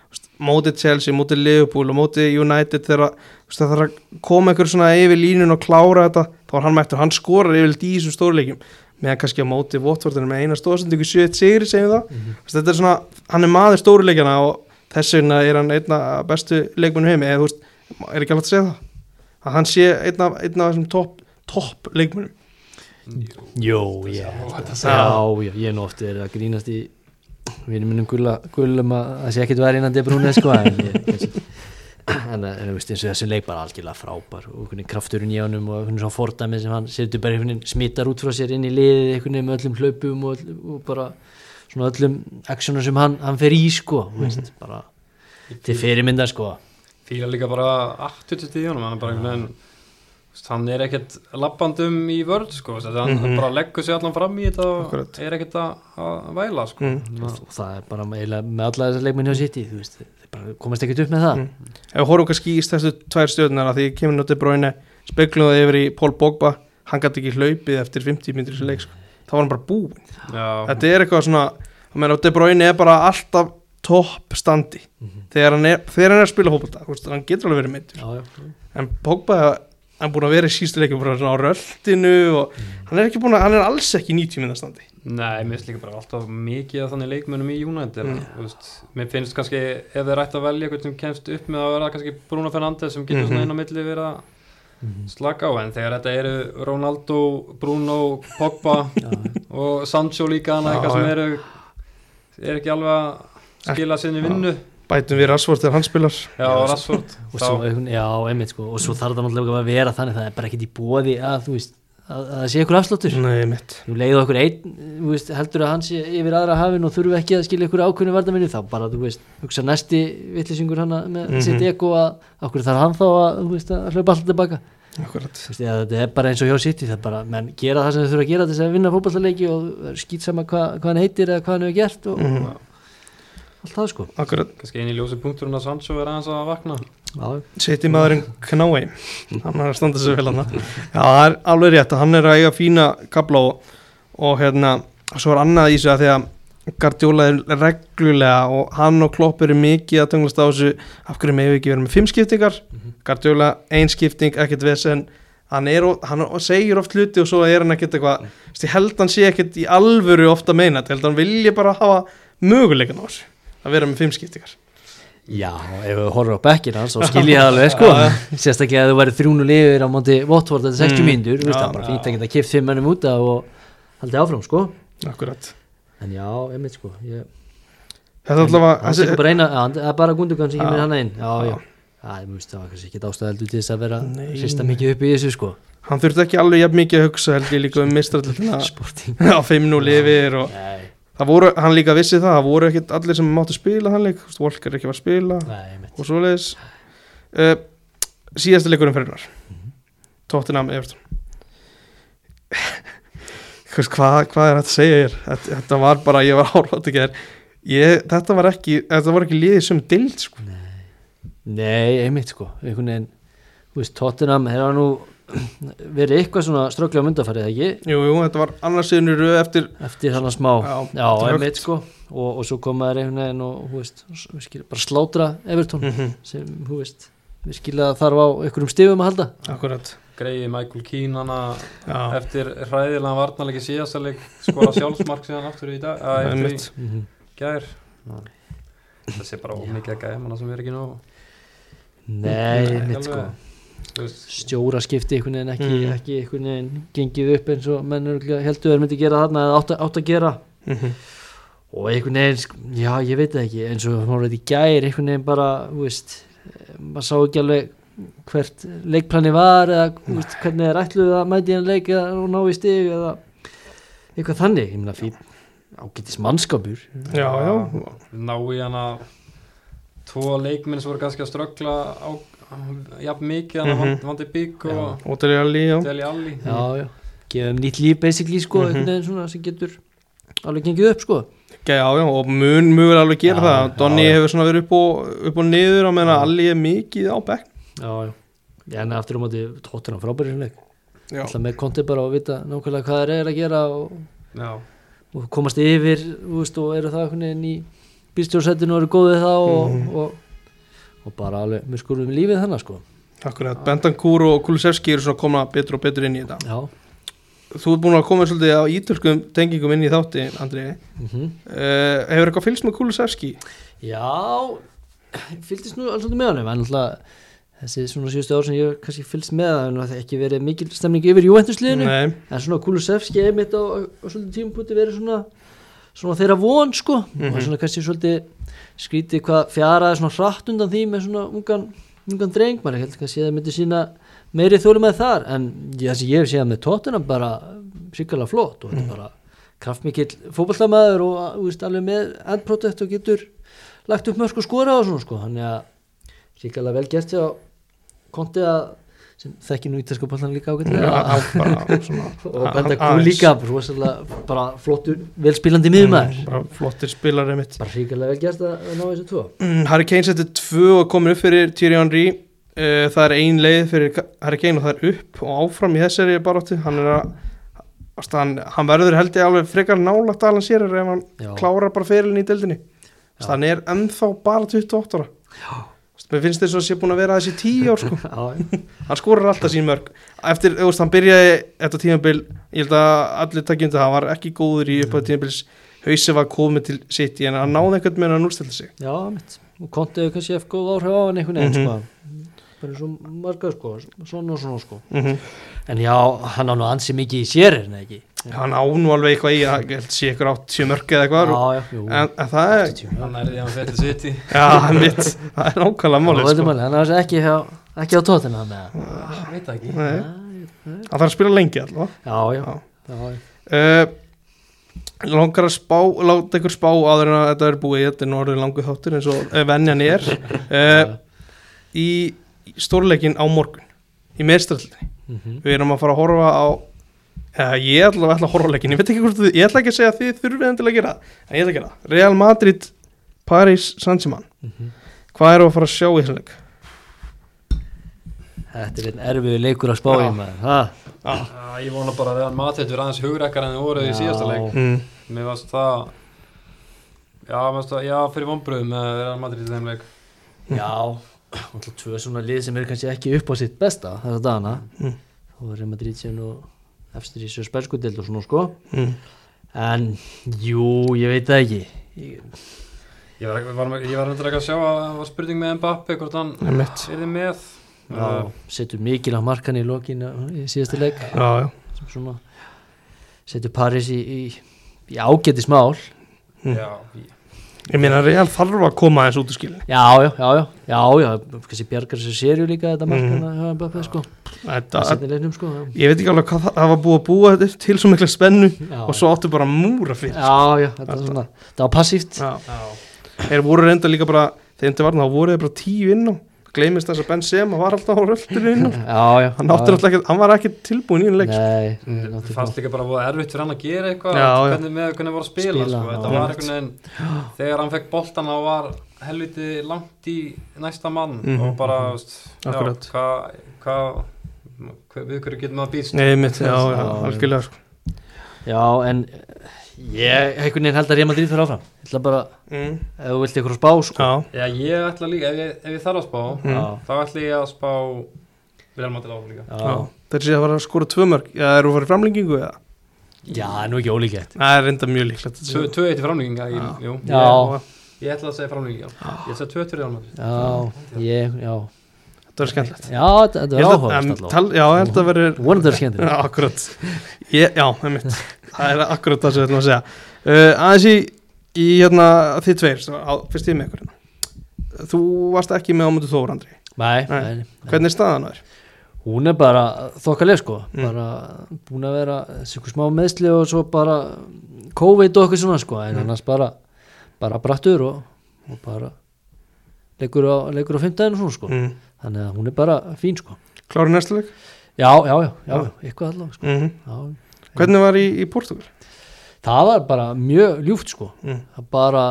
mótið Chelsea, mótið Liverpool og mótið United þegar það þarf að koma einhver svona yfir línun og klára þetta þá er hann mættur, hann skorar yfir í þessum stóruleikim meðan kannski á mótið Votvortinu með eina stóðsendingu 7 sigri segjum það. Mm -hmm. Þetta er svona, hann er maður stóruleikjana og þess vegna er hann einna bestu leikmennu heimi. Eða þú veist, er ekki alveg að segja það? Að hann sé einna, einna Jó, já, er já, ég er nú oft verið að grínast í vinum minnum gulla, gullum að það sé ekkert verið innan De Bruyne sko en ég, kannski, en, þú veist eins og þessi leik bara algjörlega frábær og hvernig krafturinn í honum og hvernig svona fordæmi sem hann setur bara veginn smittar út frá sér inn í liðið veginn með öllum hlaupum og, öll, og bara svona öllum actionum sem hann, hann fer í sko, þú veist, bara til fyrirmynda sko. fíla líka bara attitude í honum hann er bara einhvern veginn hann er ekkert lappandum í vörð sko, hann Mhm. bara leggur sig allan fram í þetta og Akkurat. er ekkert að, að væla sko. Mm. Ná, og það er bara með alla þessar leikmenn hjá City þú veist, þeir bara komast ekkert upp með það Mm. ef horfum kannski í þessu tvær stjórnar að því kemur notið bróinu speklum það yfir í Paul Pogba hann gæti ekki hlaupið eftir 50 minnir í þessu leik sko. þá var hann bara búinn já, þetta er eitthvað svona, að meina De Bruyne er bara alltaf topp standi Mhm. þegar hann er, þegar hann er að spila fótbolta þú veist, hann getur alveg verið já, en Pogba hann er búin að vera í sístu leikum bara svona á röldinu og hann er ekki búin að, hann er alls ekki í 90 minna standi Nei, mér finnst líka bara alltaf mikið af þannig leikmönnum í United Mm. mm. veist, Mér finnst kannski ef þeir ætti að velja hvern sem kemst upp með að vera kannski Bruno Fernandes sem getur Mhm. svona inn á milli verið að Mhm. slaka á en þegar þetta eru Ronaldo, Bruno, Pogba <laughs> og Sancho líka hana Já, eitthvað sem eru er ekki alveg að skila sinni vinnu bætum við Rashford þegar hann spilar. Já, einhvern- já, einmitt sko. Og svo þarf það náttúrulega að vera þannig það er bara ekkert í bóði að þú veist að, að það sé ykkur afsláttur. Nei mitt þú leiðu okkur einn, þú veist, heldur að hann sé yfir aðra hafin og þurfu ekki að skilja ykkur ákveðinu vardaminni þá bara, þú veist, hugsa næsti vittlisingur hann með Mhm. sitt ego að okkur þarf hann þá að, þú veist, að hlaupa alltaf tilbaka? Akkurat. Þú veist, eða, þetta er bara eins og hjá City það er bara, menn gera það sem þau þurfa að gera til þess að vinna fótballaleiki og skýt sama hva, hvað hann heitir eða hvað hann hefur gert og Mhm. Allt það sko. Akkurat. Kannski eini ljósi punkturinn að Sancho er aðeins að vakna. Já, Seti maðurinn Knái hann er að standa sig vel hann já það er alveg rétt að hann er að eiga fína kabla og, og hérna svo er annað í þessu að því að Guardiola er reglulega og hann og Klopp eru mikið að tunglast á þessu. Af hverju með ekki verið með fimm skiptingar? Mhm. Guardiola ein skipting, ekkert vesen. Hann, er, hann segir oft hluti og svo er hann ekkert eitthvað. Held hann sé ekkert í alvöru ofta meina held hann vilji bara hafa möguleikan á þessu að vera með fimm skiptingar já, ef við horfum á bekkin hans þá skil ég það alveg sko. <laughs> Sérstaklega að þú væri þrjúnu lifir á móti Votvort þetta 60 Mm. mínútur, þú veist Já, það er bara fínt að geta kipt fimm mennum út af og haldið áfram sko. Akkurat. En já, einmitt sko ég, þetta er allavega það er bara Gundogan sem kemur hann einn já, Já. ég það var kannski ekki ástæðaldur til þess að vera nei. mikið upp í þessu sko. Hann þurfti ekki alveg jafn mikið að hugsa held ég líka um <laughs> sporting. Á 5-0 yfir og nei, það voru, hann líka vissi það, það voru ekkit allir sem máttu spila hann leik, Volker er ekki var að spila nei, og svoleiðis. Uh, síðasti leikurinn fyrir hennar Mhm. Tottenham Everton. <laughs> Hvað, hvað er þetta að segja hér þetta, þetta var bara, ég var árátt ekki ég, þetta var ekki, þetta var ekki liðið sem dild sko. Nei, einmitt sko. Einhvern veginn, þú veist, Tottenham hefur nú verið eitthvað svona strögglega myndafarið, ekki? jú, jú, þetta var annars síðan í röð eftir Eftir þannig smá, Já, já, einmitt sko. Og, og svo komaður einhvern veginn og, þú veist, s- skil, bara slátra Everton mm sem, þú veist, við skilja þarf á einhverjum stifum að halda. Akkurat. Greiði Michael Keane hana já, eftir hræðilega varnarleiki síðastaleg skora <laughs> sjálfsmark síðan aftur í dag að eftir í mm -hmm. gær það sé bara ómikið að manna sem er ekki nóg. Nei, Nei, einmitt sko stjóra skipti einhvern veginn ekki, Mm. ekki einhvern veginn gengið upp eins og menn örugglega heldur þeir myndi gera þarna eða átt, að- átt að gera. Mm og einhvern veginn, já ég veit ekki eins og maður veit í gær einhvern veginn bara, veist maður sá ekki alveg hvert leikplani var eða veist, hvernig er ætluð að mæti hann leik eða og ná í stig eða eitthvað þannig, ég meina fyrir ágætis mannskapur. Já, já, ná í hana tvo leikminn sem voru kannski að ströggla á jafn mikið hana Mhm. mm Vandi Bík og og að Deli Alli já, já, gefum nýtt líf basically sko, Mhm. einhvern veginn svona sem getur alveg gengið upp sko Já, já, og mun mjög alveg gera Já, það já. hefur svona verið upp og, upp og niður og meðan. Alli er mikið á bekk já, já, en aftur á móti tóttina frábæri sem leik Já, alltaf með konti bara og vita nákvæmlega hvað þeir eru að gera og, já, og komast yfir þú veist, og eru það í bílstjórnsættinu og eru góðið þá og, Mhm. og, og bara alveg mjög skurðum lífið þannig sko. Akkurat, Bentancur og Kulusevski eru svona koma betur og betur inn í þetta. Já, Þú ert búin að koma svolítið á ítölskum tengingum inn í þátti, Andri. Mm uh, Hefur eitthvað fylgst með Kulusevski? já ég fylgdist nú alls svolítið með honum. En alltaf þessi svona síðustu ár sem ég kannski fylgst með það en það ekki verið mikil stemning yfir Juventusliðinu. Nei, en svona Kulusevski er mitt á, á svolítið tímapunkti verið svona svona þeirra von sko. Mhm. og svona kannski svolítið skrítið hvað fjaraði svona hratt undan því með svona ungan, ungan dreng. Maður held kannski að það myndi sína meiri þólu með þar. En ég- ég hef séð með tóttina bara sýkala flott og þetta er bara kraftmikill fótballtamaður og veist, alveg með endprotect og getur lagt upp mörg og skora og svona sko. Hann er að sýkala vel gert sér á konti að sem þekki nú ítalska boltan líka já, svona <laughs> og benda aðeins. líka bara flottur velspilandi miðumæður Mm, Bara flottir spilari mitt bara hríkilega vel gert að að ná þessu tvo. Mm, Harry Kane setur tvö og komin upp fyrir Thierry Henry. Uh, Það er ein leið fyrir Harry Kane og það er upp og áfram í þessari baróttu Hann er að Hann, hann verður held ég alveg frekar nálagt að hann sér ef hann Já. klárar bara ferilin í deildinni. Já. hann er ennþá bara 28 ára mér finnst þess að sé búin að vera þessi 10 ár sko. <laughs> hann skorar alltaf sín mörg eftir, þú veist, hann byrjaði þetta tímabil ég held að allir takkjum þetta hann var ekki góður í upphæðu tímabils. Hausi var komið til sitt en hann náði einhvern með að núrstilla sig. Já, mitt. Og kontið kannski eftir góð áhrif á hann einhvern veginn Mhm. sko bara svo margar sko svona og svona sko. Mm en já, hann á nú ansi mikið í sér er hann ekki? Hann á nú alveg eitthvað í að sé ykkur átt sjö mörg eða eitthvað. Já, já, en, en það er 80, já. Hann er því að hann fyrir sitt í já, mitt, það er nákvæmlega málið sko. hann er ekki ekki á tóttina með Ég veit það ekki. Hann þarf að spila lengi allavega já, já, Já. uh, langar að spá láta ykkur spá áður en að þetta er búið. Þetta er nú orðið langu þáttur eins og eh, venjan er. Uh, <laughs> í stórleikin á morgun í meðströldinni Mhm. við erum að fara að horfa á uh, ég ætla, ætla að horfa á leikin ég veit ekki hvort þið, ég ætla ekki að segja að þið þurfið endilega að gera en ég ætla að gera Real Madrid, Paris, Saint-Germain Mhm. hvað eru að fara að sjá í þessum leik? Þetta er einn erfiður leikur að spá í Já. maður ha? Ah. Já, Ég vona bara að Real Madrid verið aðeins hugrekkar en þið voruð í síðasta leik Mm. Mér varst það Já, mér varst það, já, fyrir vonbröðum með Real Madrid í þeim leik Já, tvö svona lið sem eru kannski ekki upp á sitt besta þessa dagana Mm. Þá er Real Madrid sem nú efstir í sér spelskudild og svona sko Mm. En, jú, ég veit það ekki ég, Ég var, var, ég var reyndar ekki að sjá að það var spurning með Mbappe hvort hann Einmitt. er þið með Já, setur mikil á markan í lokin í já, já. sem svona setur Paris í, í, í ágætis mál Mm. Já, ég- ég meina Real þarf að koma aðeins út úr skilni Já, já, já, já, já, kannski bjargar þessu sériu líka þetta markan að hafa Mbappe sko. Þetta, leiknum sko ég veit ekki alveg hvað það, það var búið að búa þetta til svo mikla spennu Já. og svo áttu bara múra fyrir Já, já, þetta er svona, það var passíft. Já. já, þeir voru reynda líka bara þegar þetta var þá voru þeir bara tíu inn á gleymist þess að Ben Sema var alltaf á <laughs> Já, já hann, átti náttúrulega ekki, hann var ekki tilbúin í einn leik. Nei, Mm, hann átti fannst líka bara voða erfitt fyrir hann að gera eitthvað Já, já. hvernig með hvernig voru að spila, Spila, sko. já. þetta var einhvern veginn þegar hann fekk boltan þá var helviti langt í næsta mann Mhm. og bara veist, já, Akkurat. hvað hva, hva, við hverju getum maður býst Nei, mitt, já, já, Já, algjörlega sko. Já, en ég, einhvern veginn held að Real Madrid fyrir áfram. Ég ætla bara, mm. ef þú vilt ykkur spá sko. Já, já, ég ætla líka, ef ég, ef ég þarf að spá Mm. Þá ætla ég að spá Real Madrid áfram líka. Já, já. þeir sé að fara að skora tvö mörg já, eru fara í framlengingu eða? já, það er nú ekki ólíkett það er reynda mjög líklegt. Tvö- tvö eitt í framlenginga ég- jú. Já. ég ætla að segja framlenginga ég ætla að tvö til Real Madrid. Já, ég, já. Þetta er skemmtilegt. Já, þetta þetta Ég er held að- áhugavert em, allavega tal- já, ég held að verður Vonandi er skemmtilegt. Já, akkurat. Ég, Já, einmitt Það er akkurat það sem við ætlum að segja uh, Aðeins í, í hérna, þið tveir á, Fyrst ég með ykkur hérna Þú varst ekki með ámöndu Þór, Andri Nei, Nei. nei. Hvernig er staðan þær? Hún er bara þokkaleg sko Mm. bara búin að vera þessi ykkur smá meðsli og svo bara COVID og okkur svona sko en Mm. annars bara bara brattur og, og bara leikur á, leikur á fimmtæðinu svona sko Mm. þannig að hún er bara fín sko Klári næsta leik? Já, já, já, já, Já. eitthvað allavega sko Mm já. Hvernig var í, í Portugal? Það var bara mjög ljúft sko Mm. það bara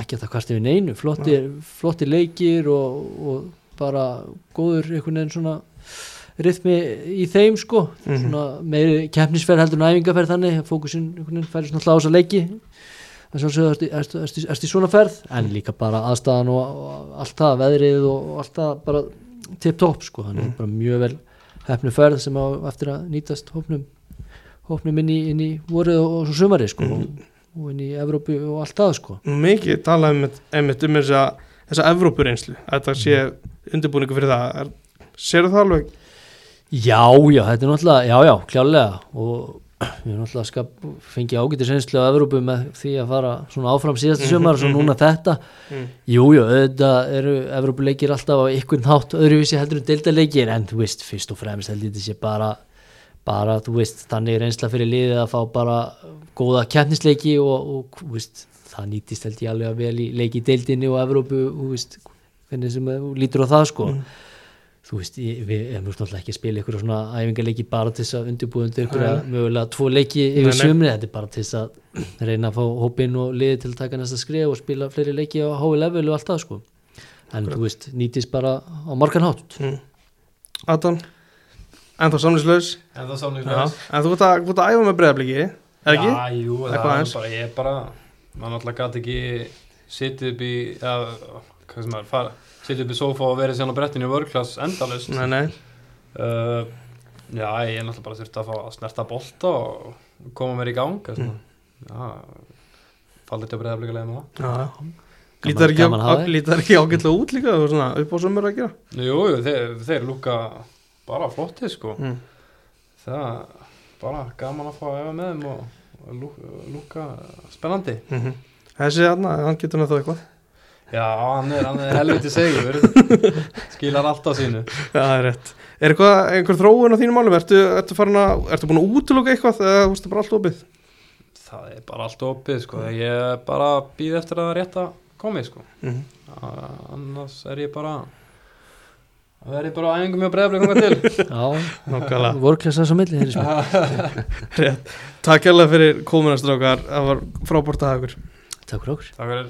ekki að það kvart yfir neinu flottir, flottir leikir og, og bara góður einhvern veginn svona rithmi í þeim sko Mhm. svona meiri keppnisferð heldur en æfingaferð þannig fókusin einhvern veginn færi svona þessa leiki þess að ertu, ertu, ertu, ertu í svona ferð en líka bara aðstæðan og, og allt það veðrið og, allt það bara tip-top sko þannig Mhm. bara mjög vel hefnu ferð sem á eftir að nýtast hópnum hópnum inn í, inn í vorið og, og sumari sko Mhm. og, og inn í Evrópu og allt það sko Mikið talaði einmitt, um þessa þessa Evrópureynslu að þetta sé undirbúningu fyrir það er, Serðu það alveg? Já, já, þetta er náttúrulega, já, já, klálega og <clears throat> við erum náttúrulega skap, fengið ágætið reynslu á Evrópu með því að fara svona áfram síðasta Mhm, sumar og svo mhm. núna þetta Mm. Jú, jú, auðvitað eru Evrópuleikir alltaf á einhvern hátt öðruvísi heldur en deildaleikir en þú veist, fyrst og fremst held ég þetta sé bara bara, þú veist, þannig reynsla fyrir liðið að fá bara góða keppnisleiki og, og veist, það nýtist held ég alveg að vel í leiki deildinni og Evrópu, þú veist, hvernig sem lítur á það sko Mm. þú veist, ég, við erum náttúrulega ekki að spila ykkur svona æfingarleiki bara til þess að undirbúða undir ykkur mögulega tvo leiki yfir nei. sumri, þetta er bara til þess að reyna að fá hópinn og liðið til að taka næsta skrif og spila fleiri leiki á hái level og allt það sko en þú veist, nýtist bara á margan hátt Mm. Adam? En þá samlýslaus? en sáum Já. En þú ert að, þú ert að æfa með breyðabliki, er ekki? Já, jú, það er aðeins. bara, ég er bara maður náttúrulega gæti ekki sitið upp í ja, hvað sem er, fara, sitið upp í sofa og verið síðan á brettinu í vörklass endalust Nei, nei, uh, já, ég er náttúrulega bara þurft að fá að snerta bolta og koma mér í gang mm. já, fallið til að breyða blíka leið með það já, já Lítar ekki, að ágætlega út líka og svona upp á sömur að gera jú, jú, þeir, þeir lúka bara flottið sko. Mm. það bara gaman að fá að efa með þeim og, og lú, lúka spennandi. Mm Þessi hann, hann getur náttúrulega eitthvað. Já, hann er, hann er helviti segur. <laughs> Skilar allt á sínu. Já, það er rétt. Er eitthvað, einhver þróun á þínum málum? Ertu, ertu að, ertu búin að útiloka eitthvað eða veist bara allt opið? það er bara allt opið sko. Ég er bara að býða eftir að rétta komi sko. Mm A- annars er ég bara það er ég bara á æfingum mjög breyðaflega koma til. <laughs> Já, Nákvæmlega. Vorklessa svo milli <laughs> Takk hérlega fyrir komunastrákar Það var frábært að hafa ykkur. Takk fyrir okkur. Takk fyrir